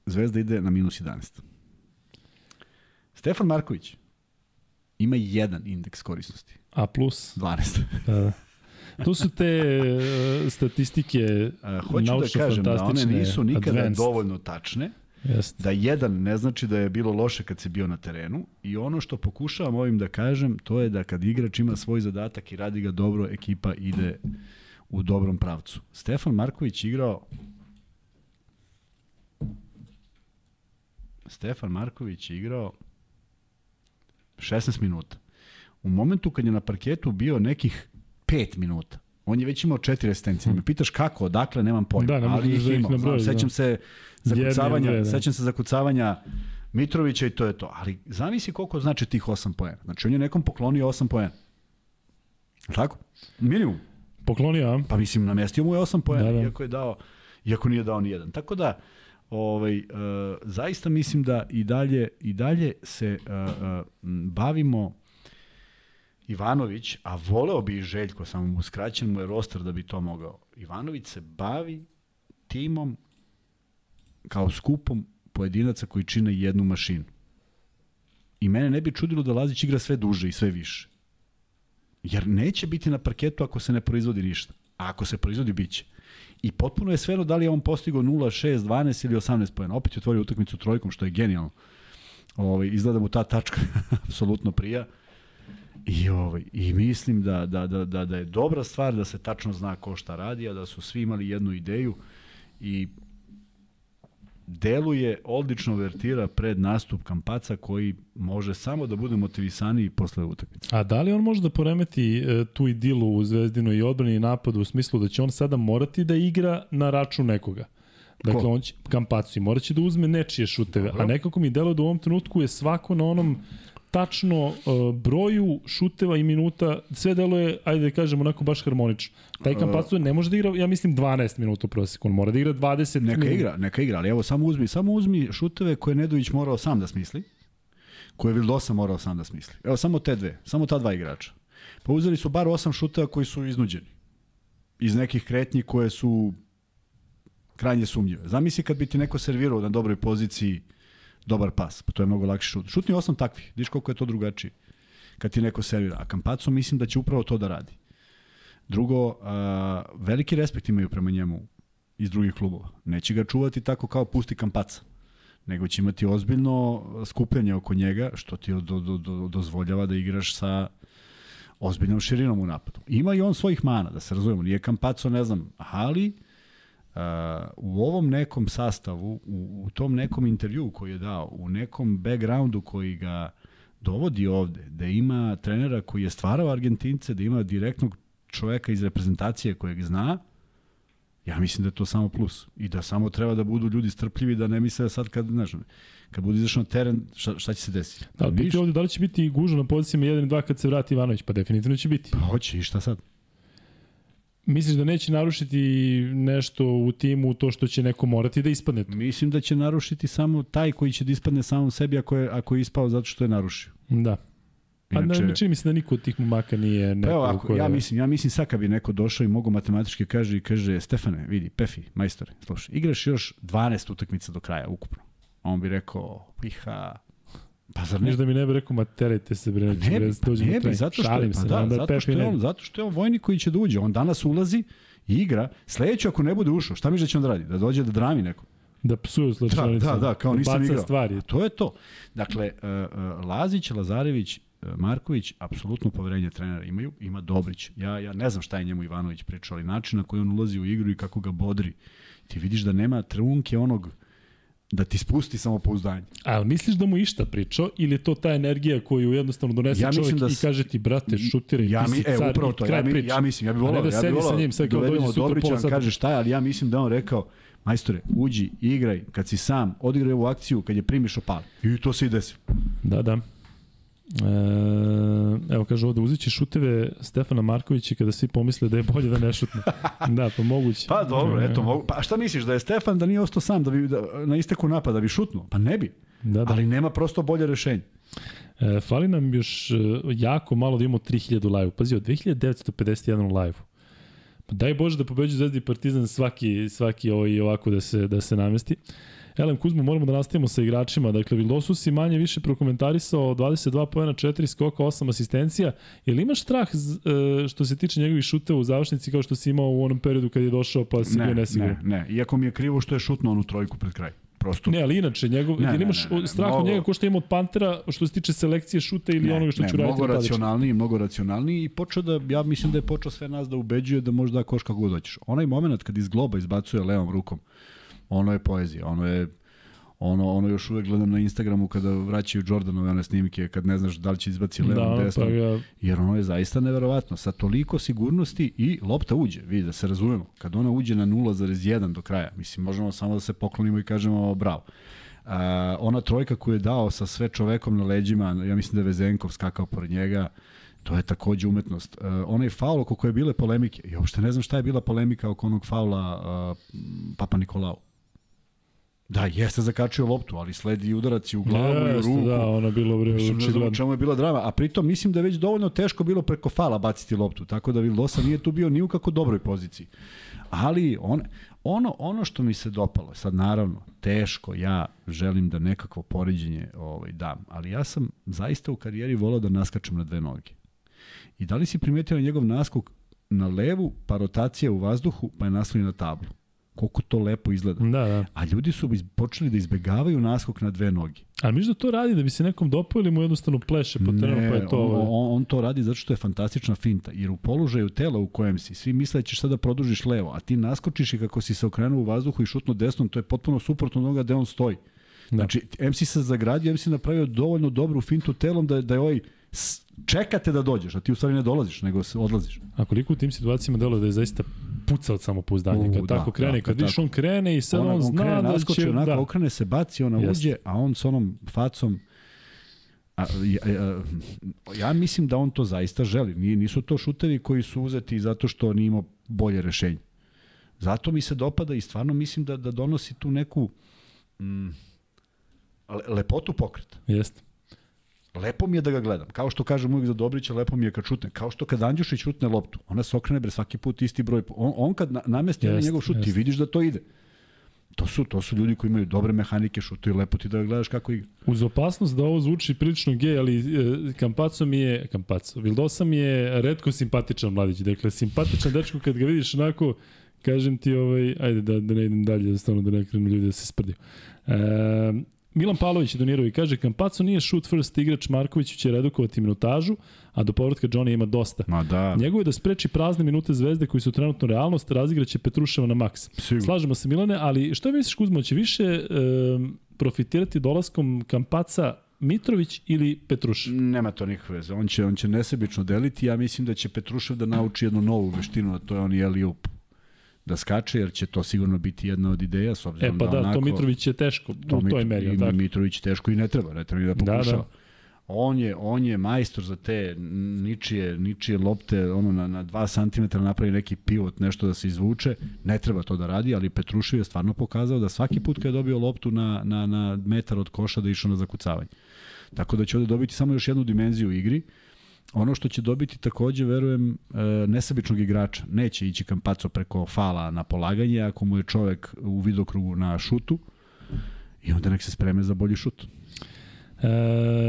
Zvezda ide na minus 11. Stefan Marković ima jedan indeks korisnosti. A plus? 12. da, da. Tu su te uh, statistike uh, Hoću da kažem da one nisu nikada advanced. dovoljno tačne, Jest. Da jedan ne znači da je bilo loše kad se bio na terenu i ono što pokušavam ovim da kažem to je da kad igrač ima svoj zadatak i radi ga dobro, ekipa ide u dobrom pravcu. Stefan Marković igrao Stefan Marković je igrao 16 minuta. U momentu kad je na parketu bio nekih 5 minuta, on je već imao četiri asistencije. Me pitaš kako, odakle, nemam pojma, da, ali ih da imao. Znam, sećam da. se zakucavanja, da. sećam se zakucavanja Mitrovića i to je to. Ali zamisli koliko znači tih 8 poena. Znači on je nekom poklonio 8 poena. Tako? Minimum. Poklonio, a? Pa mislim, namestio mu je 8 poena, da, da. iako je dao, iako nije dao ni jedan. Tako da, ovaj, uh, zaista mislim da i dalje, i dalje se uh, uh, bavimo Ivanović, a voleo bi i Željko, samo mu skraćen mu je roster da bi to mogao. Ivanović se bavi timom kao skupom pojedinaca koji čine jednu mašinu. I mene ne bi čudilo da Lazić igra sve duže i sve više. Jer neće biti na parketu ako se ne proizvodi ništa. A ako se proizvodi, bit će. I potpuno je svero da li je on postigao 0, 6, 12 ili 18 pojena. Opet je otvorio utakmicu trojkom, što je genijalno. Ovo, ovaj, izgleda mu ta tačka apsolutno prija. I, ovaj, I mislim da, da, da, da, da je dobra stvar da se tačno zna ko šta radi, a da su svi imali jednu ideju i deluje odlično vertira pred nastup Kampaca koji može samo da bude motivisaniji posle utakmice. A da li on može da poremeti e, tu idilu u Zvezdinu i odbrani i napadu u smislu da će on sada morati da igra na račun nekoga? Dakle, Ko? on će, Kampacu i morat će da uzme nečije šuteve, Dobro. a nekako mi delo da u ovom trenutku je svako na onom tačno uh, broju šuteva i minuta, sve delo je, ajde da kažemo, onako baš harmonično. Taj Kampacu ne može da igra, ja mislim, 12 minuta u proseku, on mora da igra 20 neka minuta. igra, neka igra, ali evo samo uzmi, samo uzmi šuteve koje Nedović morao sam da smisli, koje Vildosa morao sam da smisli. Evo samo te dve, samo ta dva igrača. Pa uzeli su bar osam šuteva koji su iznuđeni. Iz nekih kretnji koje su krajnje sumnjive. Zamisli kad bi ti neko servirao na dobroj poziciji dobar pas, pa to je mnogo lakše šut. Šutni osam takvih, vidiš koliko je to drugačije kad ti neko servira. A Kampaco mislim da će upravo to da radi. Drugo, a, veliki respekt imaju prema njemu iz drugih klubova. Neće ga čuvati tako kao pusti Kampaca, nego će imati ozbiljno skupljanje oko njega, što ti do, do, do, dozvoljava da igraš sa ozbiljnom širinom u napadu. Ima i on svojih mana, da se razumemo. Nije Kampaco, ne znam, ali u ovom nekom sastavu, u, u tom nekom intervju koji je dao, u nekom backgroundu koji ga dovodi ovde, da ima trenera koji je stvarao Argentince, da ima direktnog čoveka iz reprezentacije kojeg zna, ja mislim da je to samo plus. I da samo treba da budu ljudi strpljivi, da ne misle sad kad, znaš, kad budu izašao na teren, šta, šta će se desiti? Da, biti ovde, da li će biti gužo na pozicijama 1 i 2 kad se vrati Ivanović? Pa definitivno će biti. Pa hoće, i šta sad? Misliš da neće narušiti nešto u timu to što će neko morati da ispadne? Mislim da će narušiti samo taj koji će da ispadne samom sebi ako je, ako je ispao zato što je narušio. Da. Pa Inače, ne, čini mi se da niko od tih momaka nije neko evo, ako, koje... ja mislim, ja mislim sad kad bi neko došao i mogu matematički kaže i kaže Stefane, vidi, Pefi, majstore, slušaj, igraš još 12 utakmica do kraja ukupno. A on bi rekao, piha, Pa zar ne? da mi ne bi rekao, materajte se, bre, ne, bi, pa ne bi, zato što, Šalim pa se, da, zato, što je on, zato što je on vojnik koji će da uđe. On danas ulazi i igra. Sledeće ako ne bude ušao, šta mi da će on da radi? Da dođe da drami neko? Da psuju slučajnice. Da, da, da, kao da nisam igrao. Stvari. A to je to. Dakle, uh, uh, Lazić, Lazarević, uh, Marković, apsolutno poverenje trenera imaju, ima Dobrić. Ja, ja ne znam šta je njemu Ivanović pričao, ali način na koji on ulazi u igru i kako ga bodri. Ti vidiš da nema trunke onog da ti spusti samopouzdanje. Ali misliš da mu išta pričao ili je to ta energija koju jednostavno donese ja čovjek da s... i kaže ti brate šutiraj ja mi, ti si e, car upravo to, ja, mi, ja mislim ja bih volao da ja bih volao sa njim sad kao dođe Dobrića, pola kaže šta je, ali ja mislim da on rekao majstore, uđi, igraj, kad si sam, odigraj ovu akciju, kad je primiš opal. I to se i desi. Da, da. E, evo kaže ovde, uzići šuteve Stefana Markovića kada svi pomisle da je bolje da ne šutne. da, pa moguće. Pa dobro, eto, e. mogu. Pa šta misliš, da je Stefan da nije ostao sam, da bi da, na isteku napada, da bi šutnuo? Pa ne bi. Da, da. Ali nema prosto bolje rešenje. E, fali nam još e, jako malo da imamo 3000 live. Pazi, od 2951 u live. Pa daj Bože da pobeđu Zvezdi i Partizan svaki, svaki ovaj, ovako da se, da se namesti. Elem Kuzmo, moramo da nastavimo sa igračima. Dakle, Vildosus je manje više prokomentarisao 22 pojena, 4 skoka, 8 asistencija. Je li imaš strah e, što se tiče njegovih šuteva u završnici kao što si imao u onom periodu kad je došao pa si ne, bio nesiguran? Ne, ne, iako mi je krivo što je šutno onu trojku pred kraj. Prosto. Ne, ali inače, njegov, ne, ne, imaš ne, ne, ne, strah od njega ko što ima od Pantera što se tiče selekcije šuta ili ne, onoga što ne, ću raditi? Mnogo racionalniji, mnogo racionalniji i počeo da, ja mislim da je počeo sve nas da ubeđuje da možda koš kako god hoćeš. Onaj moment kad iz globa izbacuje levom rukom, ono je poezija, ono je Ono, ono još uvek gledam na Instagramu kada vraćaju Jordanove one snimke, kad ne znaš da li će izbaci levom, da, desnom. Pa ja... Jer ono je zaista neverovatno. Sa toliko sigurnosti i lopta uđe. Vidi, da se razumemo. Kad ona uđe na 0,1 do kraja, mislim, možemo samo da se poklonimo i kažemo bravo. Uh, ona trojka koju je dao sa sve čovekom na leđima, ja mislim da je Vezenkov skakao pored njega, to je takođe umetnost. Uh, onaj faul oko koje je bile polemike, ja uopšte ne znam šta je bila polemika oko onog faula uh, Papa Nikolau. Da, jeste zakačio loptu, ali sledi udarac i u glavu jeste, i u ruku. Da, ona bilo bre. U čemu je bila drama. A pritom mislim da je već dovoljno teško bilo preko fala baciti loptu, tako da Vildosa nije tu bio ni u kako dobroj poziciji. Ali on, ono, ono što mi se dopalo, sad naravno, teško, ja želim da nekakvo poređenje ovaj, dam, ali ja sam zaista u karijeri volao da naskačem na dve noge. I da li si primetio na njegov naskok na levu, pa rotacija u vazduhu, pa je naslonjen na tablu koliko to lepo izgleda. Da, da. A ljudi su počeli da izbegavaju naskok na dve noge. A mi da to radi da bi se nekom dopao ili mu jednostavno pleše po terenu pa je to... On, on, on to radi zato što je fantastična finta, jer u položaju tela u kojem si, svi misle da ćeš sada produžiš levo, a ti naskočiš i kako si se okrenuo u vazduhu i šutno desnom, to je potpuno suprotno od onoga gde on stoji. Da. Znači, MC se zagradio, MC napravio dovoljno dobru fintu telom da, da je ovaj čekate da dođeš, a ti u stvari ne dolaziš, nego se odlaziš. A koliko u tim situacijama delo da je zaista puca od samopouzdanja, kad da, tako krene, da, kad vidiš on krene i sad on, on zna krene, da će... Onako, da. okrene se, baci, ona Jest. uđe, a on s onom facom A, ja, ja mislim da on to zaista želi. Nije, nisu to šutevi koji su uzeti zato što nije imao bolje rešenje. Zato mi se dopada i stvarno mislim da, da donosi tu neku mm, lepotu pokreta. Jeste. Lepo mi je da ga gledam. Kao što kažem uvijek za Dobrića, lepo mi je kad šutne. Kao što kad Andjušić šutne loptu, ona se okrene bre svaki put isti broj. On, on kad namesti jest, njegov šut, jest. ti vidiš da to ide. To su, to su ljudi koji imaju dobre mehanike, šutuju lepo ti da ga gledaš kako igra. Uz opasnost da ovo zvuči prilično gej, ali e, Kampaco mi je, Kampaco, Vildosa mi je redko simpatičan mladić. Dakle, simpatičan dečko kad ga vidiš onako, kažem ti, ovaj, ajde da, da ne idem dalje, da stvarno da ne krenu ljudi da se sprdiju. E, Milan Pavlović je donirao i kaže Kampaco nije shoot first igrač, Marković će redukovati minutažu, a do povratka Johnny ima dosta. Ma da. Njegovo je da spreči prazne minute zvezde koji su trenutno realnost, razigraće Petruševa na maks. Sigur. Slažemo se Milane, ali što misliš Kuzmo, će više e, profitirati dolaskom Kampaca Mitrović ili Petrušev? Nema to nikakve veze. On će, on će nesebično deliti. Ja mislim da će Petrušev da nauči jednu novu veštinu, a to je on i Eliup da skače, jer će to sigurno biti jedna od ideja, s obzirom e, pa da, da onako, to Mitrović je teško to u toj meri. Tako? Mitrović teško i ne treba, ne treba da pokušava. Da, da. On je, on je majstor za te ničije, ničije lopte, ono na, na 2 cm napravi neki pivot, nešto da se izvuče, ne treba to da radi, ali Petrušev je stvarno pokazao da svaki put kad je dobio loptu na, na, na metar od koša da išao na zakucavanje. Tako da će ovde dobiti samo još jednu dimenziju u igri, Ono što će dobiti takođe, verujem, e, nesebičnog igrača. Neće ići Kampaco preko fala na polaganje, ako mu je čovek u vidokrugu na šutu, i onda nek se spreme za bolji šut. E,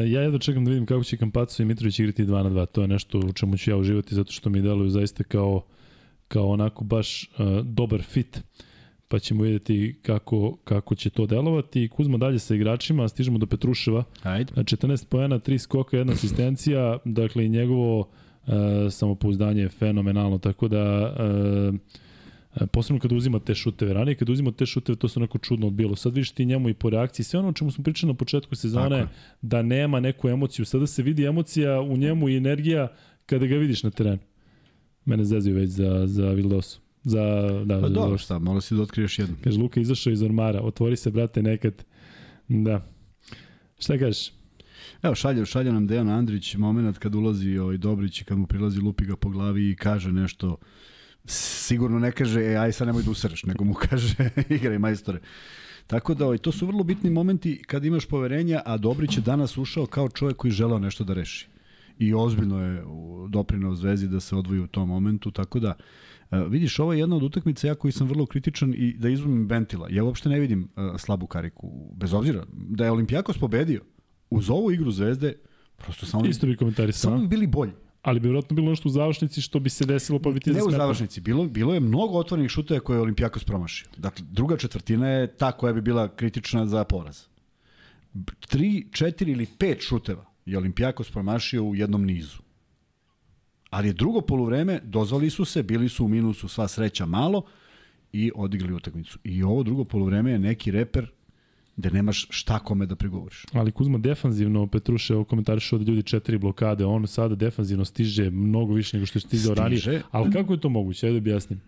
ja jedno čekam da vidim kako će Kampaco i Mitrović igrati 2 na 2. To je nešto u čemu ću ja uživati zato što mi deluju zaista kao, kao onako baš uh, dobar fit. Pa ćemo vidjeti kako, kako će to delovati. Kuzmo dalje sa igračima, stižemo do Petruševa. Ajde. 14 poena, 3 skoka, jedna asistencija, dakle i njegovo uh, samopouzdanje je fenomenalno, tako da uh, posebno kada uzima te šuteve. Ranije kada uzima te šuteve, to se onako čudno odbilo. Sad vidiš ti njemu i po reakciji, sve ono o čemu smo pričali na početku sezone, da nema neku emociju. Sada se vidi emocija u njemu i energija kada ga vidiš na terenu. Mene zezio već za, za Vildosu. Za, da, pa dobro, šta, malo si da otkriješ jednu. Kaže, Luka izašao iz ormara, otvori se, brate, nekad. Da. Šta kažeš? Evo, šalje, šalje nam Dejan Andrić moment kad ulazi ovaj Dobrić i kad mu prilazi lupi ga po glavi i kaže nešto sigurno ne kaže, e, aj sad nemoj da usreš, nego mu kaže, igraj majstore. Tako da ovaj, to su vrlo bitni momenti kad imaš poverenja, a Dobrić je danas ušao kao čovjek koji želeo nešto da reši. I ozbiljno je doprinao Zvezdi da se odvoji u tom momentu, tako da vidiš, ovo je jedna od utakmica ja koji sam vrlo kritičan i da izvumim Bentila. Ja uopšte ne vidim uh, slabu kariku, bez obzira da je Olimpijakos pobedio. Uz ovu igru Zvezde, prosto samo... Isto bi komentarisao. Samo bi bili bolji. Ali bi vjerojatno bilo nešto u završnici što bi se desilo pa bi ti Ne u završnici, bilo, bilo je mnogo otvorenih šuteva koje je Olimpijakos promašio. Dakle, druga četvrtina je ta koja bi bila kritična za poraz. Tri, četiri ili pet šuteva je Olimpijakos promašio u jednom nizu. Ali drugo poluvreme, dozvali su se, bili su u minusu sva sreća malo i odigrali utakmicu. I ovo drugo poluvreme je neki reper gde nemaš šta kome da prigovoriš. Ali Kuzma defanzivno Petruše ovo komentariše od ljudi četiri blokade, on sada defanzivno stiže mnogo više nego što je stizao ranije. Ali kako je to moguće? Ajde da objasnim.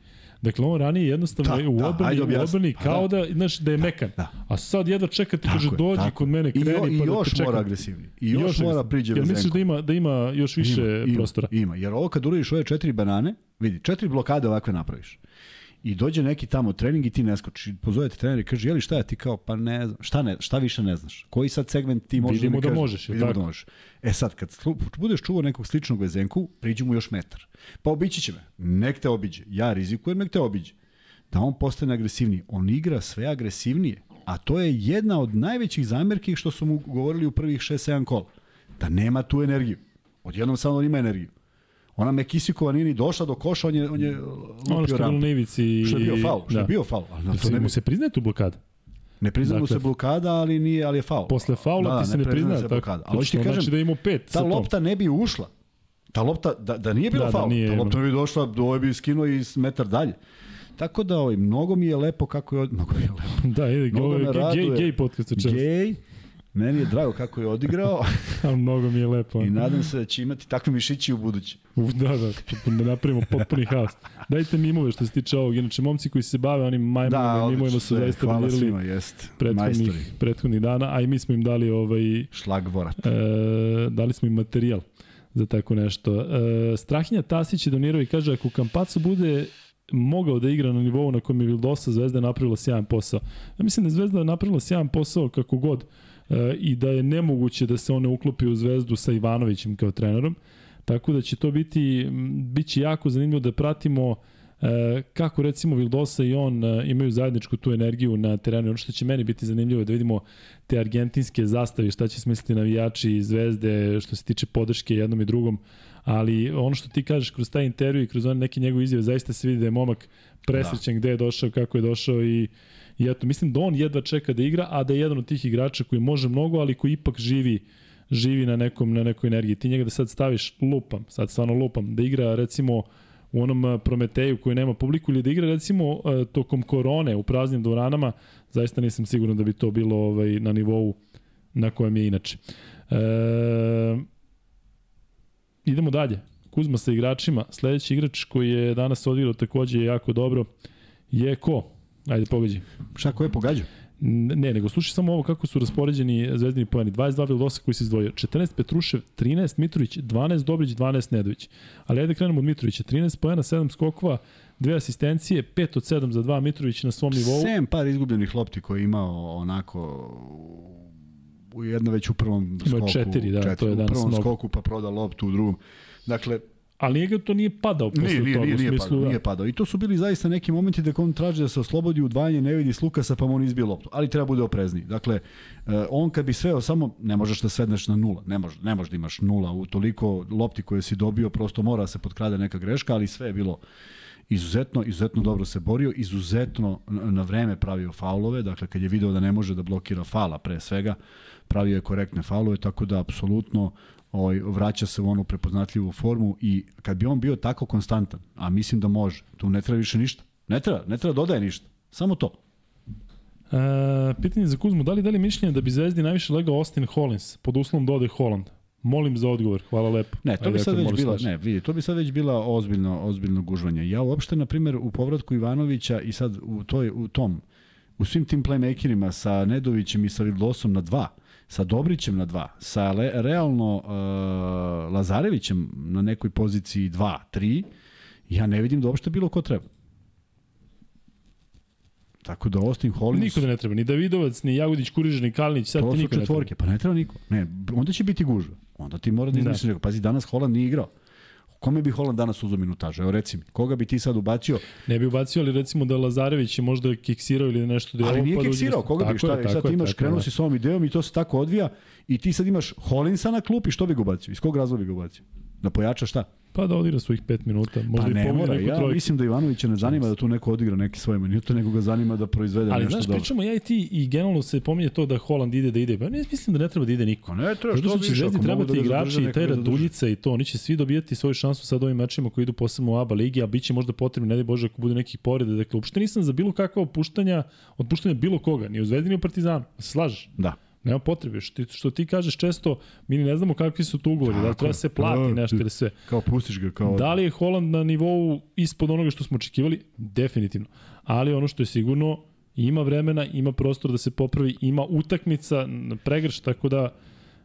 Dakle, on ranije jednostavno da, u da, odbrani, u odbrani pa, kao da, da, znaš, da je mekan. Da. A sad jedva čeka ti kaže dođi tako. kod mene, kreni I, pa i da te čekam. mora agresivni. I još, još mora priđe Jel misliš da ima, da ima još više ima, prostora? Ima, ima, jer ovo kad uradiš ove četiri banane, vidi, četiri blokade ovakve napraviš i dođe neki tamo trening i ti ne skočiš. Pozove te trener i kaže, jeli šta je ti kao, pa ne znam, šta, ne, šta više ne znaš? Koji sad segment ti možeš Vidimo da, da možeš. Vidimo da tako? da možeš. E sad, kad budeš čuvao nekog sličnog vezenku, priđi mu još metar. Pa obići će me. Nek te obiđe. Ja rizikujem, nek te obiđe. Da on postane agresivniji. On igra sve agresivnije. A to je jedna od najvećih zamerki što su mu govorili u prvih 6-7 kola. Da nema tu energiju. Odjednom samo on ima energiju. Ona Mekisikova nije ni došla do koša, on je, on je lupio rampu. na ivici. Što je bio faul, što da. je bio faul. Ali na to ne bi... se priznaje tu blokada? Ne priznaje dakle, mu se blokada, ali nije, ali je faul. Posle faula da, ti se ne, ne priznaje se blokada. Ali hoćeš ti kažem, znači da ima pet ta lopta ne bi ušla. Ta lopta, da, da nije bilo da, da faul, da nije, ta lopta ne bi došla, do ovaj bi skinuo i metar dalje. Tako da ovaj, mnogo mi je lepo kako je, mnogo mi je lepo. Da, ide, mnogo gej, gej, gej podcast. Gej, Meni je drago kako je odigrao. A mnogo mi je lepo. I nadam se da će imati takve mišići u budući. Da, da, da napravimo potpuni haos. Dajte mimove što se tiče ovog. Inače, momci koji se bave onim majmovima da, mimovima su zaista hvala svima, jest. Prethodnih, prethodnih dana, a i mi smo im dali ovaj... Šlagvorat. E, dali smo im materijal za tako nešto. E, Strahinja Tasić je donirao i kaže, ako Kampacu bude mogao da igra na nivou na kojem je Vildosa Zvezda napravila sjajan posao. Ja mislim da je Zvezda napravila sjajan posao kako god i da je nemoguće da se one uklopi u Zvezdu sa Ivanovićem kao trenerom. Tako da će to biti, biće jako zanimljivo da pratimo e, kako recimo Vildosa i on e, imaju zajedničku tu energiju na terenu. Ono što će meni biti zanimljivo je da vidimo te argentinske zastave, šta će smisliti navijači i zvezde što se tiče podrške jednom i drugom. Ali ono što ti kažeš kroz taj intervju i kroz one neke njegove izjave, zaista se vidi da je momak presrećen da. gde je došao, kako je došao i I eto, mislim da on jedva čeka da igra, a da je jedan od tih igrača koji može mnogo, ali koji ipak živi živi na nekom na nekoj energiji. Ti njega da sad staviš lupam, sad stvarno lupam, da igra recimo u onom Prometeju koji nema publiku ili da igra recimo e, tokom korone u praznim dvoranama, zaista nisam siguran da bi to bilo ovaj, na nivou na kojem je inače. E, idemo dalje. Kuzma sa igračima. Sledeći igrač koji je danas odigrao takođe jako dobro je ko? Ajde, pogađi. Šta, ko je pogađao? Ne, nego slušaj samo ovo kako su raspoređeni zvezdini pojeni. 22 Vildosa koji se izdvojio, 14 Petrušev, 13 Mitrović, 12 Dobrić, 12 Nedović. Ali ajde krenemo od Mitrovića. 13 pojena, 7 skokova, dve asistencije, 5 od 7 za 2 Mitrović na svom nivou. 7 par izgubljenih lopti koje je imao onako u jedno već u prvom skoku. Ima četiri, da, četiri, to je danas U prvom mnogo. skoku pa proda loptu u drugom. Dakle, Ali njega to nije padao posle nije, nije, toga. Nije, nije, smislu, padao, da. nije padao. I to su bili zaista neki momenti da on traži da se oslobodi udvajanje, ne vidi s Lukasa pa mu on izbije loptu. Ali treba bude oprezni. Dakle, eh, on kad bi sveo samo, ne možeš da svedneš na nula. Ne, može, ne možeš da imaš nula u toliko lopti koje si dobio, prosto mora se potkrade neka greška, ali sve je bilo izuzetno, izuzetno dobro se borio, izuzetno na vreme pravio faulove, dakle kad je video da ne može da blokira fala pre svega, pravio je korektne faulove, tako da apsolutno ovaj, vraća se u onu prepoznatljivu formu i kad bi on bio tako konstantan, a mislim da može, tu ne treba više ništa. Ne treba, ne treba dodaje ništa. Samo to. E, pitanje za Kuzmu, da li da li mišljenje da bi Zvezdi najviše legao Austin Hollins pod uslovom dode Holland? Molim za odgovor, hvala lepo. Ne, to bi sad već bila, ne, vidi, to bi sad već bila ozbiljno, ozbiljno gužvanje. Ja uopšte, na primjer, u povratku Ivanovića i sad u, toj, u tom, u svim tim playmakerima sa Nedovićem i sa Vildosom na dva, sa Dobrićem na 2, sa le, realno uh, Lazarevićem na nekoj poziciji 2, 3, ja ne vidim da uopšte bilo ko treba. Tako da Austin Hollins... Niko da ne treba, ni Davidovac, ni Jagodić, Kuriž, ni Kalinić, sad ti niko četvorke, ne treba. pa ne treba niko. Ne, onda će biti gužva. Onda ti mora da izmisliš. Da. Pazi, danas Holland nije igrao. Kome bi Holand danas uzao minutažu? Evo reci mi, koga bi ti sad ubacio? Ne bi ubacio, ali recimo da Lazarević je možda kiksirao ili nešto. Da ali nije pa kiksirao, koga bi, šta je, sad ti imaš, krenuo si s ovom idejom i to se tako odvija i ti sad imaš Holinsa na klupi, što bi ga ubacio? Iz kog razloga bi ga ubacio? Da pojača šta? Pa da odigra svojih 5 minuta, možda pa i mora, ja trojke. mislim da Ivanovića ne zanima da tu neko odigra neke svoje minute, nego ga zanima da proizvede Ali, nešto znaš, dobro. Ali znaš, pričamo ja i ti i generalno se pominje to da Holand ide da ide. Ja ne mislim da ne treba da ide niko. Pa ne treba, što, što će Zvezdi trebati da igrači i taj Raduljica i to. Oni će svi dobijati svoju šansu sad ovim mečima koji idu posebno u ABA ligi, a bit će možda potrebno, ne daj Bože, ako bude nekih povreda. Dakle, uopšte nisam za bilo kakva opuštanja, otpuštanja bilo koga, ni u Zvezdi, ni u Partizanu. Se slažeš? Da. Nema potrebe. Što ti, što ti kažeš često, mi ne znamo kakvi su tu ugovori, da li treba se plati da, nešto ili sve. Kao pustiš ga. Kao... Da li je Holand na nivou ispod onoga što smo očekivali? Definitivno. Ali ono što je sigurno, ima vremena, ima prostor da se popravi, ima utakmica, pregrš, tako da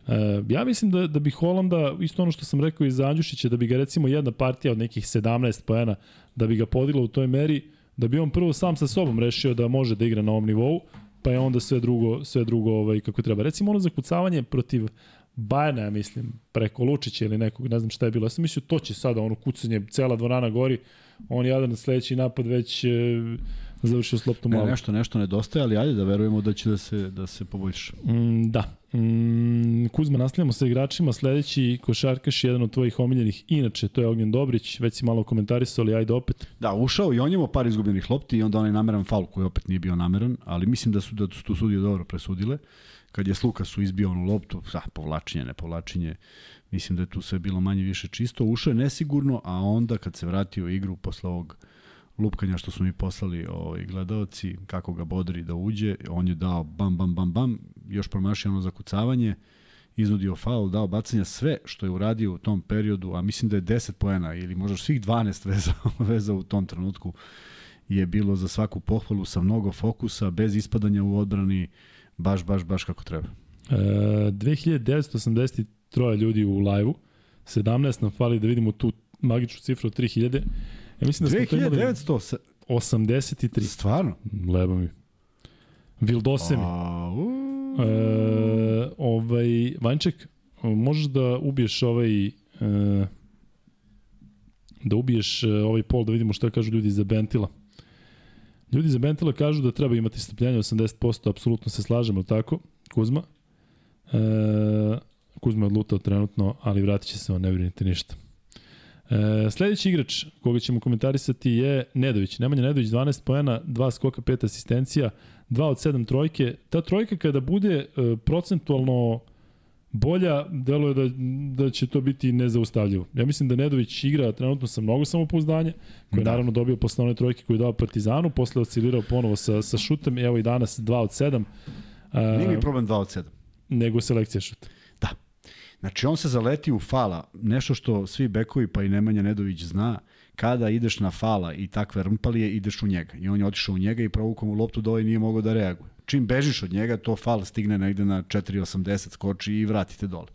e, ja mislim da, da bi Holanda, isto ono što sam rekao iz Andjušića, da bi ga recimo jedna partija od nekih 17 pojena, da bi ga podigla u toj meri, da bi on prvo sam sa sobom rešio da može da igra na ovom nivou, pa je onda sve drugo, sve drugo ovaj, kako treba. Recimo ono zakucavanje protiv Bajana, ja mislim, preko Lučića ili nekog, ne znam šta je bilo. Ja sam mislio, to će sada ono kucanje, cela dvorana gori, on jadan sledeći napad već e, završio s loptom ne, nešto, nešto nedostaje, ali ajde da verujemo da će da se, da se poboljša. Mm, da. Mm, Kuzma, nastavljamo sa igračima. Sledeći košarkaš je jedan od tvojih omiljenih. Inače, to je Ognjen Dobrić. Već si malo komentarisao, ali ajde opet. Da, ušao i on imao par izgubljenih lopti i onda onaj nameran faul koji opet nije bio nameran, ali mislim da su, da su tu sudije dobro presudile. Kad je Sluka su izbio onu loptu, da, povlačenje, ne povlačenje, mislim da je tu sve bilo manje više čisto. Ušao je nesigurno, a onda kad se vratio igru posle ovog lupkanja što su mi poslali ovaj, gledalci, kako ga bodri da uđe, on je dao bam, bam, bam, bam, još promašio ono zakucavanje, iznudio faul, dao bacanja, sve što je uradio u tom periodu, a mislim da je 10 poena ili možda svih 12 veza, veza u tom trenutku je bilo za svaku pohvalu sa mnogo fokusa, bez ispadanja u odbrani, baš, baš, baš kako treba. E, 2983 ljudi u live-u, 17 nam fali da vidimo tu magičnu cifru od 3000. Ja mislim da smo 2900... 83. Stvarno? Leba mi. Vildose mi. E, ovaj, Vanček, možeš da ubiješ ovaj... E, da ubiješ e, ovaj pol, da vidimo šta kažu ljudi za Bentila. Ljudi za Bentila kažu da treba imati strpljenje 80%, apsolutno se slažemo, tako? Kuzma? E, Kuzma je odlutao trenutno, ali vratit će se on, ne brinite ništa. E, sledeći igrač koga ćemo komentarisati je Nedović. Nemanja Nedović 12 poena, 2 skoka, 5 asistencija, 2 od 7 trojke. Ta trojka kada bude e, procentualno bolja, deluje da, da će to biti nezaustavljivo. Ja mislim da Nedović igra trenutno sa mnogo samopouzdanja, koji je da. naravno dobio posle one trojke koju je dao Partizanu, posle oscilirao ponovo sa, sa šutem, evo i danas 2 od 7. E, Nije mi problem 2 od 7. Nego selekcija šuta. Znači, on se zaleti u fala, nešto što svi bekovi, pa i Nemanja Nedović zna, kada ideš na fala i takve rmpalije, ideš u njega. I on je otišao u njega i provukao mu loptu da ovaj nije mogao da reaguje. Čim bežiš od njega, to fal stigne negde na 4.80, skoči i vratite dole.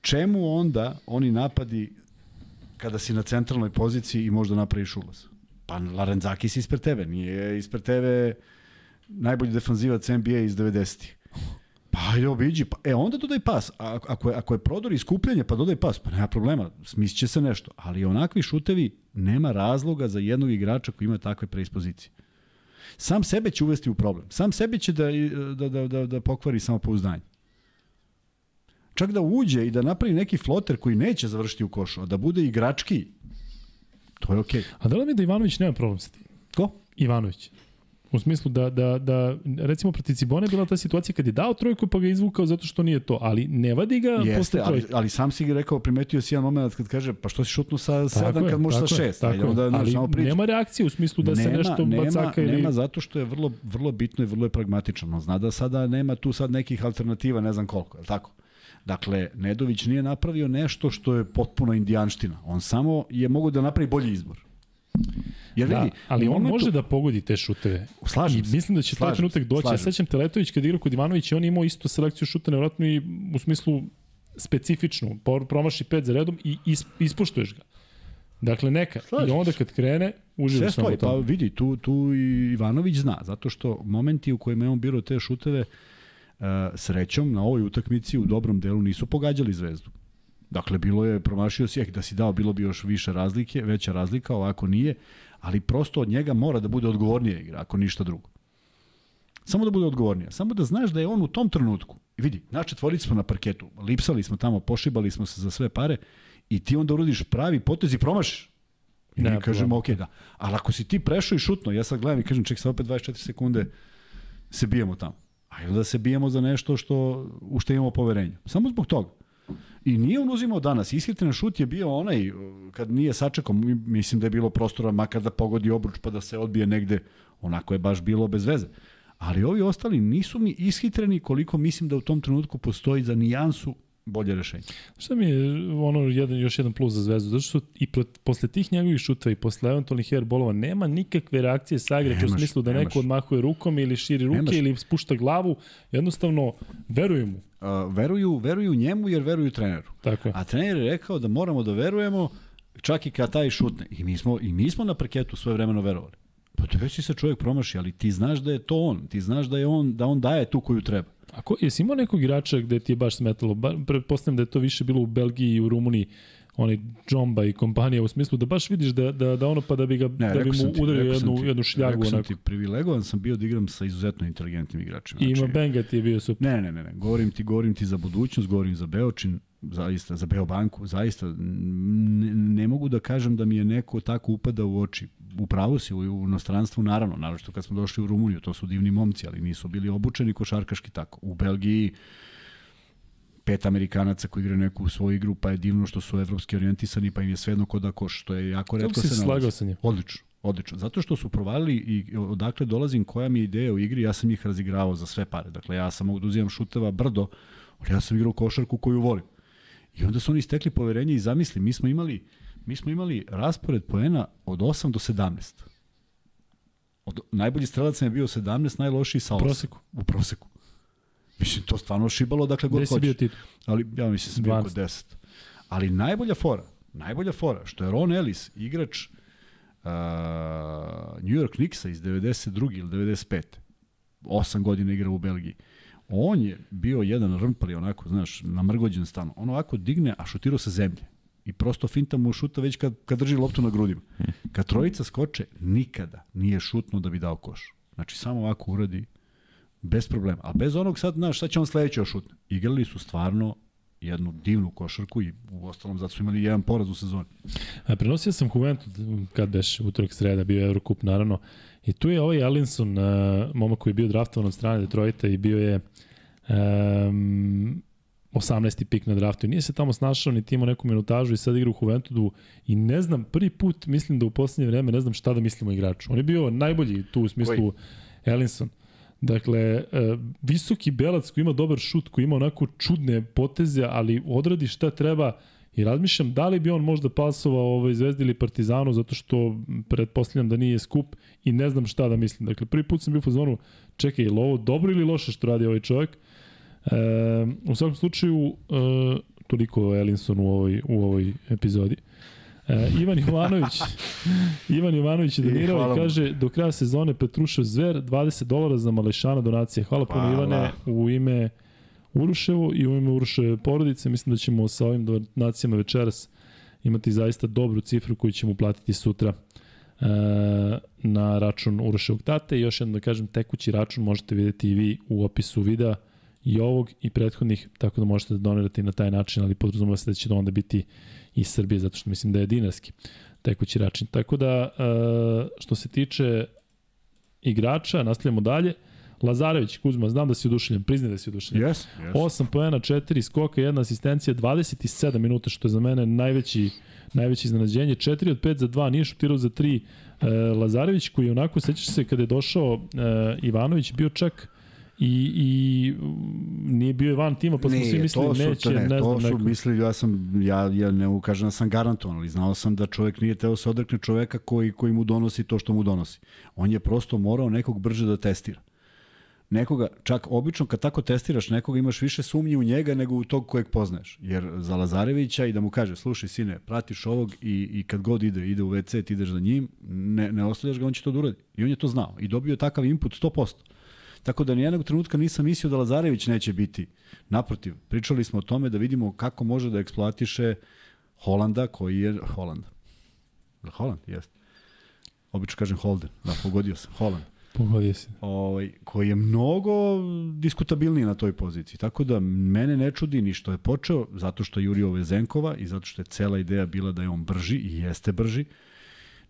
Čemu onda oni napadi kada si na centralnoj poziciji i možda napraviš ulaz? Pa Larenzakis ispred tebe, nije ispred tebe najbolji defanzivac NBA iz 90-ih. Pa ajde obiđi, pa, e onda dodaj pas. A, ako, je, ako je prodor i skupljanje, pa dodaj pas, pa nema problema, smislit se nešto. Ali onakvi šutevi nema razloga za jednog igrača koji ima takve preispozicije. Sam sebe će uvesti u problem. Sam sebe će da, da, da, da, da pokvari samopouzdanje. Čak da uđe i da napravi neki floter koji neće završiti u košu, a da bude igrački, to je okej. Okay. A da li mi da Ivanović nema problem sa tim? Ko? Ivanović. U smislu da, da, da recimo protiv Cibone bila ta situacija kad je dao trojku pa ga izvukao zato što nije to, ali ne vadi ga Jeste, posle trojke. Ali, ali sam si ga rekao, primetio si jedan moment kad kaže pa što si šutnuo sa 7 kad može sa 6. Tako onda, ali samo nema reakcije u smislu da nema, se nešto nema, bacaka ili... Nema zato što je vrlo, vrlo bitno i vrlo je pragmatično. On zna da sada nema tu sad nekih alternativa, ne znam koliko, je li tako? Dakle, Nedović nije napravio nešto što je potpuno indijanština. On samo je mogo da napravi bolji izbor. Jer da, vidi, ali on može da pogodi te šuteve. Slažem I mislim da će slažem, taj trenutak doći. Ja sećam Teletović kad igrao kod Ivanovića, on imao isto selekciju šuta nevratno i u smislu specifičnu. Promaši pet za redom i ispoštuješ ga. Dakle, neka. Slažeš. I onda kad krene, uživaš samo to. Pa vidi, tu, tu Ivanović zna, zato što momenti u kojima je on birao te šuteve, uh, srećom na ovoj utakmici u dobrom delu nisu pogađali zvezdu. Dakle, bilo je, promašio si, da si dao, bilo bi još više razlike, veća razlika, ovako nije, ali prosto od njega mora da bude odgovornija igra, ako ništa drugo. Samo da bude odgovornija. Samo da znaš da je on u tom trenutku. I vidi, naš četvorici smo na parketu, lipsali smo tamo, pošibali smo se za sve pare i ti onda urodiš pravi potez i promašiš. I ne, mi kažemo, ok, da. Ali ako si ti prešao i šutno, ja sad gledam i kažem, ček, sad opet 24 sekunde se bijemo tamo. A da se bijemo za nešto što, u što imamo poverenje. Samo zbog toga. I nije on uzimao danas. Ishitren šut je bio onaj, kad nije sačekao, mislim da je bilo prostora makar da pogodi obruč pa da se odbije negde. Onako je baš bilo bez veze. Ali ovi ostali nisu mi ishitreni koliko mislim da u tom trenutku postoji za nijansu bolje rešenje. Šta mi je ono jedan, još jedan plus za Zvezdu? Zato što i pro, posle tih njegovih šutova i posle eventualnih airbolova nema nikakve reakcije sa agre u smislu da nemaš. neko odmahuje rukom ili širi ruke nemaš. ili spušta glavu. Jednostavno, veruju mu. Uh, veruju, veruju njemu jer veruju treneru. Tako je. A trener je rekao da moramo da verujemo čak i kad taj šutne. I mi smo, i mi smo na parketu svoje vremeno verovali. Pa već se čovjek promaši, ali ti znaš da je to on. Ti znaš da je on, da on daje tu koju treba. Ako, jesi imao nekog igrača gde ti je baš smetalo? Ba, pretpostavljam da je to više bilo u Belgiji i u Rumuniji oni Džomba i kompanija u smislu da baš vidiš da, da, da ono pa da bi ga ne, da bi mu udario jednu, ti, jednu šljagu. Rekao sam ti, privilegovan sam bio da igram sa izuzetno inteligentnim igračima. I ima znači, Benga ti je bio super. Ne, ne, ne, ne, govorim ti, govorim ti za budućnost, govorim za Beočin, zaista, za Beobanku, zaista ne, ne mogu da kažem da mi je neko tako upada u oči. U pravu si, u inostranstvu naravno, naravno što kad smo došli u Rumuniju, to su divni momci, ali nisu bili obučeni košarkaški tako. U Belgiji pet Amerikanaca koji igraju neku svoju igru, pa je divno što su evropski orijentisani, pa im je svejedno kod da koš, što je jako redko se nalazi. sa njim? Odlično. Odlično. Zato što su provalili i odakle dolazim, koja mi je ideja u igri, ja sam ih razigravao za sve pare. Dakle, ja sam mogu da šuteva brdo, ali ja sam igrao košarku koju volim. I onda su oni stekli poverenje i zamisli, mi smo imali, mi smo imali raspored poena od 8 do 17. Od, najbolji strelac je bio 17, najlošiji sa 8. U proseku. U proseku. Mislim, to stvarno šibalo dakle god hoćeš. bio ti? Ali ja mislim da sam bio kod 10. Ali najbolja fora, najbolja fora, što je Ron Ellis, igrač uh, New York Knicksa iz 92. ili 95. 8 godina igra u Belgiji. On je bio jedan rmpali, onako, znaš, namrgođen stan. On ovako digne, a šutirao sa zemlje. I prosto finta mu šuta već kad, kad drži loptu na grudima. Kad trojica skoče, nikada nije šutno da bi dao koš. Znači, samo ovako uradi Bez problema. A bez onog sad, znaš, šta će on sledeće ošutne? Igrali su stvarno jednu divnu košarku i u ostalom zato su imali jedan poraz u sezoni. A, prenosio sam Juventus kad beš utorak sreda, bio je Eurocup naravno. I tu je ovaj Allinson, uh, momak koji je bio draftovan od strane Detroita i bio je um, 18. pik na draftu. I nije se tamo snašao, niti imao neku minutažu i sad igra u Juventusu i ne znam, prvi put mislim da u poslednje vreme ne znam šta da mislimo o igraču. On je bio najbolji tu u smislu Ellinson. Dakle, e, visoki belac koji ima dobar šut, koji ima onako čudne poteze, ali odradi šta treba i razmišljam da li bi on možda pasovao ovaj Zvezdi ili Partizanu zato što pretpostavljam da nije skup i ne znam šta da mislim. Dakle, prvi put sam bio u fazonu, čekaj, je ovo dobro ili loše što radi ovaj čovjek? E, u svakom slučaju, e, toliko o Elinsonu u ovoj, u ovoj epizodi. E, Ivan Jovanović, Ivan Jovanović je donirao i kaže do kraja sezone Petrušev Zver 20 dolara za Malešana donacije. Hvala, Hvala. puno Ivane u ime Uruševo i u ime Uruševe porodice. Mislim da ćemo sa ovim donacijama večeras imati zaista dobru cifru koju ćemo platiti sutra e, na račun Uroševog tate. I još jedno da kažem, tekući račun možete videti i vi u opisu videa i ovog i prethodnih, tako da možete da donirate na taj način, ali podrazumeva se da će da onda biti iz Srbije, zato što mislim da je dinarski tekući račun. Tako da, e, što se tiče igrača, nastavljamo dalje. Lazarević, Kuzma, znam da si oduševljen, priznaj da si oduševljen. Yes, yes. 8 poena, 4 skoka, jedna asistencija, 27 minuta, što je za mene najveći, najveće iznenađenje. 4 od 5 za 2, nije šutirao za 3. E, Lazarević, koji onako, sećaš se kada je došao e, Ivanović, bio čak i, i nije bio van tima, pa smo svi mislili to neće, ne, ne to znam. To su mislili, ja sam, ja, ja ne ukažem da sam garantovan, ali znao sam da čovjek nije teo se odrekne čoveka koji, koji mu donosi to što mu donosi. On je prosto morao nekog brže da testira. Nekoga, čak obično kad tako testiraš nekoga imaš više sumnji u njega nego u tog kojeg poznaješ. Jer za Lazarevića i da mu kaže, slušaj sine, pratiš ovog i, i kad god ide, ide u WC, ti ideš za njim, ne, ne ostavljaš ga, on će to da uradi. I on je to znao. I dobio takav input 100%. Tako da nijednog trenutka nisam mislio da Lazarević neće biti. Naprotiv, pričali smo o tome da vidimo kako može da eksploatiše Holanda koji je Holand. Holand, jeste. Obično kažem Holden, da, pogodio sam, Holland. Pogodio si. Ovaj, koji je mnogo diskutabilniji na toj poziciji. Tako da mene ne čudi ni što je počeo, zato što je Jurio Vezenkova i zato što je cela ideja bila da je on brži i jeste brži.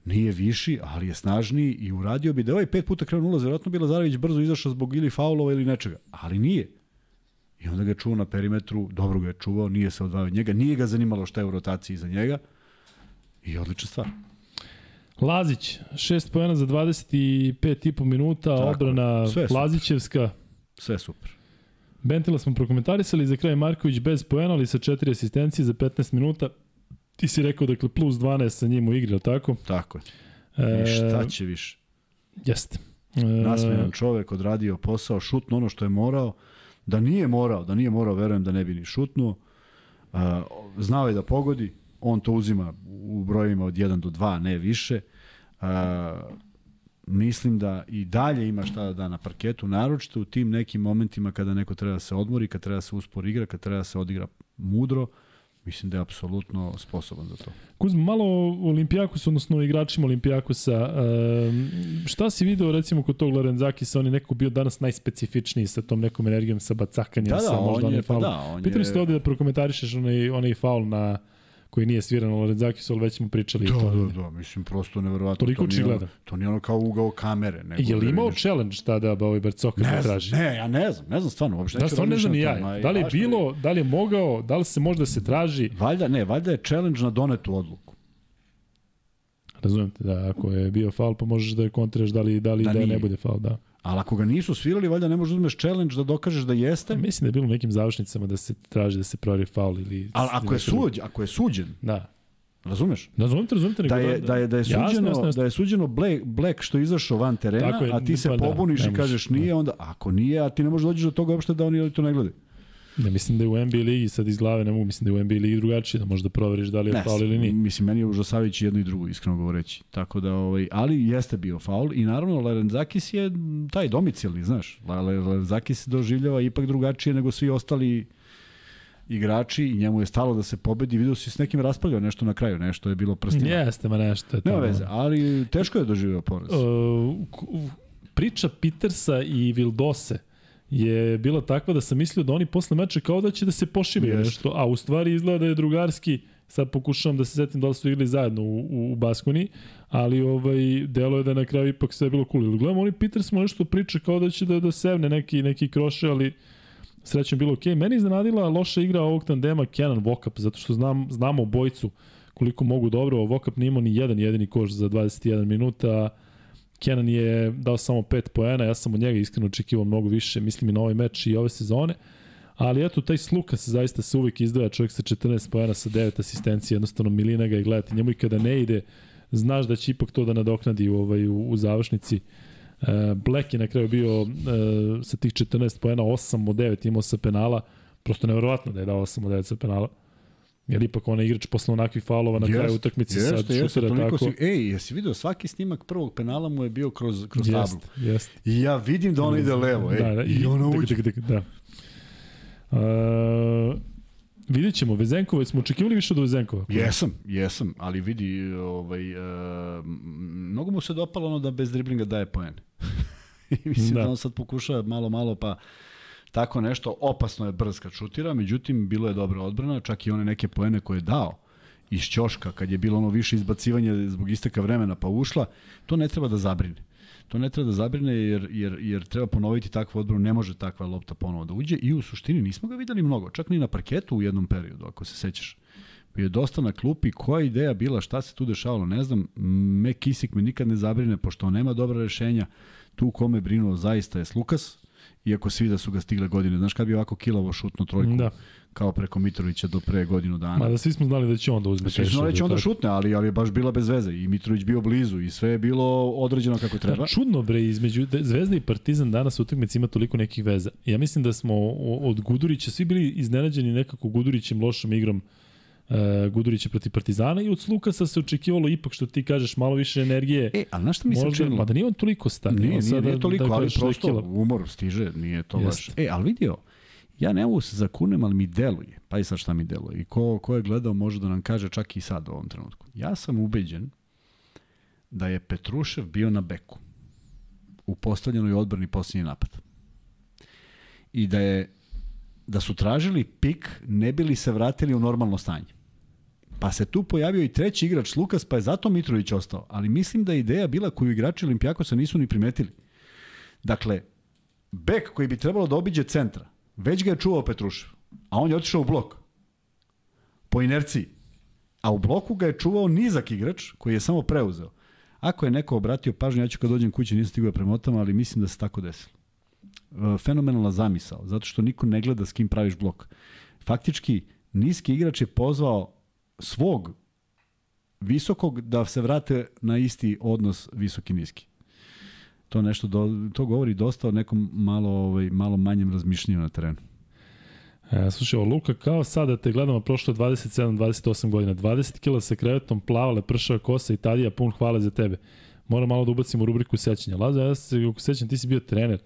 Nije viši, ali je snažniji i uradio bi da ovaj pet puta krenuo ulaz, vjerojatno bi Lazarević brzo izašao zbog ili faulova ili nečega. Ali nije. I onda ga je čuo na perimetru, dobro ga je čuvao, nije se odvajao od njega, nije ga zanimalo šta je u rotaciji za njega. I odlična stvar. Lazić, 6 pojena za 25,5 minuta, Tako, odbrana sve Lazićevska. Sve super. Bentila smo prokomentarisali, za kraj Marković bez pojena, ali sa četiri asistencije za 15 minuta. Ti si rekao, dakle, plus 12 sa njim u igri, tako? Tako je. I šta će više? Jeste. E, Nasmejan čovek odradio posao, šutno ono što je morao. Da nije morao, da nije morao, verujem da ne bi ni šutnuo. Uh, znao je da pogodi, on to uzima u brojima od 1 do 2, ne više. Uh, mislim da i dalje ima šta da da na parketu, naročito u tim nekim momentima kada neko treba da se odmori, kada treba da se uspor igra, kada treba da se odigra mudro, mislim da je apsolutno sposoban za to. Kuzma, malo o Olimpijakosu, odnosno igračima Olimpijakosa. Šta si video recimo kod tog Lorenzakisa, on je nekako bio danas najspecifičniji sa tom nekom energijom, sa bacakanjem, da, da, sa možda on je, pa da, on Pitali je... ste ovde da prokomentarišeš onaj, onaj faul na koji nije sviran na Lorenzakisu, ali već smo pričali. Da, da, da, mislim, prosto neverovatno. Toliko to nije, ono, to nije ono kao ugao kamere. Nego je li da imao challenge tada ba ovaj Barcoka da traži? Ne, ja ne znam, ne znam stvarno, uopšte da, stvarno ne znam ni ja. Da li je bilo, da li je mogao, da li se možda se traži? Valjda, ne, valjda je challenge na donetu odluku. Razumem te, da, ako je bio faul, pa možeš da je kontraš da li, da li da, da ne bude faul, da. Ali ako ga nisu svirali, valjda ne možeš da uzmeš challenge da dokažeš da jeste. Mislim da je bilo u nekim završnicama da se traži da se proveri faul ili... Ali ako je, suđ, ako je suđen, da. Razumeš? Razumem te, razumem te. Da je, da je, da je suđeno, jasno, jasno, jasno. da je suđeno Black, Black što je izašao van terena, je, a ti se pa, da, pobuniš da, i kažeš nije, da. onda ako nije, a ti ne možeš dođeš do toga uopšte da oni to ne gledaju. Ne mislim da je u NBA ligi sad iz glave, ne mogu, mislim da je u NBA ligi drugačije, da možda proveriš da li je faul ili nije. Mislim, meni je užasavajući jedno i drugo, iskreno govoreći. Tako da, ovaj, ali jeste bio faul i naravno Larenzakis je taj domicilni, znaš. Larenzakis doživljava ipak drugačije nego svi ostali igrači i njemu je stalo da se pobedi. Vidio si s nekim raspravljao nešto na kraju, nešto je bilo prstima. Jeste, ma nešto je to. Nema veze, ali teško je doživio poraz. Uh, priča Petersa i Vildose je bila takva da sam mislio da oni posle meča kao da će da se pošime nešto, a u stvari izgleda da je drugarski sad pokušavam da se setim da li su igrali zajedno u, u, u Baskoni, ali ovaj, delo je da je na kraju ipak sve bilo cool. Ili gledamo, oni Peters mu nešto priča kao da će da, da sevne neki, neki kroše, ali srećom bilo okej. Okay. Meni iznenadila loša igra ovog tandema Kenan Vokap, zato što znam, znamo obojicu koliko mogu dobro. Vokap nije imao ni jedan jedini koš za 21 minuta. Kenan je dao samo 5 poena, ja sam od njega iskreno očekivao mnogo više, mislim i na ovaj meč i ove sezone. Ali eto, taj Sluka se zaista se uvek izdvaja, čovjek sa 14 poena sa 9 asistencije, jednostavno milina ga i gledati. Njemu i kada ne ide, znaš da će ipak to da nadoknadi u, ovaj, u, u završnici. E, Black je na kraju bio e, sa tih 14 poena 8 od 9 imao sa penala. Prosto nevjerovatno da je dao 8 od 9 sa penala. Jer ipak onaj igrač posle onakvih faulova na kraju utakmice sad jeste, šutira tako. Si, ej, jesi video svaki snimak prvog penala mu je bio kroz, kroz jest, tablu. Jest. I ja vidim da on ide levo, ej. Da, da, i, i ono uđe. Da, da, da. Uh, Vidjet ćemo, Vezenkova, smo očekivali više od Vezenkova? Jesam, jesam, ali vidi, ovaj, uh, mnogo mu se dopalo ono da bez driblinga daje poen. I mislim da. da on sad pokušava malo, malo, pa tako nešto, opasno je brz kad šutira, međutim, bilo je dobra odbrana, čak i one neke poene koje je dao iz ćoška, kad je bilo ono više izbacivanje zbog isteka vremena pa ušla, to ne treba da zabrine to ne treba da zabrine jer, jer, jer treba ponoviti takvu odbranu, ne može takva lopta ponovo da uđe i u suštini nismo ga videli mnogo, čak ni na parketu u jednom periodu, ako se sećaš. Bio je dosta na klupi, koja ideja bila, šta se tu dešavalo, ne znam, me Kisik me nikad ne zabrine, pošto nema dobra rešenja, tu kome brinuo zaista je Slukas, iako svi da su ga stigle godine. Znaš kad bi ovako kilavo šutno trojku da. kao preko Mitrovića do pre godinu dana. Ma da svi smo znali da će on da uzme. Svi smo znali da će on da šutne, ali, ali je baš bila bez veze. I Mitrović bio blizu i sve je bilo određeno kako treba. Da, čudno bre, između Zvezda i Partizan danas utakmici ima toliko nekih veza. Ja mislim da smo od Gudurića svi bili iznenađeni nekako Gudurićem lošom igrom uh, Gudurića protiv Partizana i od Slukasa se očekivalo ipak što ti kažeš malo više energije. E, ali znaš što mi se činilo? Mada nije on toliko star. Nije, nije, nije, nije toliko, da, ali prosto da umor stiže, nije to baš. E, ali vidio, ja ne mogu se zakunem, ali mi deluje. Pa i sad šta mi deluje. I ko, ko je gledao može da nam kaže čak i sad u ovom trenutku. Ja sam ubeđen da je Petrušev bio na beku. u postavljenoj odbrani posljednji napad. I da je da su tražili pik, ne bili se vratili u normalno stanje. Pa se tu pojavio i treći igrač Lukas, pa je zato Mitrović ostao. Ali mislim da je ideja bila koju igrači Olimpijakosa nisu ni primetili. Dakle, bek koji bi trebalo da obiđe centra, već ga je čuvao Petrušev, a on je otišao u blok. Po inerciji. A u bloku ga je čuvao nizak igrač koji je samo preuzeo. Ako je neko obratio pažnju, ja ću kad dođem kući, nisam stigao da premotam, ali mislim da se tako desilo. E, fenomenalna zamisao, zato što niko ne gleda s kim praviš blok. Faktički, niski igrač je pozvao svog visokog da se vrate na isti odnos visoki-niski. To nešto do, to govori dosta o nekom malo ovaj malo manjem razmišljanju na terenu. E, slušaj, Luka, kao sada te gledamo prošlo 27-28 godina, 20 kila sa krevetom, plavale, pršava kosa, Italija, pun hvala za tebe. Moram malo da ubacimo rubriku sećanja. Laza, ja se sećam, ti si bio trener.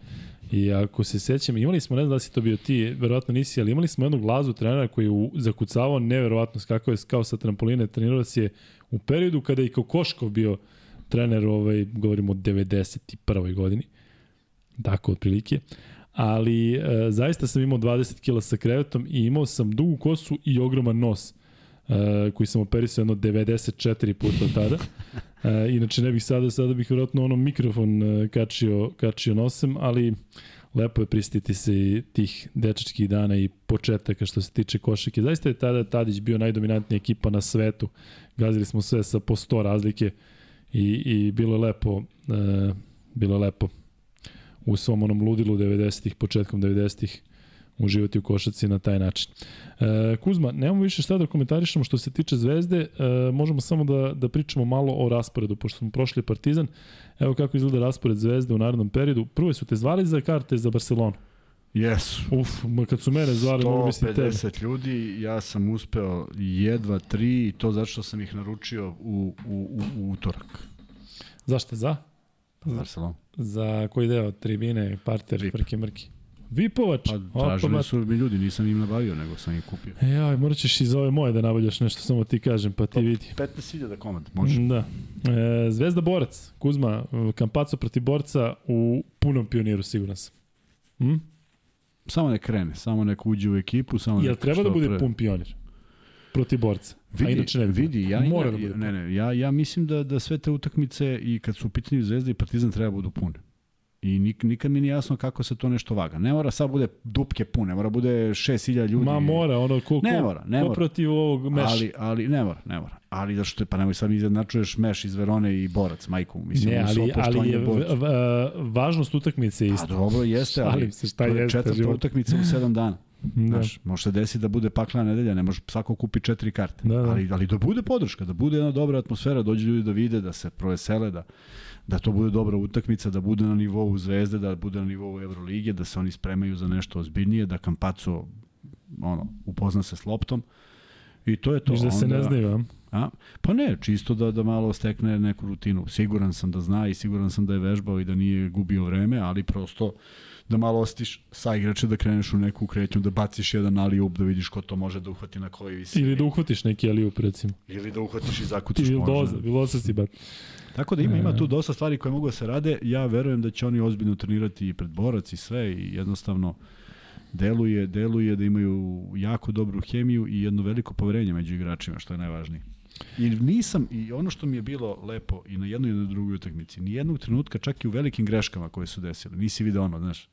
I ako se sećam, imali smo, ne znam da si to bio ti, verovatno nisi, ali imali smo jednog glazu trenera koji je zakucavao neverovatno kako je kao sa trampoline, trenirao se u periodu kada je i Kokoškov bio trener, ovaj, govorimo o 91. godini, tako otprilike, ali e, zaista sam imao 20 kila sa krevetom i imao sam dugu kosu i ogroman nos e, koji sam operisao jedno 94 puta tada. E, inače ne bih sada, sada bih vjerojatno ono mikrofon e, kačio, kačio nosem, ali lepo je pristiti se tih dečačkih dana i početaka što se tiče košake. Zaista je tada Tadić bio najdominantnija ekipa na svetu. Gazili smo sve sa po 100 razlike i, i bilo je lepo, e, bilo je lepo u svom onom ludilu 90-ih, početkom 90-ih uživati u košaci na taj način. E, Kuzma, nemamo više šta da komentarišemo što se tiče Zvezde, e, možemo samo da, da pričamo malo o rasporedu, pošto smo prošli Partizan. Evo kako izgleda raspored Zvezde u narednom periodu. Prvo su te zvali za karte za Barcelonu. Jesu. Uf, kad su mene zvali, mogu misliti tebe. 150 ljudi, ja sam uspeo jedva tri i to zato što sam ih naručio u, u, u, u utorak. Zašto? Za? Za Barcelonu. Za koji deo? Tribine, parter, Vip. frke, mrki. Vipovač? Pa tražili su mi ljudi, nisam im nabavio, nego sam ih kupio. E, ja, morat ćeš iz ove moje da nabavljaš nešto, samo ti kažem, pa ti pa, vidi. 15.000 komad, može. Da. E, Zvezda Borac, Kuzma, Kampaco proti Borca u punom pioniru, siguran sam. Hm? Samo nek krene, samo nek uđe u ekipu, samo Jel treba da bude pre... pun pionir? Proti borca. Vidi, A inače ne vidi, ja, Mora da bude ne, ne, ja, ja mislim da, da sve te utakmice i kad su u pitanju Zvezda i Partizan treba da budu pune. I nik, nikad mi nije jasno kako se to nešto vaga. Ne mora sad bude dupke pune, mora bude 6000 ljudi. Ma mora, ono ko, ne mora, ne ko mora. protiv ovog meša. Ali, ali ne mora, ne mora. Ali da što pa nemoj sad izjednačuješ meš iz Verone i Borac, majku. Mislim, ne, ali, ali je v, v, važnost utakmice je isto. A dobro, jeste, ali se šta jeste, četvrta život. utakmica u 7 dana. Da. Znaš, može se desiti da bude paklana nedelja, ne može svako kupi četiri karte. Da, da. Ali, ali da bude podrška, da bude jedna dobra atmosfera, dođe ljudi da vide, da se provesele, da, da to bude dobra utakmica, da bude na nivou Zvezde, da bude na nivou Evrolige, da se oni spremaju za nešto ozbiljnije, da Kampaco ono, upozna se s loptom. I to je to. Da se ne znaju, a? Pa ne, čisto da, da malo stekne neku rutinu. Siguran sam da zna i siguran sam da je vežbao i da nije gubio vreme, ali prosto da malo ostiš sa igrače, da kreneš u neku kretnju, da baciš jedan alijup, da vidiš ko to može da uhvati na kojoj visini. Ili da uhvatiš neki alijup, recimo. Ili da uhvatiš i zakutiš Ili doza, bilo se si bat. Tako da ima, ima tu dosta stvari koje mogu da se rade. Ja verujem da će oni ozbiljno trenirati i pred borac i sve i jednostavno deluje, deluje da imaju jako dobru hemiju i jedno veliko poverenje među igračima, što je najvažnije. I nisam, i ono što mi je bilo lepo i na jednoj i na drugoj utakmici, ni jednog trenutka, čak i u velikim greškama koje su desile, nisi video ono, znaš,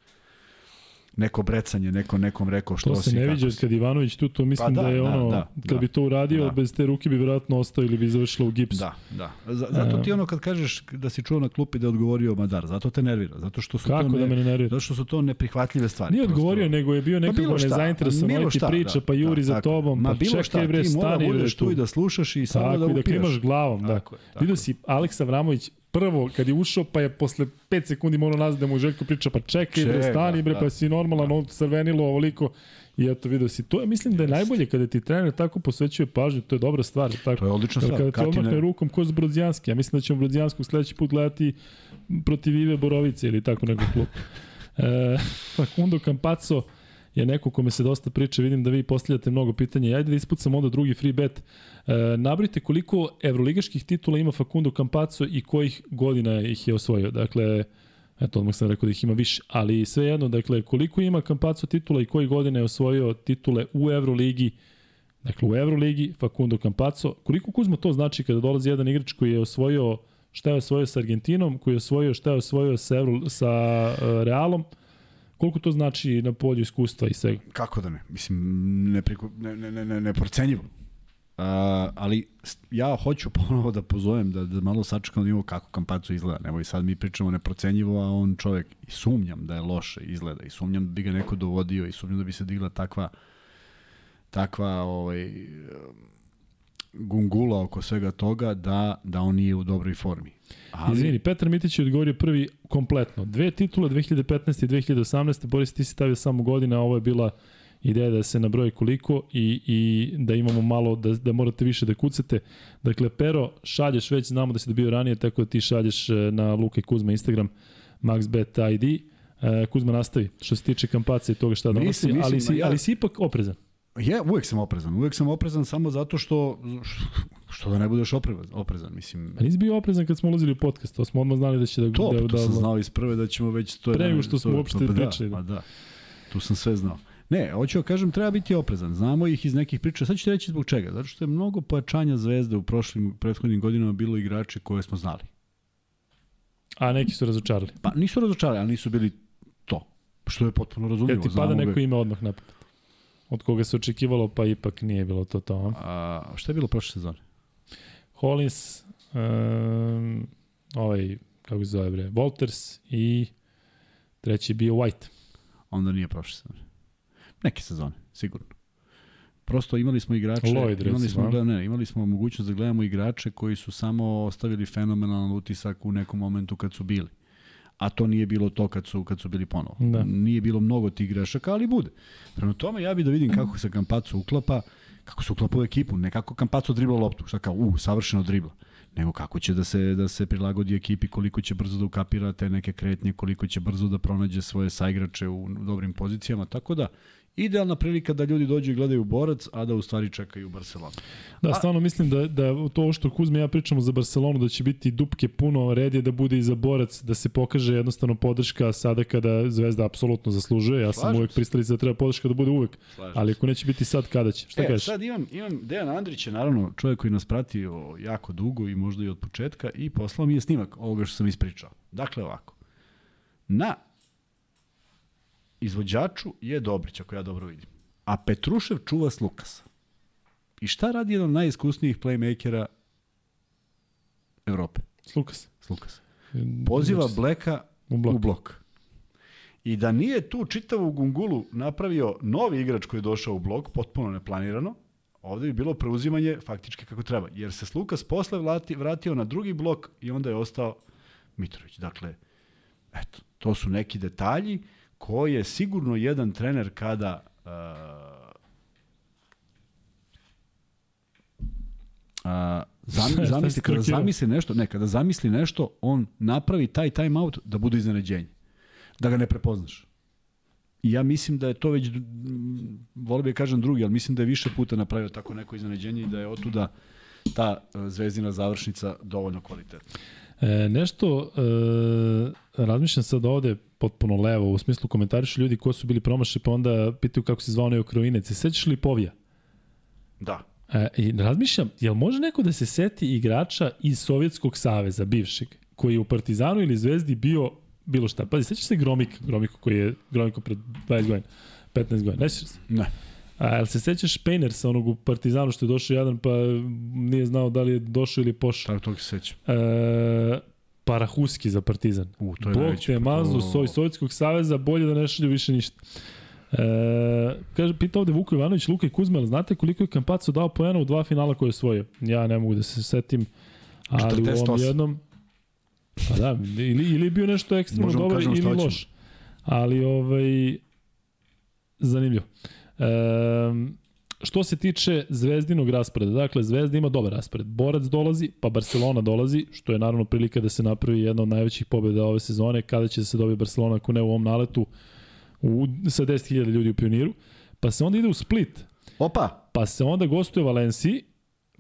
neko brecanje, neko nekom rekao što to se ne viđa kad Ivanović tu, to mislim pa da, da je da, ono, da, kad da, bi to uradio, da. bez te ruke bi vjerojatno ostao ili bi završilo u gipsu. Da, da. Zato ti ono kad kažeš da si čuo na klupi da je odgovorio Madar, zato te nervira, zato što su Kako to ne, da me ne nervira? Zato što su to neprihvatljive stvari. Nije odgovorio, prosto. nego je bio pa nekako pa nezainteresovan, ti priča, da, pa juri da, za tobom, pa bilo čekaj bre, stani bre tu. i da slušaš i samo da upiraš. Tako, da klimaš glavom, da. Vidio si Aleksa Vramović prvo kad je ušao pa je posle 5 sekundi morao nazad da mu Željko priča pa čekaj Čeka, bre stani bre da. pa si normalan da. on crvenilo ovoliko. I eto vidio si to je mislim da je najbolje kada ti trener tako posvećuje pažnju to je dobra stvar tako. To je odlična stvar kada ti odmahne rukom ko Brodzijanski ja mislim da ćemo Brodzijanskog sledeći put gledati protiv Ive Borovice ili tako nekog klub e, Facundo Campazzo je neko kome se dosta priča, vidim da vi postavljate mnogo pitanja. Ajde da ispucam onda drugi free bet. E, nabrite koliko evroligaških titula ima Facundo Campazzo i kojih godina ih je osvojio. Dakle, Eto, odmah sam rekao da ih ima više. Ali svejedno, dakle, koliko ima Kampaco titula i koji godine je osvojio titule u Euroligi, dakle u Euroligi, Facundo Campazzo, koliko Kuzma to znači kada dolazi jedan igrač koji je osvojio šta je osvojio sa Argentinom, koji je osvojio šta je osvojio sa, Euro, sa uh, Realom, koliko to znači na polju iskustva i svega? Kako da ne? Mislim, ne, ne, ne, ne, ne procenjivo. Uh, ali ja hoću ponovo da pozovem da, da malo sačekam da imamo kako Kampacu izgleda. Nemoj sad mi pričamo neprocenjivo, a on čovjek i sumnjam da je loše izgleda i sumnjam da bi ga neko dovodio i sumnjam da bi se digla takva takva ovaj, gungula oko svega toga da, da on nije u dobroj formi. Ali... Izvini, Petar Mitić je odgovorio prvi kompletno. Dve titule 2015. i 2018. Boris, ti si stavio samo godine, a ovo je bila ideja da se nabroji koliko i, i da imamo malo, da, da morate više da kucate. Dakle, Pero, šalješ već, znamo da si dobio ranije, tako da ti šalješ e, na Luka i Kuzma Instagram, MaxBetID. E, Kuzma nastavi, što se tiče kampacije i toga šta donosi, mislim, mislim, ali, si, ali si ipak oprezan. Ja, uvek sam oprezan. Uvek sam oprezan samo zato što što da ne budeš oprezan, oprezan mislim. A nisi bio oprezan kad smo ulazili u podcast, to smo odmah znali da će da to, da to da, sam znao iz prve da ćemo već to pre nego što smo uopšte pa, pričali. Da, pa da. Tu sam sve znao. Ne, hoću da kažem, treba biti oprezan. Znamo ih iz nekih priča. Sad ću ti reći zbog čega. Zato što je mnogo pojačanja zvezde u prošlim, prethodnim godinama bilo igrače koje smo znali. A neki su razočarali. Pa nisu razočarali, ali nisu bili to. Što je potpuno razumljivo. Ja ti pada neko ime odmah napad. Od koga se očekivalo, pa ipak nije bilo to to. A, šta je bilo prošle sezone? Hollins, um, ovaj, kako se zove bre, Walters i treći bio White. Onda nije prošle sezone. Neke sezone, sigurno. Prosto imali smo igrače, Lloyd, imali smo, gleda, ne, imali smo mogućnost da gledamo igrače koji su samo ostavili fenomenalan utisak u nekom momentu kad su bili a to nije bilo to kad su, kad su bili ponovo. Da. Nije bilo mnogo tih grešaka, ali bude. Prema tome ja bih da vidim kako se Kampaco uklapa, kako se uklapa u ekipu, ne kako Kampaco dribla loptu, šta kao, u, savršeno dribla, nego kako će da se, da se prilagodi ekipi, koliko će brzo da ukapira te neke kretnje, koliko će brzo da pronađe svoje saigrače u dobrim pozicijama, tako da idealna prilika da ljudi dođu i gledaju borac, a da u stvari čekaju Barcelonu. Da, stvarno mislim da, da to što Kuzme ja pričamo za Barcelonu, da će biti dupke puno, red je da bude i za borac, da se pokaže jednostavno podrška sada kada Zvezda apsolutno zaslužuje. Ja sam Slažem uvek pristalica da treba podrška da bude uvek, Slažem ali ako neće biti sad, kada će? Šta e, kažeš? Sad imam, imam Dejan Andrić je naravno čovjek koji nas prati jako dugo i možda i od početka i poslao mi je snimak ovoga što sam ispričao. Dakle ovako, na izvođaču je Dobrić, ako ja dobro vidim. A Petrušev čuva s Lukasa. I šta radi jedan od najiskusnijih playmakera Evrope? S Lukas. S Lukas. Poziva Bleka u blok. u blok. I da nije tu čitavu gungulu napravio novi igrač koji je došao u blok, potpuno neplanirano, ovde bi bilo preuzimanje faktički kako treba. Jer se Lukas posle vrati, vratio na drugi blok i onda je ostao Mitrović. Dakle, eto, to su neki detalji ko je sigurno jedan trener kada uh, uh, zam, zamisli, kada zamisli nešto, ne, kada zamisli nešto, on napravi taj timeout da bude iznenađenje. Da ga ne prepoznaš. I ja mislim da je to već, volio bih da kažem drugi, ali mislim da je više puta napravio tako neko iznenađenje i da je otuda ta uh, zvezdina završnica dovoljno kvalitetna. E, nešto, e, razmišljam sad ovde potpuno levo, u smislu komentarišu ljudi ko su bili promašli, pa onda pitaju kako se zvao onaj Ukrajinac. Sećaš li Povija? Da. E, I razmišljam, jel može neko da se seti igrača iz Sovjetskog saveza, bivšeg, koji je u Partizanu ili Zvezdi bio bilo šta. Pazi, sećaš se Gromika, Gromika koji je Gromiko pred 20 godina, 15 godina, ne sećaš se? Ne. A jel se sećaš Pejnersa, onog u Partizanu što je došao jedan pa nije znao da li je došao ili pošao? Tako to se sećam. E, Parahuski za Partizan. U, to je Bog te mazu, soj Sovjetskog saveza, bolje da ne šalju više ništa. E, kaže, pita ovde Vuko Ivanović, Luka i Kuzmel, znate koliko je Kampaco dao poena u dva finala koje je osvojio? Ja ne mogu da se setim, ali 48. u ovom jednom... Pa da, ili, ili bio nešto ekstremno dobro ili loš. Ali, ovaj, zanimljivo. Um, što se tiče zvezdinog rasporeda, dakle Zvezda ima dobar raspored. Borac dolazi, pa Barcelona dolazi, što je naravno prilika da se napravi jedna od najvećih pobjeda ove sezone, kada će se dobiti Barcelona ako ne u ovom naletu u, sa 10.000 ljudi u Pioniru. Pa se onda ide u Split. Opa! Pa se onda gostuje Valenciji,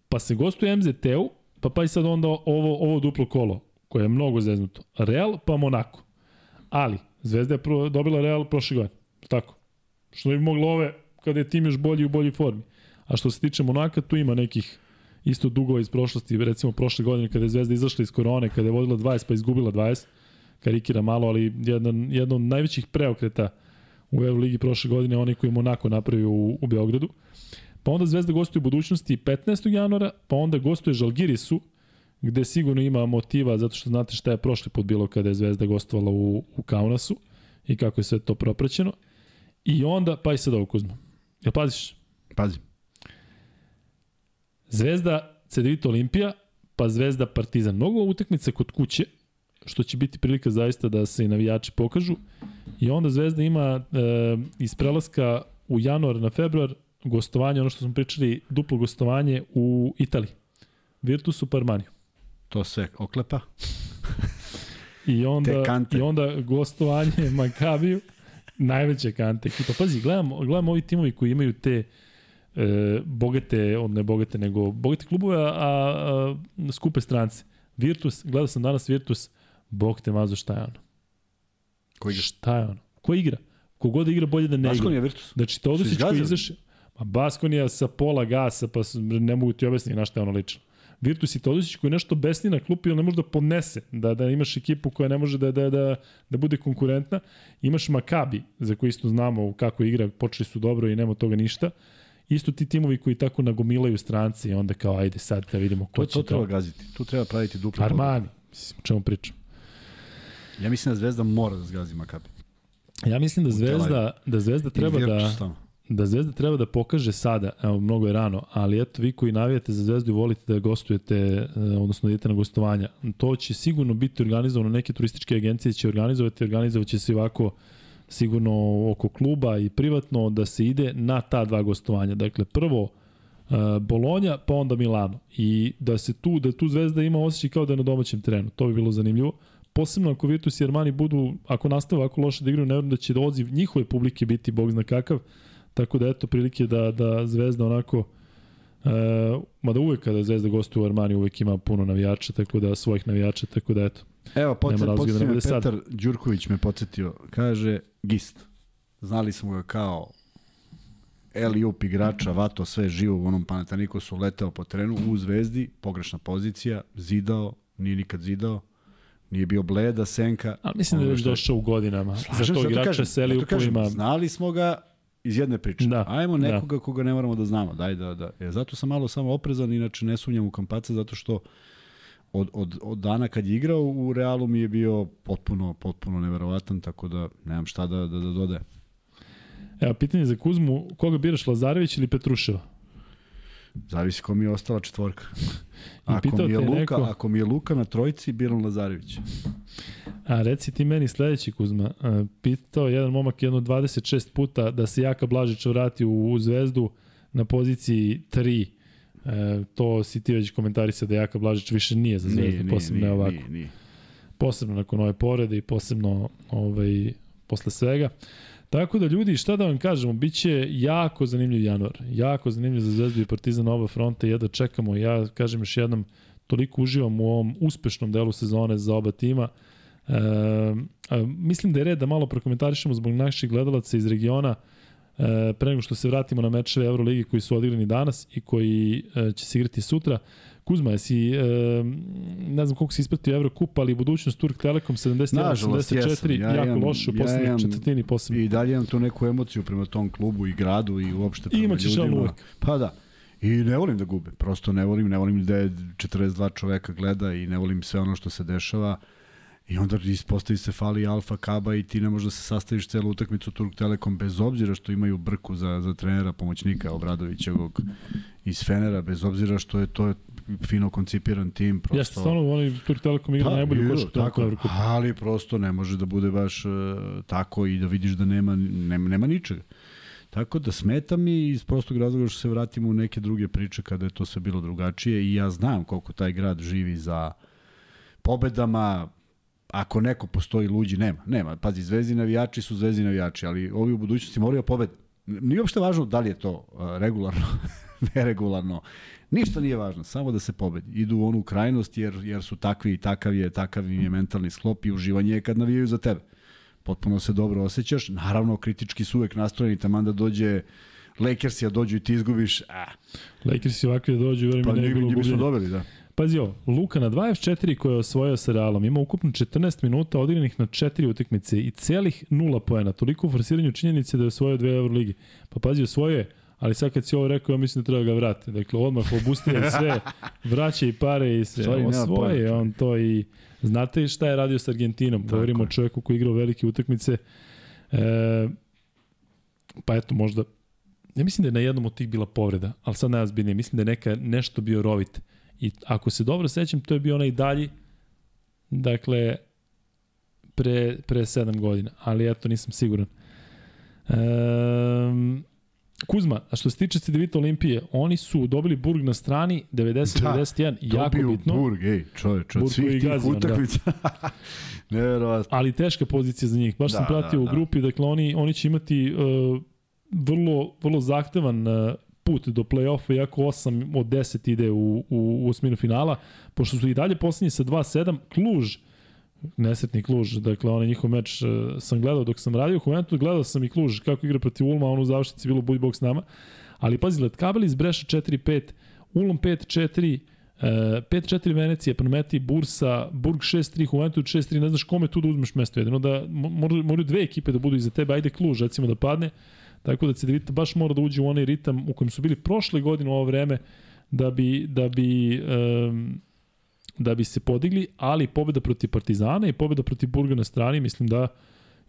pa se gostuje MZT-u, pa pa i sad onda ovo, ovo duplo kolo, koje je mnogo zeznuto. Real pa Monako. Ali, Zvezda je pro, dobila Real prošle godine. Tako. Što bi moglo ove kada je tim još bolji u boljoj formi. A što se tiče Monaka, tu ima nekih isto dugova iz prošlosti, recimo prošle godine kada je Zvezda izašla iz korone, kada je vodila 20 pa izgubila 20, karikira malo, ali jedan, jedno od najvećih preokreta u Euroligi prošle godine, onaj koji je Monako napravio u, u Beogradu. Pa onda Zvezda gostuje u budućnosti 15. januara, pa onda gostuje Žalgirisu, gde sigurno ima motiva, zato što znate šta je prošli put bilo kada je Zvezda gostovala u, u Kaunasu i kako je sve to propraćeno. I onda, pa i sad ovo Kuzma. Ja paziš? Pazim. Zvezda, Cedevita Olimpija, pa Zvezda Partizan. Mnogo utakmica kod kuće, što će biti prilika zaista da se i navijači pokažu. I onda Zvezda ima e, iz prelaska u januar na februar gostovanje, ono što smo pričali, duplo gostovanje u Italiji. Virtusu Parmaniju. To se oklepa. I onda, I onda gostovanje Makabiju, najveća kante ekipa. Pazi, gledam, gledam ovi timovi koji imaju te e, bogate, on ne bogate, nego bogate klubove, a, a, skupe strance. Virtus, gledao sam danas Virtus, bog te mazo šta je ono. Ko igra? Šta je ono? Ko igra? Kogod igra bolje da ne Baskonija, igra. Virtus. Znači, Todosić koji izaše, Ma Baskonija sa pola gasa, pa ne mogu ti objasniti na šta je ono lično. Virtus i Todosić koji nešto besni na klupi, ali ne može da podnese, da, da imaš ekipu koja ne može da, da, da, da bude konkurentna. Imaš Makabi, za koji isto znamo kako igra, počeli su dobro i nema toga ništa. Isto ti timovi koji tako nagomilaju stranci i onda kao ajde sad da vidimo ko to, će to. To treba gaziti, tu treba praviti duplo. Armani, o čemu pričam. Ja mislim da Zvezda mora da zgazi Makabi. Ja mislim da Zvezda, da Zvezda treba da... Da Zvezda treba da pokaže sada, evo mnogo je rano, ali eto vi koji navijate za Zvezdu i volite da gostujete, e, odnosno da idete na gostovanja, to će sigurno biti organizovano, neke turističke agencije će organizovati, organizovat će se ovako sigurno oko kluba i privatno da se ide na ta dva gostovanja. Dakle, prvo uh, Bolonja, pa onda Milano. I da se tu, da tu Zvezda ima osjećaj kao da je na domaćem terenu. To bi bilo zanimljivo. Posebno ako Virtus i Armani budu, ako nastave ovako loše da igraju, ne da će odziv njihove publike biti bog zna kakav. Tako da eto prilike da, da Zvezda onako E, mada uvek kada Zvezda gostuje u Armani uvek ima puno navijača, tako da svojih navijača, tako da eto. Evo, podsjet, da podsjet me Petar sad. Đurković me podsjetio, kaže Gist. Znali smo ga kao Eliup igrača, vato sve živo u onom Panatanikosu, leteo po terenu u Zvezdi, pogrešna pozicija, zidao, nije nikad zidao, nije bio bleda, senka. Ali mislim da je već došao u godinama. Za tog igrača sa Eliupom Znali smo ga, iz jedne priče. Da. Ajmo da. nekoga da. koga ne moramo da znamo. Daj da, da. E, zato sam malo samo oprezan, inače ne sumnjam u Kampaca, zato što od, od, od dana kad je igrao u Realu mi je bio potpuno, potpuno neverovatan, tako da nemam šta da, da, da dodaje. Evo, pitanje za Kuzmu, koga biraš, Lazarević ili Petruševa? Zavisi ko mi je ostala četvorka. ako, mi je Luka, neko... ako mi je Luka na trojici, biram Lazarević. A reci ti meni sledeći Kuzma, pitao jedan momak jedno 26 puta da se Jaka Blažić vrati u, u Zvezdu na poziciji 3. E, to si ti već komentarisao da Jaka Blažić više nije za Zvezdu, nije, posebno nije, ne ovako. Nije, nije. Posebno nakon ove porede i posebno ovaj, posle svega. Tako da ljudi, šta da vam kažemo, biće jako zanimljiv januar. Jako zanimljiv za Zvezdu i Partizan oba fronta. Jedno čekamo, ja kažem još jednom, toliko uživam u ovom uspešnom delu sezone za oba tima. E, a, mislim da je red da malo prokomentarišemo zbog naših gledalaca iz regiona e, pre nego što se vratimo na mečeve Euroligi koji su odigrani danas i koji e, će se igrati sutra. Kuzma, jesi, e, ne znam koliko si ispratio Eurocup, ali budućnost Turk Telekom 71-74, ja jako loše u poslednjih ja četvrtini posebno. I dalje imam tu neku emociju prema tom klubu i gradu i uopšte prema imaćeš ljudima. uvek. Pa da. I ne volim da gube, prosto ne volim, ne volim da je 42 čoveka gleda i ne volim sve ono što se dešava. I onda ispostavi se fali Alfa Kaba i ti ne možeš da se sastaviš celu utakmicu Turk Telekom bez obzira što imaju brku za, za trenera, pomoćnika Obradovićevog iz Fenera, bez obzira što je to fino koncipiran tim. Prosto... Jeste, stvarno, oni Turk Telekom igra pa, najbolju košak tako, ali prosto ne može da bude baš uh, tako i da vidiš da nema, nema, nema ničega. Tako da smeta mi iz prostog razloga što se vratimo u neke druge priče kada je to sve bilo drugačije i ja znam koliko taj grad živi za pobedama, ako neko postoji luđi, nema. Nema. Pazi, zvezdi navijači su zvezdi navijači, ali ovi u budućnosti moraju da pobede. Nije uopšte važno da li je to uh, regularno, neregularno. Ništa nije važno, samo da se pobedi. Idu u onu krajnost jer, jer su takvi i takav je, takav im je mentalni sklop i uživanje je kad navijaju za tebe. potpuno se dobro osjećaš. Naravno, kritički su uvek nastrojeni, tamo da dođe Lakersi, a dođu i ti izgubiš. A. Lakersi ovakvi da dođu, verujem pa, mi ne bilo gubljenje. Pa dobili, da. Pazi ovo, Luka na 24 koje je osvojio sa Realom, ima ukupno 14 minuta odigranih na 4 utakmice i celih 0 poena. Toliko u forsiranju činjenice da je osvojio dve Euroligi. Pa pazi, osvojio je ali sad kad si ovo rekao, ja mislim da treba ga vratiti. Dakle, odmah obustije sve, vraća i pare i sve. Sorry, Osvoje on to i... Znate šta je radio sa Argentinom? Tako Govorimo o čovjeku koji igrao velike utakmice. E, pa eto, možda... Ja mislim da je na jednom od tih bila povreda, ali sad najozbiljnije. Mislim da je neka, nešto bio rovit. I ako se dobro sećam, to je bio onaj dalji, dakle, pre, pre sedam godina. Ali eto, nisam siguran. Um, Kuzma, a što se tiče Cedevita Olimpije, oni su dobili Burg na strani 90-91, da, jako bitno. Burg, ej, čoveč, od svih tih utakmica. Da. Neverovatno. Ali teška pozicija za njih. Baš da, sam pratio da, u grupi, dakle oni, oni će imati uh, vrlo, vrlo zahtevan uh, put do play-offa, iako 8 od 10 ide u, u, u osminu finala, pošto su i dalje poslednji sa 2-7, Kluž nesretni Kluž, dakle onaj njihov meč uh, sam gledao dok sam radio Juventus, gledao sam i Kluž kako igra protiv Ulma, on u završnici bilo bully box nama, ali pazi, Letkabel iz Breša 4-5, Ulm 5-4, Uh, 5-4 Venecija, Prometi, Bursa, Burg 6-3, Juventus 6-3, ne znaš kome tu da uzmeš mesto. Jedino da moraju dve ekipe da budu iza tebe, ajde Kluž recimo da padne, tako da Cedevita baš mora da uđe u onaj ritam u kojem su bili prošle godine u ovo vreme da bi, da bi um, da bi se podigli, ali pobeda protiv Partizana i pobeda protiv Burga na strani, mislim da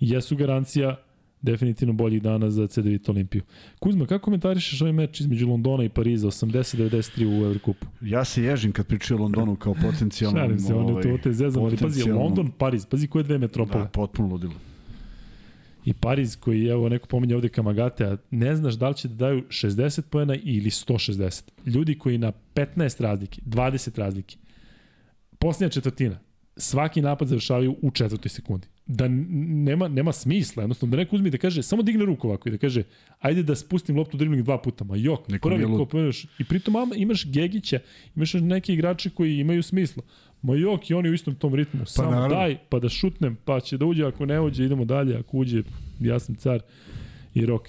jesu garancija definitivno boljih dana za CDVita Olimpiju. Kuzma, kako komentarišeš ovaj meč između Londona i Pariza, 80-93 u Evrokupu? Ja se ježim kad pričaju o Londonu kao potencijalnom... Šalim se, on je to te zezam, ali pazi, London, Pariz, pazi koje dve metropole. Da, potpuno ludilo. I Pariz koji, evo, neko pominje ovde Kamagate, a ne znaš da li će da daju 60 poena ili 160. Ljudi koji na 15 razlike, 20 razlike, posljednja četvrtina, svaki napad završavaju u četvrtoj sekundi. Da nema, nema smisla, jednostavno da neko uzme da kaže, samo digne ruku ovako i da kaže, ajde da spustim loptu dribling dva puta, ma jok, neko prvi ko pomenuš. I pritom imaš Gegića, imaš neke igrače koji imaju smisla. Ma jok, i oni u istom tom ritmu, pa samo naravno. daj, pa da šutnem, pa će da uđe, ako ne uđe, idemo dalje, ako uđe, ja sam car i rok.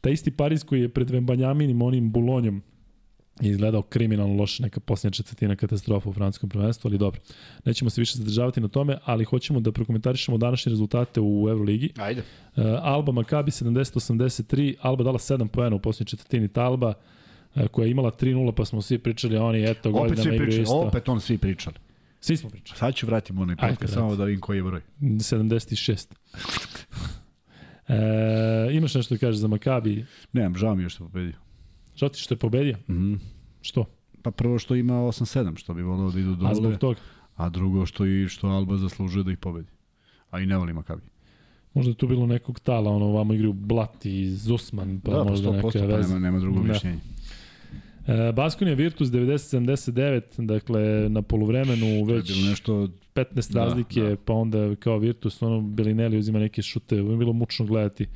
Ta isti Pariz koji je pred Vembanjaminim, onim Bulonjom, je izgledao kriminalno loše, neka posljednja četvrtina katastrofa u francuskom prvenstvu, ali dobro. Nećemo se više zadržavati na tome, ali hoćemo da prokomentarišemo današnje rezultate u Euroligi. Ajde. Uh, Alba Makabi 70-83, Alba dala 7 poena u posljednjoj četvrtini Talba, uh, koja je imala 3-0, pa smo svi pričali, oni eto godinama igraju isto. Opet on svi pričali. Svi smo pričali. Sad ću vratiti onaj podcast, samo da vidim koji je broj. 76. e, imaš nešto da kažeš za Makabi? Nemam, žao mi je što pobedio. Žao ti što je pobedio? Mm što? Pa prvo što ima 8-7, što bi volio da idu dole. A zbog toga? A drugo što i što Alba zaslužuje da ih pobedi. A i ne voli Makabi. Možda je tu bilo nekog tala, ono, vamo igraju Blati i Zusman, pa da, pa možda neka veza. Pa nema, nema drugo da. E, Baskonija Virtus 90-79, dakle na poluvremenu već nešto 15 da, razlike, da. pa onda kao Virtus, ono Belinelli uzima neke šute, je bilo mučno gledati.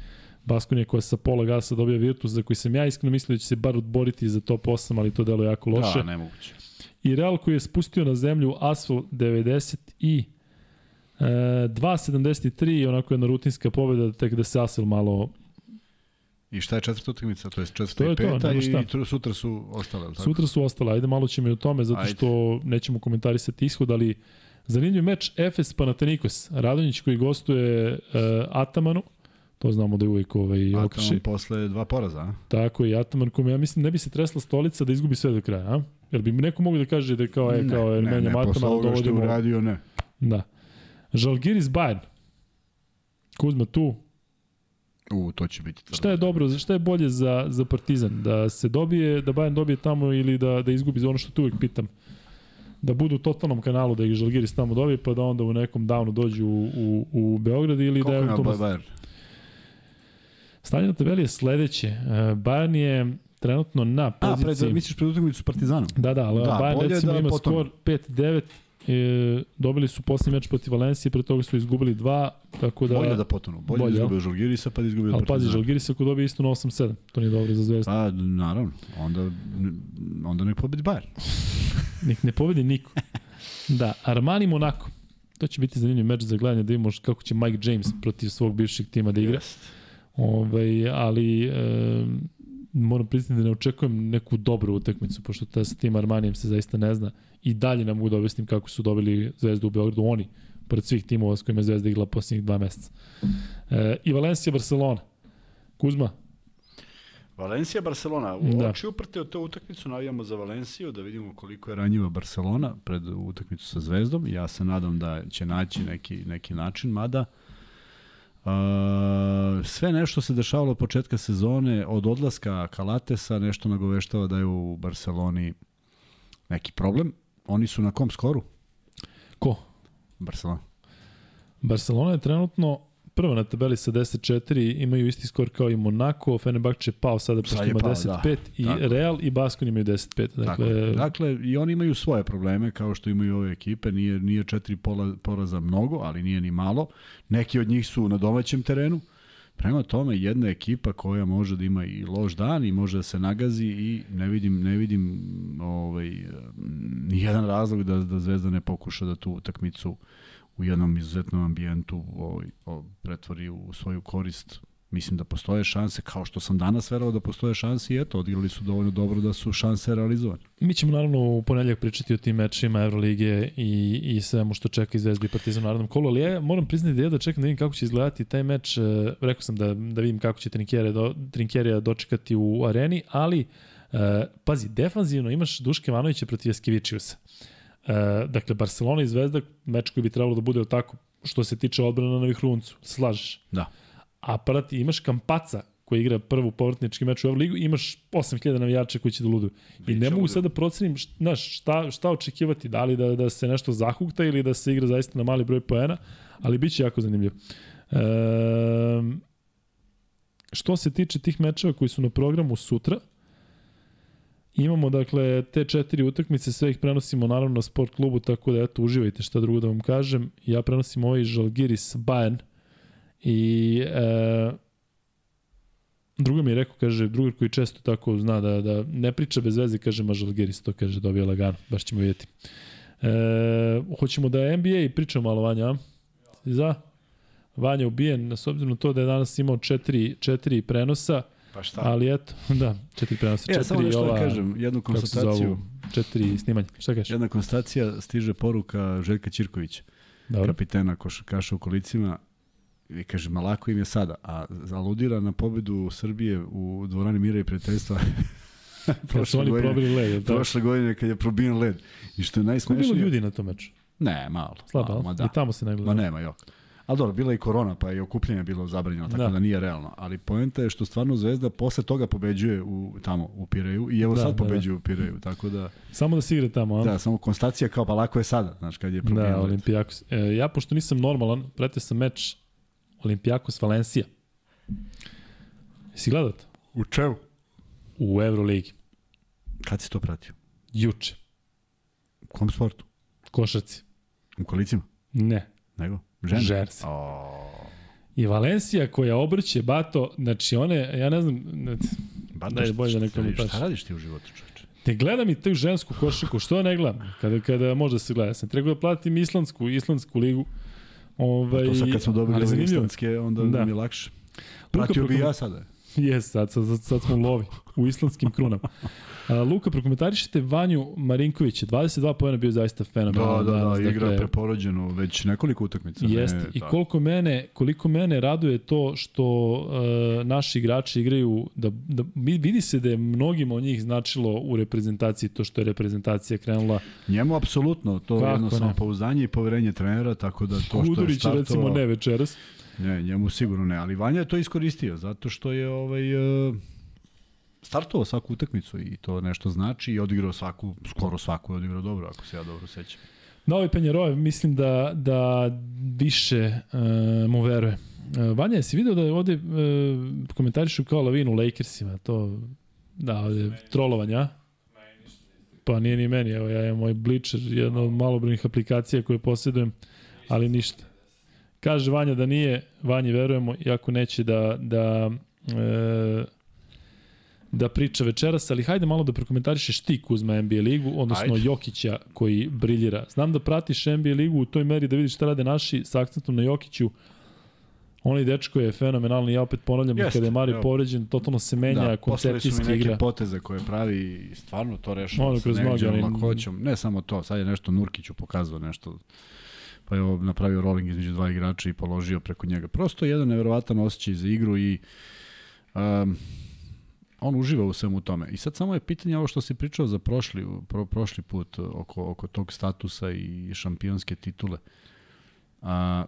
Baskonija koja sa pola gasa dobija Virtus, za koji sam ja iskreno mislio da će se bar odboriti za top 8, ali to delo jako loše. Da, nemoguće. I Real koji je spustio na zemlju Asfal 90 i e, 2.73, onako jedna rutinska pobjeda, tek da se Asfal malo I šta je četvrta utakmica? To je četvrta to je i peta to, i šta. sutra su ostale. Tako? Sutra su ostale, ajde malo ćemo i o tome, zato ajde. što nećemo komentarisati ishod, ali zanimljiv meč Efes Panathinaikos. Radonjić koji gostuje uh, Atamanu, to znamo da je uvijek ovaj. Ataman posle dva poraza, a? Tako i Ataman kome ja mislim ne bi se tresla stolica da izgubi sve do kraja, a? Jer bi neko mogu da kaže da je kao, je, kao, jer ne, menjam Ataman, dovodimo... Ne, ne, posle ovoga što je uradio, ne. Da. Žalgiris Bayern. Kuzma tu, U, to će biti tvrdo. Šta je dobro, šta je bolje za, za Partizan? Da se dobije, da Bayern dobije tamo ili da, da izgubi za ono što tu uvijek pitam? Da budu u totalnom kanalu, da ih Žalgiris tamo dobije, pa da onda u nekom downu dođu u, u, u Beograd ili Koliko da je... Koliko je Bayern? Stanje na tabeli je sledeće. E, Bayern je trenutno na poziciji... A, pred, misliš pred utakmicu s Partizanom? Da, da, ali da, Bayern recimo da ima potom... skor 5-9 E, dobili su poslednji meč protiv Valencije, pre toga su izgubili dva, tako da... Bolje da potonu, bolje, bolje da izgubio Žalgirisa pa da izgubio Ali pazi, Žalgirisa ako dobije isto na 8-7, to nije dobro za zvezdu. Pa, naravno, onda, onda nek pobedi Bayern. nek ne pobedi niko. Da, Armani Monaco. to će biti zanimljiv meč za gledanje da vidimo kako će Mike James protiv svog bivšeg tima da igra. Yes. Ove, ovaj, ali e, moram priznati da ne očekujem neku dobru utakmicu, pošto ta sa tim Armanijem se zaista ne zna. I dalje nam mogu da objasnim kako su dobili Zvezdu u Beogradu oni, pored svih timova s kojima je Zvezda igla posljednjih dva meseca. E, I Valencija, Barcelona. Kuzma, Valencija, Barcelona. U da. oči uprte od te utakmicu navijamo za Valenciju, da vidimo koliko je ranjiva Barcelona pred utakmicu sa Zvezdom. Ja se nadam da će naći neki, neki način, mada Uh, sve nešto se dešavalo od početka sezone, od odlaska Kalatesa, nešto nagoveštava da je u Barceloni neki problem. Oni su na kom skoru? Ko? Barcelona. Barcelona je trenutno prva na tabeli sa 10-4, imaju isti skor kao i Monaco, Fenerbahče je pao sada pošto ima 10-5 da. i Tako. Real i Baskon imaju 10-5. Dakle, dakle, i oni imaju svoje probleme kao što imaju ove ekipe, nije, nije četiri pola, poraza mnogo, ali nije ni malo. Neki od njih su na domaćem terenu, Prema tome, jedna ekipa koja može da ima i loš dan i može da se nagazi i ne vidim, ne vidim ovaj, ni jedan razlog da, da Zvezda ne pokuša da tu utakmicu u jednom izuzetnom ambijentu ovaj, ovaj, pretvori u svoju korist. Mislim da postoje šanse, kao što sam danas verovao da postoje šanse i eto, odigrali su dovoljno dobro da su šanse realizovane. Mi ćemo naravno u ponedljak pričati o tim mečima Evrolige i, i svemu što čeka i Zvezda i Partizan u narodnom kolu, ali ja moram priznati da ja da čekam da vidim kako će izgledati taj meč. E, rekao sam da, da vidim kako će Trinkjerija do, dočekati u areni, ali e, pazi, defanzivno imaš Duške Vanovića protiv Jaskevičiusa. E, dakle, Barcelona i Zvezda, meč koji bi trebalo da bude tako, što se tiče odbrana na Vihruncu, slažeš? Da. A parat, imaš Kampaca, koji igra prvu povratnički meč u Euroligu, imaš 8000 navijača koji će da luduju. I ne mogu sad da procenim znaš, šta, šta očekivati, da li da, da se nešto zahukta ili da se igra zaista na mali broj poena, ali bit će jako zanimljivo. E, što se tiče tih mečeva koji su na programu sutra, Imamo dakle te četiri utakmice, sve ih prenosimo naravno na sport klubu, tako da eto uživajte šta drugo da vam kažem. Ja prenosim ovaj Žalgiris Bayern i e, druga mi je rekao, kaže, drugar koji često tako zna da, da ne priča bez veze, kaže ma Žalgiris, to kaže dobija lagano, baš ćemo vidjeti. E, hoćemo da NBA i pričamo malo Vanja, a? Za? Vanja ubijen, s obzirom to da je danas imao četiri, četiri prenosa, Pa šta? Ali eto, da, četiri prenosa, četiri ja, samo nešto da ova, da kažem, jednu konstataciju. četiri snimanja. Šta kažeš? Jedna konstatacija, stiže poruka Željka Ćirkovića, Dobro. kapitena košarkaša u kolicima, i kaže, malako im je sada, a zaludira na pobedu Srbije u dvorani Mira i prijateljstva prošle oni godine, probili led. Prošle godine kad je probijen led. I što je najsmešnije... Bilo ljudi na tom meču? Ne, malo. Slabo, malo, ma da. I tamo se ne gleda. Ma nema, jok. Ali dobro, bila je i korona, pa je okupljanje bilo zabranjeno, tako da. da nije realno. Ali poenta je što stvarno Zvezda posle toga pobeđuje u, tamo u Pireju i evo da, sad da, pobeđuje da. u Pireju, tako da... Samo da se igra tamo, a? Da, samo konstacija kao pa lako je sada, znaš, kad je probijen. Da, Olimpijakos. E, ja, pošto nisam normalan, pratio sam meč Olimpijakos Valencija. Jesi gledao to? U čemu? U Euroligi. Kad si to pratio? Juče. U kom sportu? Košarci. U kolicima? Ne. Nego? Žene? Žene. Oh. I Valencija koja obrće Bato, znači one, ja ne znam, ne, Bato, da je bolje da nekom šta, šta radiš ti u životu, čoveče? Ne gledam i tu žensku košarku, što ne gledam? Kada, kada može da se gleda. Sam trebao da platim islandsku, islandsku ligu. Ovaj, pa to sad kad smo dobili ove islandske, onda da. mi je lakše. Pratio bi ja sada. Jes, sad, sad, sad smo lovi u islandskim krunama. A, Luka, prokomentarišite Vanju Marinkovića. 22 pojena bio zaista fenomenalan. Da, da, da, igra dakle, preporođeno već nekoliko utakmica. Jeste. Ne, I da. koliko mene, koliko mene raduje to što uh, naši igrači igraju, da, da vidi se da je mnogima od njih značilo u reprezentaciji to što je reprezentacija krenula. Njemu apsolutno, to je jedno samopouzdanje i poverenje trenera, tako da to što Kudurić, je startovao... recimo ne večeras. Ne, njemu sigurno ne, ali Vanja je to iskoristio, zato što je ovaj, uh, startovao svaku utakmicu i to nešto znači i odigrao svaku, skoro svaku je odigrao dobro, ako se ja dobro sećam. Novi Penjerove, mislim da, da više uh, mu veruje. Uh, Vanja, jesi vidio da je ovde uh, komentarišu kao lavinu Lakersima, to, da, ovde trolovanja, Pa nije ni meni, evo ja imam moj Bleacher, jedna od malobrojnih aplikacija koje posjedujem, ali ništa. Kaže Vanja da nije, Vanji verujemo, iako neće da, da e, da priča večeras, ali hajde malo da prokomentarišeš ti Kuzma NBA ligu, odnosno Ajde. Jokića koji briljira. Znam da pratiš NBA ligu u toj meri da vidiš šta rade naši sa akcentom na Jokiću. Onaj dečko je fenomenalni, ja opet ponavljam, Jeste, kada je Mari povređen, totalno se menja da, koncepcijski igra. Da, neke poteze koje pravi i stvarno to rešava sa neđerom lakoćom. Ne samo to, sad je nešto Nurkiću pokazao nešto pa je napravio rolling između dva igrača i položio preko njega. Prosto jedan neverovatan osjećaj za igru i um, on uživa u svemu tome. I sad samo je pitanje ovo što si pričao za prošli, pro, prošli put oko, oko tog statusa i šampionske titule. A,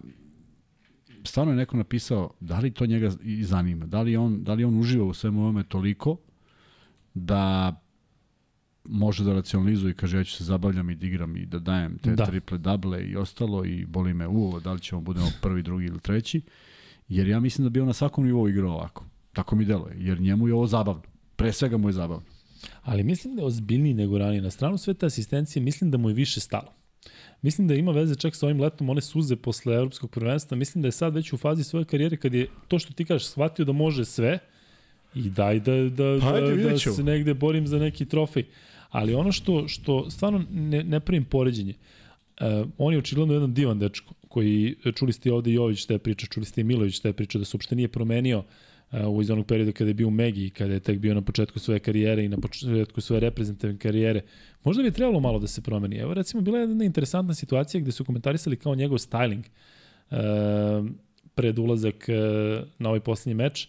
stvarno je neko napisao da li to njega i zanima, da li on, da li on uživa u svemu ovome toliko da može da racionalizuje i kaže ja ću se zabavljam i da igram i da dajem te da. triple double i ostalo i boli me uvo da li ćemo budemo prvi, drugi ili treći. Jer ja mislim da bi on na svakom nivou igrao ovako. Tako mi deluje, jer njemu je ovo zabavno. Pre svega mu je zabavno. Ali mislim da je ozbiljniji nego ranije. Na stranu sve te asistencije mislim da mu je više stalo. Mislim da ima veze čak sa ovim letom one suze posle evropskog prvenstva. Mislim da je sad već u fazi svoje karijere kad je to što ti kažeš shvatio da može sve i daj da, da, pa, da, da se negde borim za neki trofej. Ali ono što, što stvarno ne, ne pravim poređenje, uh, on je očigledno jedan divan dečko koji, čuli ste ovde Jović te priče, čuli ste i Milović te priče da se uopšte nije promenio uh, iz onog perioda kada je bio u Megi, kada je tek bio na početku svoje karijere i na početku svoje reprezentativne karijere. Možda bi trebalo malo da se promeni. Evo recimo bila je jedna interesantna situacija gde su komentarisali kao njegov styling uh, pred ulazak uh, na ovaj poslednji meč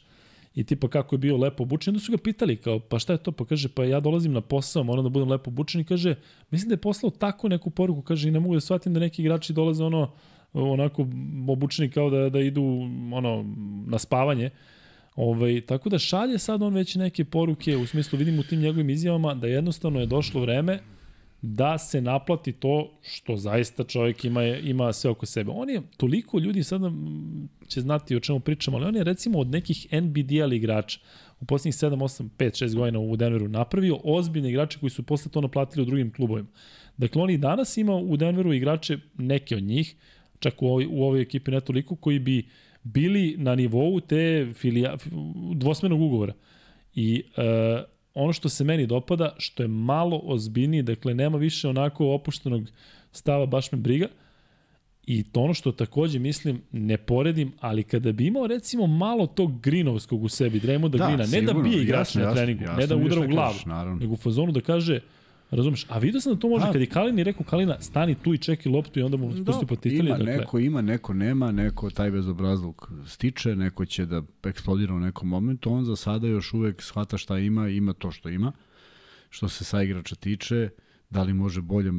i tipa kako je bio lepo obučen, onda su ga pitali kao pa šta je to, pa kaže pa ja dolazim na posao, moram da budem lepo obučen. I kaže mislim da je poslao tako neku poruku, kaže i ne mogu da shvatim da neki igrači dolaze ono onako obučeni kao da, da idu ono na spavanje. Ovaj, tako da šalje sad on već neke poruke, u smislu vidim u tim njegovim izjavama da jednostavno je došlo vreme da se naplati to što zaista čovjek ima, ima sve oko sebe. On je, toliko ljudi sada će znati o čemu pričamo, ali on je recimo od nekih NBDL igrača u poslednjih 7, 8, 5, 6 godina u Denveru napravio ozbiljne igrače koji su posle to naplatili u drugim klubovima. Dakle, on i danas ima u Denveru igrače, neke od njih, čak u ovoj, u ovoj ekipi ne toliko, koji bi bili na nivou te filija, dvosmenog ugovora. I uh, ono što se meni dopada, što je malo ozbiljniji, dakle nema više onako opuštenog stava, baš me briga, I to ono što takođe mislim, ne poredim, ali kada bi imao recimo malo tog grinovskog u sebi, Draymonda da, Grina, ne da sigurno, da bije igrač na treningu, jasno, ne da udara u glavu, nego u fazonu da kaže, Razumeš? A vidio sam da to može, a, kad je Kalini rekao Kalina, stani tu i čeki loptu i onda mu spusti po titali. Ima dakle. neko, ima, neko nema, neko taj bezobrazluk stiče, neko će da eksplodira u nekom momentu, on za sada još uvek shvata šta ima, ima to što ima. Što se sa igrača tiče, Da li može bolje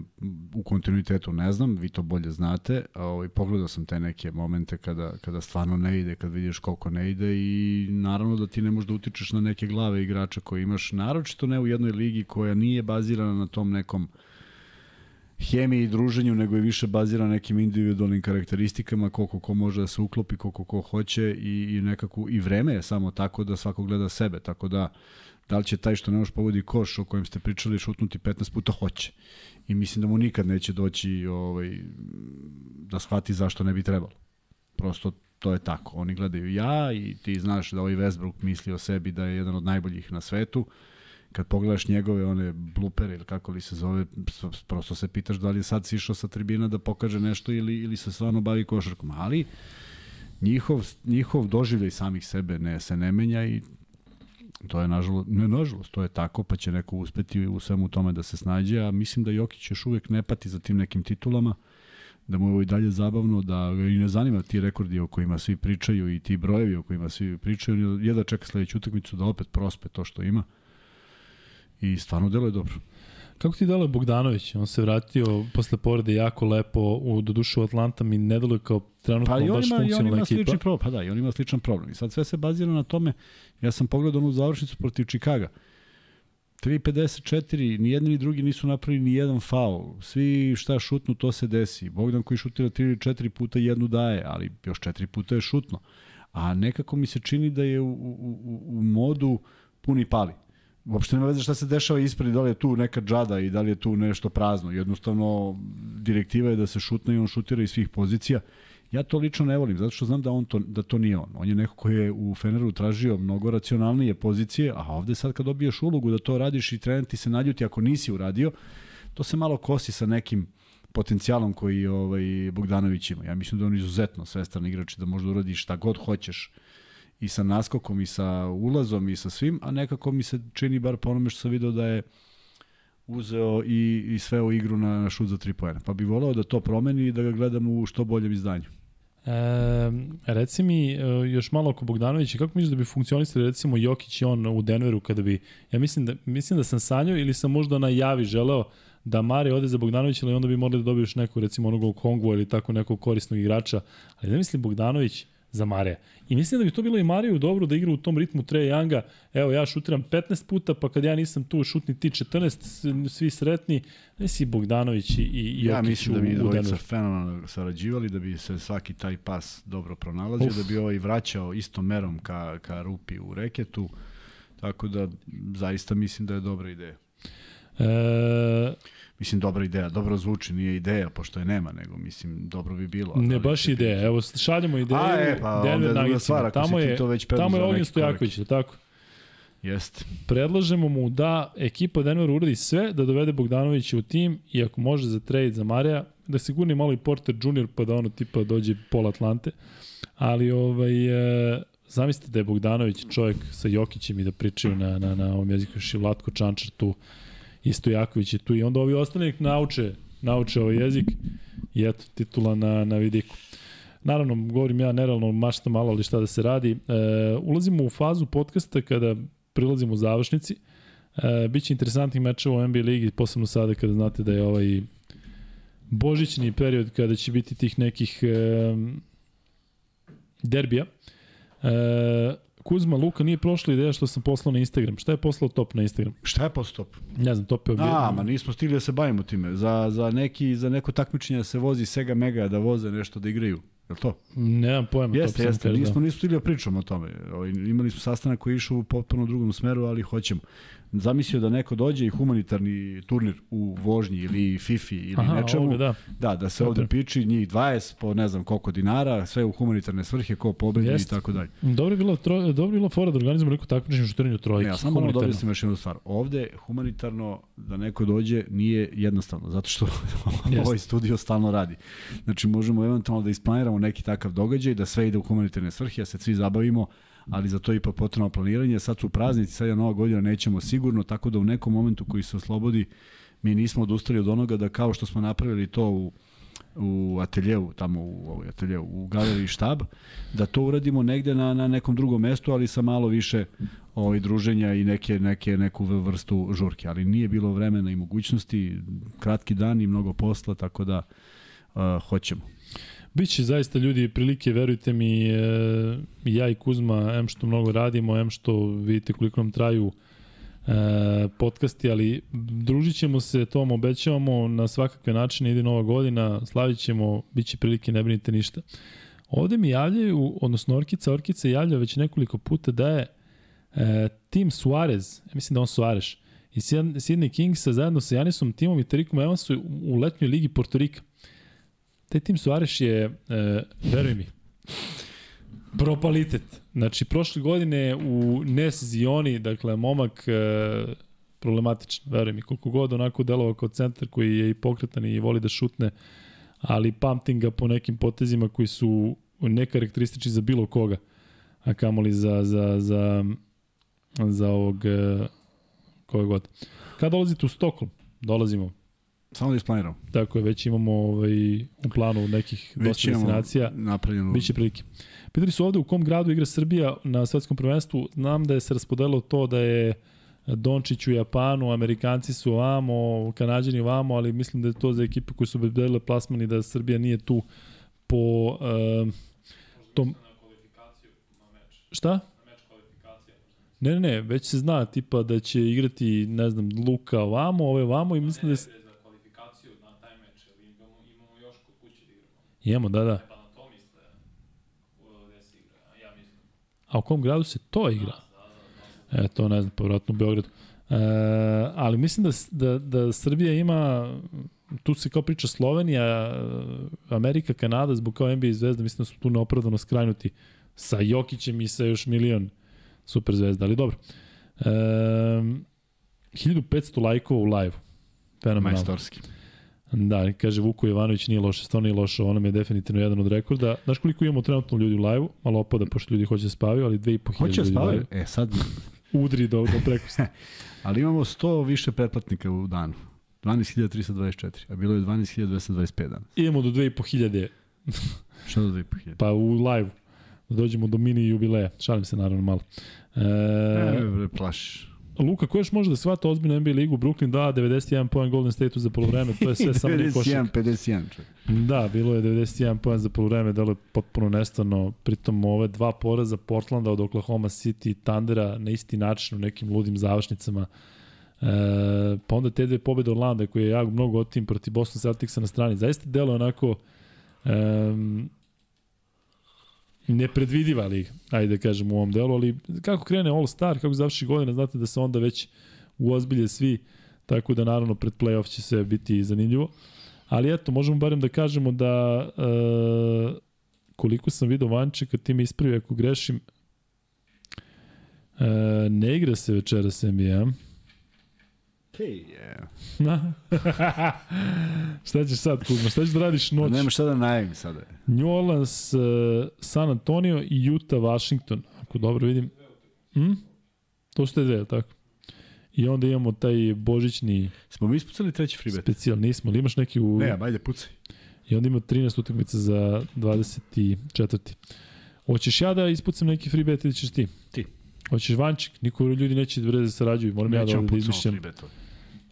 u kontinuitetu, ne znam, vi to bolje znate. Ovaj, pogledao sam te neke momente kada, kada stvarno ne ide, kad vidiš koliko ne ide i naravno da ti ne možeš da utičeš na neke glave igrača koje imaš, naročito ne u jednoj ligi koja nije bazirana na tom nekom hemiji i druženju, nego je više bazirana na nekim individualnim karakteristikama, koliko ko može da se uklopi, koliko ko hoće i, i nekako i vreme je samo tako da svako gleda sebe, tako da da li će taj što ne može povodi koš o kojem ste pričali šutnuti 15 puta hoće. I mislim da mu nikad neće doći ovaj, da shvati zašto ne bi trebalo. Prosto to je tako. Oni gledaju ja i ti znaš da ovaj Westbrook misli o sebi da je jedan od najboljih na svetu. Kad pogledaš njegove one blupere ili kako li se zove, prosto se pitaš da li je sad sišao sa tribina da pokaže nešto ili, ili se stvarno bavi košarkom. Ali njihov, njihov doživljaj samih sebe ne, se ne menja i To je nažalost, ne nažalost, to je tako, pa će neko uspeti u svemu tome da se snađe, a mislim da Jokić još uvek ne pati za tim nekim titulama, da mu je ovo i dalje zabavno, da ga i ne zanima ti rekordi o kojima svi pričaju i ti brojevi o kojima svi pričaju, je da čeka sledeću utakmicu da opet prospe to što ima i stvarno deluje dobro. Kako ti dalo Bogdanović? On se vratio posle povrede jako lepo u dodušu Atlanta mi ne deluje kao trenutno pa baš ima, funkcionalna ekipa. Slični problem, pa da, i on ima sličan problem. I sad sve se bazira na tome, ja sam pogledao onu završnicu protiv Čikaga. 3.54, ni jedni ni drugi nisu napravili ni jedan faul. Svi šta šutnu, to se desi. Bogdan koji šutira 3 ili 4 puta jednu daje, ali još 4 puta je šutno. A nekako mi se čini da je u, u, u, u modu puni pali uopšte nema veze šta se dešava ispred, da li je tu neka džada i da li je tu nešto prazno. Jednostavno, direktiva je da se šutne i on šutira iz svih pozicija Ja to lično ne volim, zato što znam da, on to, da to nije on. On je neko koji je u Feneru tražio mnogo racionalnije pozicije, a ovde sad kad dobiješ ulogu da to radiš i trener ti se naljuti ako nisi uradio, to se malo kosi sa nekim potencijalom koji ovaj, Bogdanović ima. Ja mislim da on izuzetno svestan igrač da možda uradi šta god hoćeš i sa naskokom i sa ulazom i sa svim, a nekako mi se čini bar po onome što sam video da je uzeo i, i sve u igru na, na šut za tri pojene. Pa bi volao da to promeni i da ga gledam u što boljem izdanju. E, reci mi e, još malo oko Bogdanovića, kako misliš da bi funkcionisali recimo Jokić i on u Denveru kada bi, ja mislim da, mislim da sam sanjao ili sam možda na javi želeo da Mare ode za Bogdanović, ali onda bi morali da dobiješ neku recimo onog Kongu ili tako nekog korisnog igrača, ali ne mislim Bogdanović za Mareja. I mislim da bi to bilo i Mariju dobro da igra u tom ritmu Treja Younga. Evo, ja šutiram 15 puta, pa kad ja nisam tu, šutni ti 14, svi sretni. Ne si Bogdanović i, i Jokić Ja mislim da bi dvojica fenomenalno sarađivali, da bi se svaki taj pas dobro pronalazio, Uf. da bi ovaj vraćao istom merom ka, ka rupi u reketu. Tako da, zaista mislim da je dobra ideja. E, mislim, dobra ideja, dobro zvuči, nije ideja, pošto je nema, nego, mislim, dobro bi bilo. Ne, baš ideja, evo, šaljemo ideju, A, e, pa, Denver tamo je, to već tamo je Ognjen Stojaković, tako? Jeste. Predlažemo mu da ekipa Denver uradi sve da dovede Bogdanovića u tim i ako može za trade za Marija, da se gurni malo i Porter Junior pa da ono tipa dođe pol Atlante. Ali ovaj, e, zamislite da je Bogdanović čovjek sa Jokićem i da pričaju na, na, na ovom jeziku Šivlatko Čančar tu Isto Jaković je tu i onda ovi ostali nauče, nauče ovaj jezik i eto, titula na, na vidiku. Naravno, govorim ja nerealno mašta malo, ali šta da se radi. E, ulazimo u fazu podcasta kada prilazimo u završnici. E, Biće interesantnih mečeva u NBA ligi, posebno sada kada znate da je ovaj božićni period kada će biti tih nekih e, derbija. E, Kuzma Luka nije prošla ideja što sam poslao na Instagram. Šta je poslao top na Instagram? Šta je poslao top? Ne znam, top je objavio. A, ma nismo stigli da se bavimo time. Za, za, neki, za neko takmičenje da se vozi Sega Mega da voze nešto da igraju. Je li to? Nemam pojma. Jeste, jeste. Nismo, da. nismo stigli da pričamo o tome. Imali smo sastanak koji je išao u potpuno drugom smeru, ali hoćemo zamislio da neko dođe i humanitarni turnir u vožnji ili FIFI ili Aha, nečemu. Ovde, da. da, da se Dobre. ovde piči njih 20 po ne znam koliko dinara, sve u humanitarne svrhe, ko pobedi i tako dalje. Dobro je bilo, tro, dobro je bilo fora da organizujemo neko takmičenje šutiranje trojke. Ne, ja samo moram da objasnim još jednu stvar. Ovde humanitarno da neko dođe nije jednostavno, zato što ovaj studio stalno radi. Znači možemo eventualno da isplaniramo neki takav događaj, da sve ide u humanitarne svrhe, da se svi zabavimo, ali za to je ipak potrebno planiranje. Sad su praznici, sad je nova godina, nećemo sigurno, tako da u nekom momentu koji se oslobodi, mi nismo odustali od onoga da kao što smo napravili to u u ateljevu, tamo u ovoj ateljevu, u galeriji štab, da to uradimo negde na, na nekom drugom mestu, ali sa malo više ovaj, druženja i neke, neke, neku vrstu žurke. Ali nije bilo vremena i mogućnosti, kratki dan i mnogo posla, tako da uh, hoćemo. Biće zaista ljudi prilike, verujte mi, e, ja i Kuzma, em što mnogo radimo, em što vidite koliko nam traju e, podcasti, ali družit ćemo se, tom obećavamo na svakakve načine, ide nova godina, slavit ćemo, bit će prilike, ne brinite ništa. Ovde mi javljaju, odnosno Orkica, Orkica javlja već nekoliko puta da je e, Tim Suarez, ja mislim da on Suarez, i Sydney Kingsa zajedno sa Janisom Timom i Terikom Evansu u letnjoj ligi Porto Rika. Taj tim Suareš je, e, veruj mi, propalitet. Znači, prošle godine u Nes Zioni, dakle, momak e, problematičan, veruj mi, koliko god onako delovao kao centar koji je i pokretan i voli da šutne, ali pamtim ga po nekim potezima koji su nekarakteristični za bilo koga, a kamoli za, za, za, za ovog, e, koga god. Kada dolazite u Stokholm? Dolazimo. Samo da isplaniramo. Tako je, već imamo ovaj, u planu nekih već dosta destinacija. napravljeno. Biće prilike. Pitali su ovde u kom gradu igra Srbija na svetskom prvenstvu. Znam da je se raspodelilo to da je Dončić u Japanu, Amerikanci su ovamo, Kanadjani ovamo, ali mislim da je to za ekipe koje su obezbedile plasman i da Srbija nije tu po uh, tom... Šta? Ne, ne, ne, već se zna tipa da će igrati, ne znam, Luka ovamo, ove ovamo i mislim da se... Imamo, da, da. A u kom gradu se to igra? E, to ne znam, povratno u Beogradu. E, ali mislim da, da, da Srbija ima tu se kao priča Slovenija, Amerika, Kanada, zbog kao NBA zvezda, mislim da su tu neopravdano skrajnuti sa Jokićem i sa još milion super zvezda, ali dobro. E, 1500 lajkova u live. Fenomenalno. Majstorski. Da, kaže Vuko Jovanović nije loše, stvarno nije loše, ono je definitivno jedan od rekorda. Znaš koliko imamo trenutno ljudi u live-u? Malo opada, pošto ljudi hoće da spavaju, ali 2500 hoće ljudi spavaju? E, sad... Udri do, do preko. ali imamo 100 više pretplatnika u danu. 12.324, a bilo je 12.225 danas. Idemo do 2.500. Šta do 2.500? Pa u live da dođemo do mini jubileja. Šalim se naravno malo. E, e plašiš. Luka, ko još može da shvata ozbiljno NBA ligu? Brooklyn da 91 poen Golden State-u za polovreme, to je sve samo nije košak. 91, 51. Da, bilo je 91 poen za polovreme, delo je potpuno nestvarno. Pritom ove dva poraza Portlanda od Oklahoma City i Thundera na isti način u nekim ludim završnicama. E, pa onda te dve pobede Orlanda koje je jako mnogo otim protiv Boston Celticsa na strani. Zaista delo je onako um, nepredvidiva liga, ajde da kažem u ovom delu, ali kako krene All Star, kako završi godina, znate da se onda već uozbilje svi, tako da naravno pred playoff će sve biti zanimljivo. Ali eto, možemo barem da kažemo da e, koliko sam vidio Vančeka, ti me ispravi ako grešim, e, ne igra se večeras NBA. Hey, yeah. Na? šta ćeš sad, Kuzma? Šta ćeš da radiš noć? Nema šta da najavim sada. New Orleans, uh, San Antonio i Utah, Washington. Ako dobro vidim. Hm? To su te dve, tako? I onda imamo taj božićni... Smo mi ispucali treći free bet? Specijal, nismo. Ali imaš neki u... Ne, ajde, pucaj. I onda ima 13 utakmica za 24. Hoćeš ja da ispucam neki free bet ili ćeš ti? Ti. Hoćeš vančik? Niko ljudi neće da breze sarađuju. Moram Nećemo ja da, da izmišljam. Free betove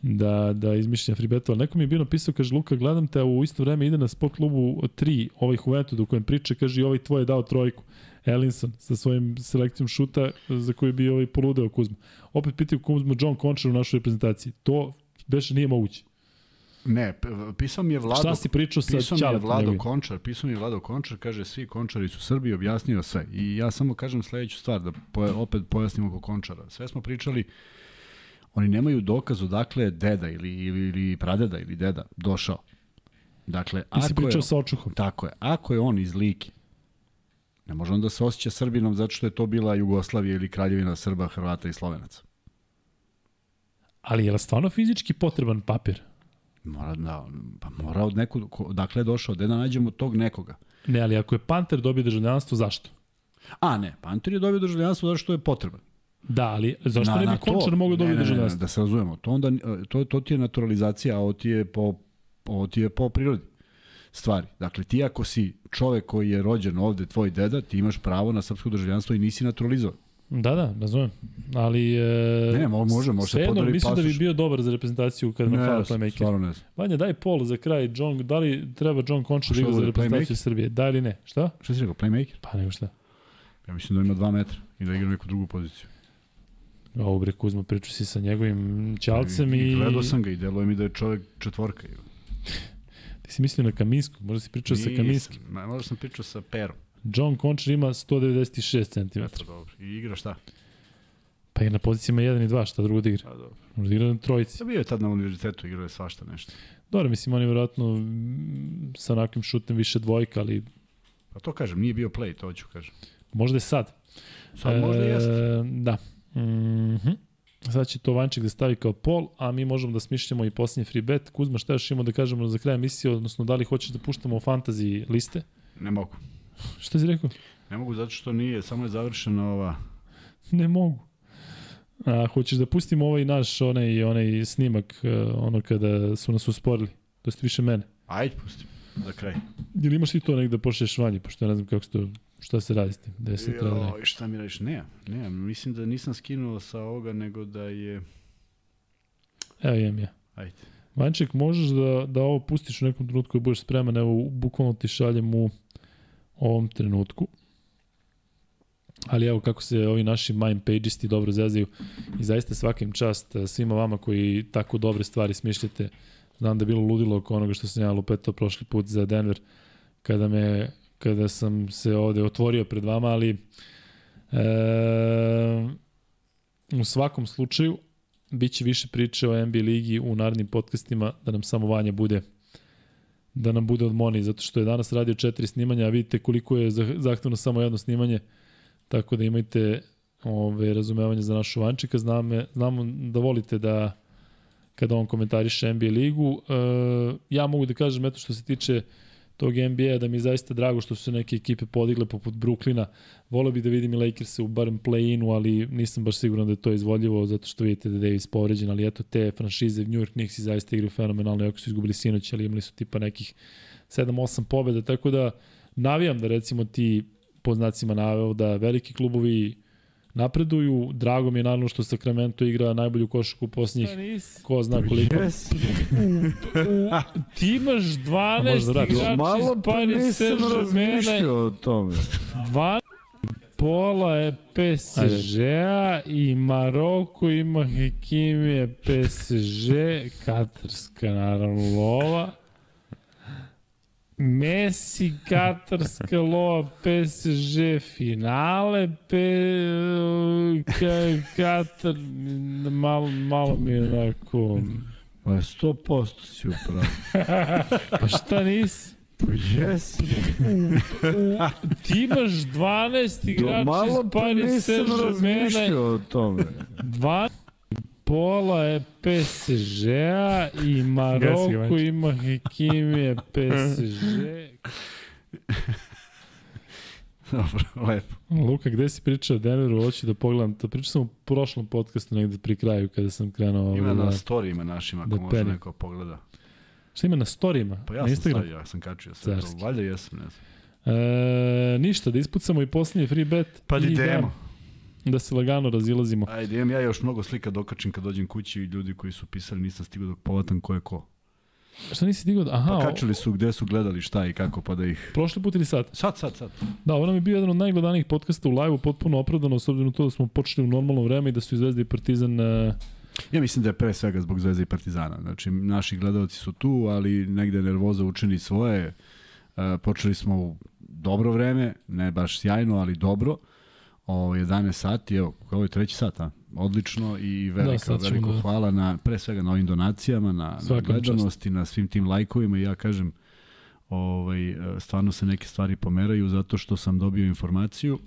da, da izmišljam free betova. Neko mi je bio napisao, kaže, Luka, gledam te, a u isto vreme ide na sport klubu 3, ovaj Juventud u kojem priča, kaže, i ovaj tvoj je dao trojku. Ellinson sa svojim selekcijom šuta za koji bi ovaj poludeo Kuzma. Opet pitaju Kuzma John Concher u našoj reprezentaciji. To beše nije moguće. Ne, pisao mi je Vlado... Šta si pričao sa Pisao mi je Vlado Končar, pisao mi je Vlado Končar, kaže svi Končari su Srbi, objasnio sve. I ja samo kažem sledeću stvar, da opet pojasnimo oko Končara. Sve smo pričali, Oni nemaju dokaz odakle je deda ili, ili, ili pradeda ili deda došao. Dakle, Ti ako si pričao je, sa očuhom. Tako je. Ako je on iz Like, ne može on da se osjeća Srbinom zato što je to bila Jugoslavija ili Kraljevina Srba, Hrvata i Slovenaca. Ali je li stvarno fizički potreban papir? Mora, da, pa mora od neku, dakle je došao, da nađemo tog nekoga. Ne, ali ako je Panter dobio državljanstvo, zašto? A ne, Panter je dobio državljanstvo zato što je potreban. Da, ali zašto na, ne bi Končar mogao dobiti državljanstvo? Da se razumemo, to, onda, to, to ti je naturalizacija, a ovo ti je po, ovo ti je po prirodi stvari. Dakle, ti ako si čovek koji je rođen ovde, tvoj deda, ti imaš pravo na srpsko državljanstvo i nisi naturalizovan. Da, da, razumem. Ali... E, ne, može, može se podari mislim pasoš. da bi bio dobar za reprezentaciju kada nam fala playmaker. Stvarno ne znam. Vanja, daj pol za kraj. John, da li treba John Concha da igra za reprezentaciju Srbije? Da ili ne? Šta? Šta si rekao, playmaker? Pa nego šta. Ja mislim da ima 2 metra i da igra neku drugu poziciju. Ovo bre Kuzma pričao si sa njegovim ćalcem i... i... Gledao sam ga i deluje mi da je čovjek četvorka. Ti si mislio na Kaminsku, možda si pričao Nisam, sa Kaminskim. Možda sam pričao sa Perom. John Concher ima 196 cm. Eto, dobro. I igra šta? Pa je na pozicijama 1 i 2, šta drugo da igra? Pa dobro. Možda igra na trojici. Ja bio je tad na univerzitetu, igrao je svašta nešto. Dobro, mislim, on je vjerojatno sa onakim šutem više dvojka, ali... Pa to kažem, nije bio play, to ću kažem. Možda je sad. Sad e, možda jeste. Da. Mm -hmm. Sad će to Vanček da stavi kao pol, a mi možemo da smišljamo i posljednji free bet. Kuzma, šta još imamo da kažemo za kraj emisije, odnosno da li hoćeš da puštamo fantasy liste? Ne mogu. Šta si rekao? Ne mogu zato što nije, samo je završena ova... Ne mogu. A hoćeš da pustimo ovaj naš onaj, onaj snimak, e, ono kada su nas usporili? To je više mene. Ajde, pustim, za kraj. Ili imaš ti to negde da pošlješ vanje, pošto ja ne znam kako se to Šta se radi s tim? Gde se treba da Šta mi radiš? Ne, ne, mislim da nisam skinuo sa ovoga, nego da je... Evo imam ja. Ajde. Vanček, možeš da, da ovo pustiš u nekom trenutku i budeš spreman, evo, bukvalno ti šaljem u ovom trenutku. Ali evo kako se ovi naši mind pageisti dobro zezaju i zaista svakim čast eh, svima vama koji tako dobre stvari smišljate. Znam da je bilo ludilo oko onoga što sam ja lupetao prošli put za Denver, kada me kada sam se ovde otvorio pred vama, ali e, u svakom slučaju biće više priče o NBA ligi u narednim podcastima, da nam samo Vanja bude da nam bude od Moni, zato što je danas radio četiri snimanja, a vidite koliko je zahtevno samo jedno snimanje, tako da imajte ove, razumevanje za našu Vančika. Znamo, znamo da volite da kada on komentariše NBA ligu. E, ja mogu da kažem, eto što se tiče tog NBA, da mi je zaista drago što su neke ekipe podigle poput Brooklyna. Volio bih da vidim i Lakers u barem play-inu, ali nisam baš siguran da je to izvodljivo, zato što vidite da je Davis povređen, ali eto te franšize New York Knicks i zaista igraju fenomenalno, iako su izgubili sinoć, ali imali su tipa nekih 7-8 pobjeda, tako da navijam da recimo ti po znacima naveo da veliki klubovi napreduju. Drago mi je naravno što Sacramento igra najbolju košaku posljednjih ko zna koliko. Yes. ti imaš 12 da igrača Malo pa nisam razmišljao o tome. 12 pola je PSG-a i Maroko ima Hekimije PSG, Katarska naravno lova. Messi, Katarska lova, PSG finale, pe, ka, Katar, malo, malo mi je onako... Pa 100% si upravo. pa šta nisi? Pa jes. Ti imaš 12 igrača iz Paris Saint-Germain. o tome. 12 pola je PSG-a i Maroko ima Hekimije PSG. Dobro, lepo. Luka, gde si pričao o Denveru? Hoću da pogledam. To pričao sam u prošlom podcastu negde pri kraju kada sam krenuo... Ima da, na storijima našima, ako da može perim. neko pogleda. Šta ima na storijima? Pa ja na sam stavio, ja sam kačio sve. Valjda jesam, ne znam. E, ništa, da ispucamo i posljednji free bet. Pa idemo. Da se lagano razilazimo. Ajde, imam ja još mnogo slika dokačim kad dođem kući i ljudi koji su pisali nisam stigao dok povatam ko je ko. Šta nisi stigao? Aha. Pa kačili su gde su gledali šta i kako pa da ih... Prošli put ili sad? Sad, sad, sad. Da, ovo nam je bio jedan od najgledanijih podcasta u live-u, potpuno opravdano, s obzirom to da smo počeli u normalno vreme i da su i Zvezda i Partizan... Uh... Ja mislim da je pre svega zbog Zvezda i Partizana. Znači, naši gledalci su tu, ali negde nervoza učini svoje. Uh, počeli smo u dobro vreme, ne baš sjajno, ali dobro. Uh, o 11 sati, evo, ovo je treći sat, a? odlično i veliko, da, veliko da. hvala na, pre svega na ovim donacijama, na, na gledanosti, na svim tim lajkovima i ja kažem, ovaj, stvarno se neke stvari pomeraju zato što sam dobio informaciju.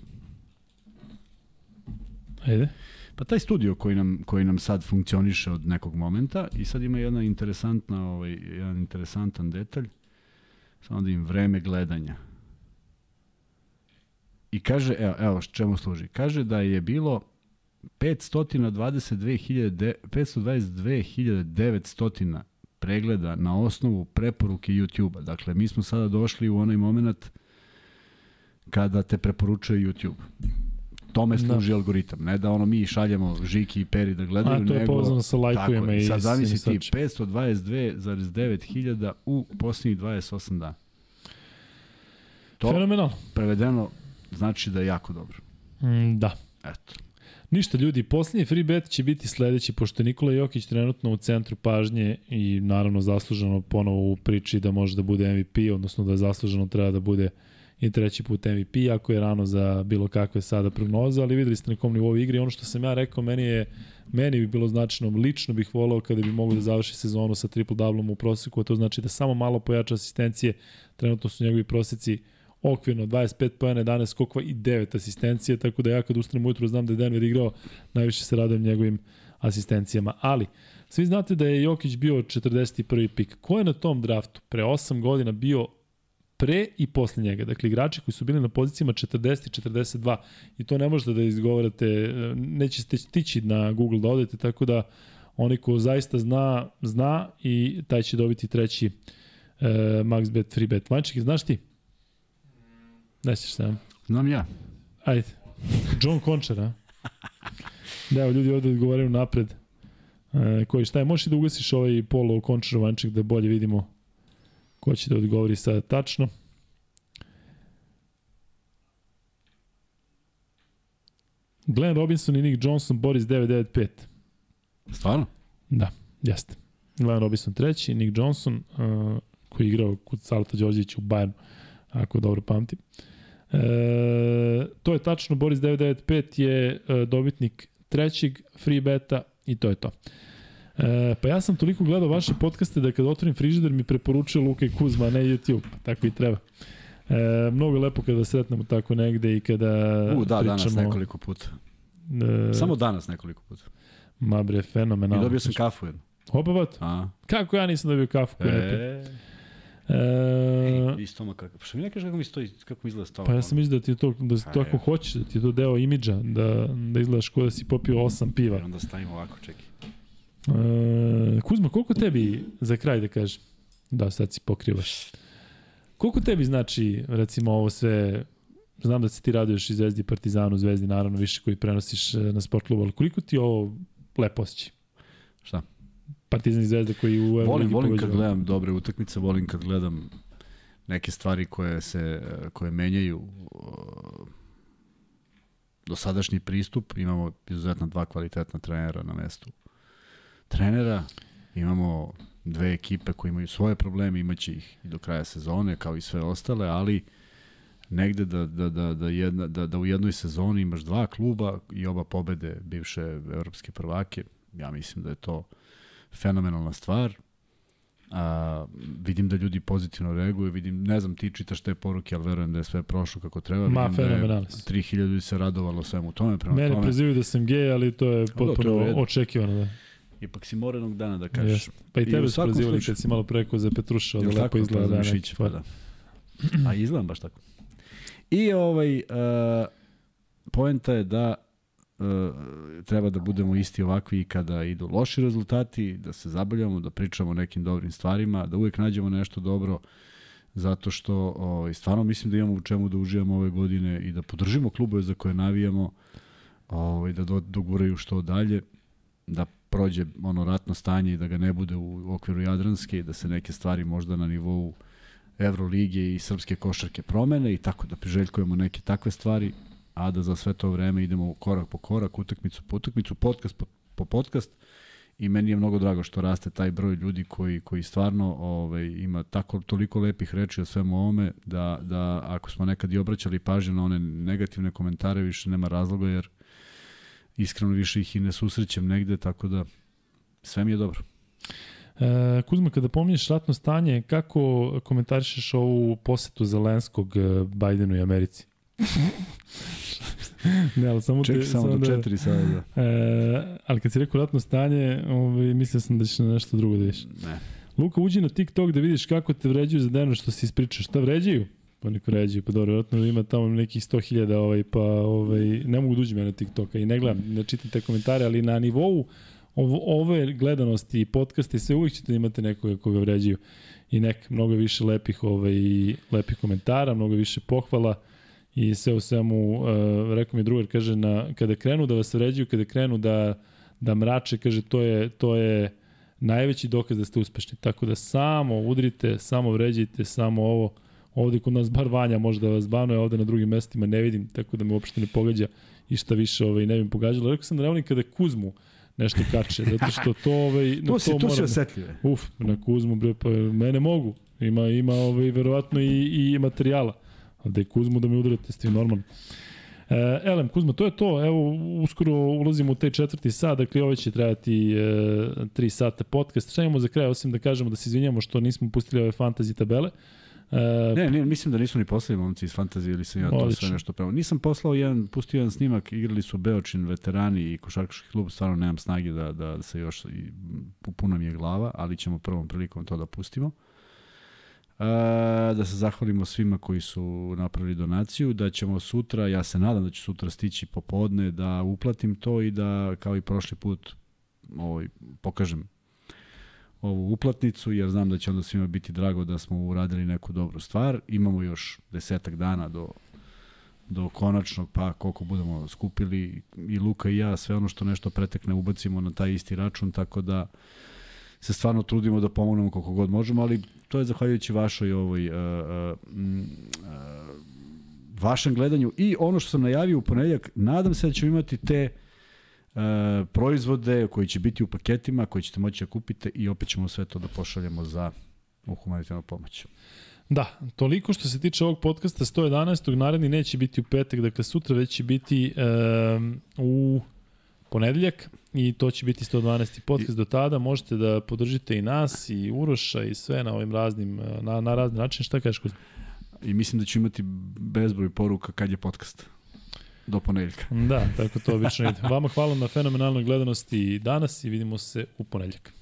Ajde. Pa taj studio koji nam, koji nam sad funkcioniše od nekog momenta i sad ima jedna interesantna, ovaj, jedan interesantan detalj, samo da im vreme gledanja I kaže, evo, evo čemu služi. Kaže da je bilo 522.900 pregleda na osnovu preporuke YouTube-a. Dakle, mi smo sada došli u onaj moment kada te preporučuje YouTube. Tome da. služi da. algoritam. Ne da ono mi šaljemo Žiki i Peri da gledaju, nego... A to je nego, povezano sa lajkujema i sad zamisli ti 522,9 hiljada u posljednjih 28 dana. To Fenomenal. prevedeno znači da je jako dobro. Mm, da. Eto. Ništa ljudi, posljednji free bet će biti sledeći, pošto je Nikola Jokić trenutno u centru pažnje i naravno zasluženo ponovo u priči da može da bude MVP, odnosno da zasluženo treba da bude i treći put MVP, ako je rano za bilo kakve sada prognoze, ali videli ste na kom nivou igre. Ono što sam ja rekao, meni je meni bi bilo značajno, lično bih volao kada bi mogo da završi sezonu sa triple doublom u proseku, a to znači da samo malo pojača asistencije, trenutno su njegovi proseci okvirno 25 pojene, 11 skokova i 9 asistencije, tako da ja kad ustanem ujutru znam da je Denver igrao, najviše se radujem njegovim asistencijama. Ali, svi znate da je Jokić bio 41. pik. Ko je na tom draftu pre 8 godina bio pre i posle njega. Dakle, igrači koji su bili na pozicijama 40 i 42 i to ne možete da izgovarate, nećete stići na Google da odete, tako da oni ko zaista zna, zna i taj će dobiti treći uh, max bet, free bet. Vanček, znaš ti? Ne ćeš sam. Znam ja. Ajde. John a? Da, evo, ljudi ovde odgovaraju napred. E, koji šta je? Možeš da ugasiš ovaj polo Concher vanček da bolje vidimo ko će da odgovori sada tačno. Glenn Robinson i Nick Johnson, Boris 995. Stvarno? Da, jeste. Glenn Robinson treći, Nick Johnson, uh, koji je igrao kod Salta Đorđevića u Bayernu, ako dobro pamtim. E, to je tačno, Boris 995 je e, dobitnik trećeg free beta I to je to. E, pa ja sam toliko gledao vaše podcaste da kad otvorim frižider mi preporučuje Luka i Kuzma, a ne YouTube. Tako i treba. E, mnogo je lepo kada sretnemo tako negde i kada U, da, pričamo... danas nekoliko puta. E, Samo danas nekoliko puta. Ma bre, fenomenalno. I dobio sam kafu jednu. Opa, bat. A. Kako ja nisam dobio kafu? E... E, Ej, isto kako. Što mi ne kažeš kako mi stoji, kako mi izgleda stava? Pa ja sam mislio da ti je to, da to ako hoćeš, da ti je to deo imidža, da, da izgledaš kao da si popio osam piva. I onda stavimo ovako, čekaj. E, Kuzma, koliko tebi, za kraj da kažem, da sad si pokrivaš, koliko tebi znači, recimo, ovo sve, znam da se ti raduješ i Zvezdi Partizanu, Zvezdi naravno više koji prenosiš e, na sport klubu, ali koliko ti ovo lepo osjeći? Šta? Partizan i Zvezda koji u Volim, volim kad gledam dobre utakmice, volim kad gledam neke stvari koje se koje menjaju dosadašnji pristup, imamo izuzetno dva kvalitetna trenera na mestu. Trenera, imamo dve ekipe koje imaju svoje probleme, imaće ih i do kraja sezone, kao i sve ostale, ali negde da, da, da, da, jedna, da, da u jednoj sezoni imaš dva kluba i oba pobede bivše evropske prvake, ja mislim da je to fenomenalna stvar. A, vidim da ljudi pozitivno reaguju, vidim, ne znam, ti čitaš te poruke, ali verujem da je sve prošlo kako treba. Ma, vidim da je 3000 ljudi se radovalo svemu tome. Prema Mene tome. prezivaju da sam gej, ali to je potpuno da, očekivano. Da. Ipak si morenog dana da kažeš. Yes. Pa i tebe su prezivali kad si malo preko za Petruša, da lepo izgleda da neki pa, da. A izgledam baš tako. I ovaj, uh, poenta je da treba da budemo isti ovakvi kada idu loši rezultati, da se zabavljamo, da pričamo o nekim dobrim stvarima, da uvek nađemo nešto dobro, zato što ovaj, stvarno mislim da imamo u čemu da uživamo ove godine i da podržimo klubove za koje navijamo, ovaj, da do, doguraju što dalje, da prođe ono ratno stanje i da ga ne bude u okviru Jadranske i da se neke stvari možda na nivou Evrolige i srpske košarke promene i tako da priželjkujemo neke takve stvari a da za sve to vreme idemo korak po korak, utakmicu po utakmicu, podcast po, po podcast i meni je mnogo drago što raste taj broj ljudi koji, koji stvarno ovaj, ima tako toliko lepih reči o svemu ovome da, da ako smo nekad i obraćali pažnju na one negativne komentare više nema razloga jer iskreno više ih i ne susrećem negde, tako da sve mi je dobro. E, Kuzma, kada pominješ ratno stanje, kako komentarišeš ovu posetu Zelenskog e, Bajdenu i Americi? Ne, ali samo Ček, te, samo, do da, četiri sada, da. E, ali kad si rekao ratno stanje, ovaj, mislio sam da ćeš na nešto drugo da vidiš. Ne. Luka, uđi na TikTok da vidiš kako te vređuju za deno što si ispričao. Šta vređaju? Pa neko vređaju, pa dobro, vjerojatno ima tamo nekih 100.000, ovaj, pa ovaj, ne mogu da uđem ja na TikToka i ne gledam, ne čitam te komentare, ali na nivou ovo, ove gledanosti i podcaste sve uvijek ćete da imate nekoga koga vređaju i nek mnogo više lepih ovaj lepih komentara, mnogo više pohvala i sve u svemu, uh, rekao mi drugar, kaže, na, kada krenu da vas vređaju, kada krenu da, da mrače, kaže, to je, to je najveći dokaz da ste uspešni. Tako da samo udrite, samo vređajte, samo ovo, ovde kod nas bar Vanja može da vas banuje, ovde na drugim mestima ne vidim, tako da me uopšte ne pogađa i šta više ovaj, ne bi mi pogađalo. Rekao sam da ne kada Kuzmu nešto kače, zato što to ovaj to to, si, to si osetljive. Uf, na Kuzmu bre pa mene mogu. Ima ima ovaj verovatno i i materijala. Da je Kuzmu da mi udarate, ste normalno. E, Elem, Kuzma, to je to. Evo, uskoro ulazimo u taj četvrti sat, dakle ovo će trajati e, tri sata podcast. Šta imamo za kraj, osim da kažemo da se izvinjamo što nismo pustili ove fantasy tabele. E, ne, ne, mislim da nisu ni poslali momci iz fantazije ili sam ja to sve nešto pravo. Nisam poslao jedan, pustio jedan snimak, igrali su Beočin veterani i košarkaški klub, stvarno nemam snage da, da se još, i, puna mi je glava, ali ćemo prvom prilikom to da pustimo. Da se zahvalimo svima koji su napravili donaciju, da ćemo sutra, ja se nadam da ću sutra stići popodne, da uplatim to i da, kao i prošli put, ovaj, pokažem ovu uplatnicu, jer znam da će onda svima biti drago da smo uradili neku dobru stvar. Imamo još desetak dana do, do konačnog, pa koliko budemo skupili i Luka i ja, sve ono što nešto pretekne ubacimo na taj isti račun, tako da se stvarno trudimo da pomognemo koliko god možemo, ali to je zahvaljujući vašoj ovoj uh, uh, uh, vašem gledanju i ono što sam najavio u ponedljak, nadam se da ćemo imati te uh, proizvode koji će biti u paketima, koji ćete moći da kupite i opet ćemo sve to da pošaljemo za u humanitarnu pomoć. Da, toliko što se tiče ovog podcasta 111. naredni neće biti u petak, dakle sutra već će biti um, u ponedeljak i to će biti 112. podcast do tada. Možete da podržite i nas i Uroša i sve na ovim raznim, na, na razni način. Šta kažeš Kuzma? I mislim da ću imati bezbroj poruka kad je podcast. Do ponedeljka. Da, tako to obično ide. Vama hvala na fenomenalnoj gledanosti danas i vidimo se u ponedeljak.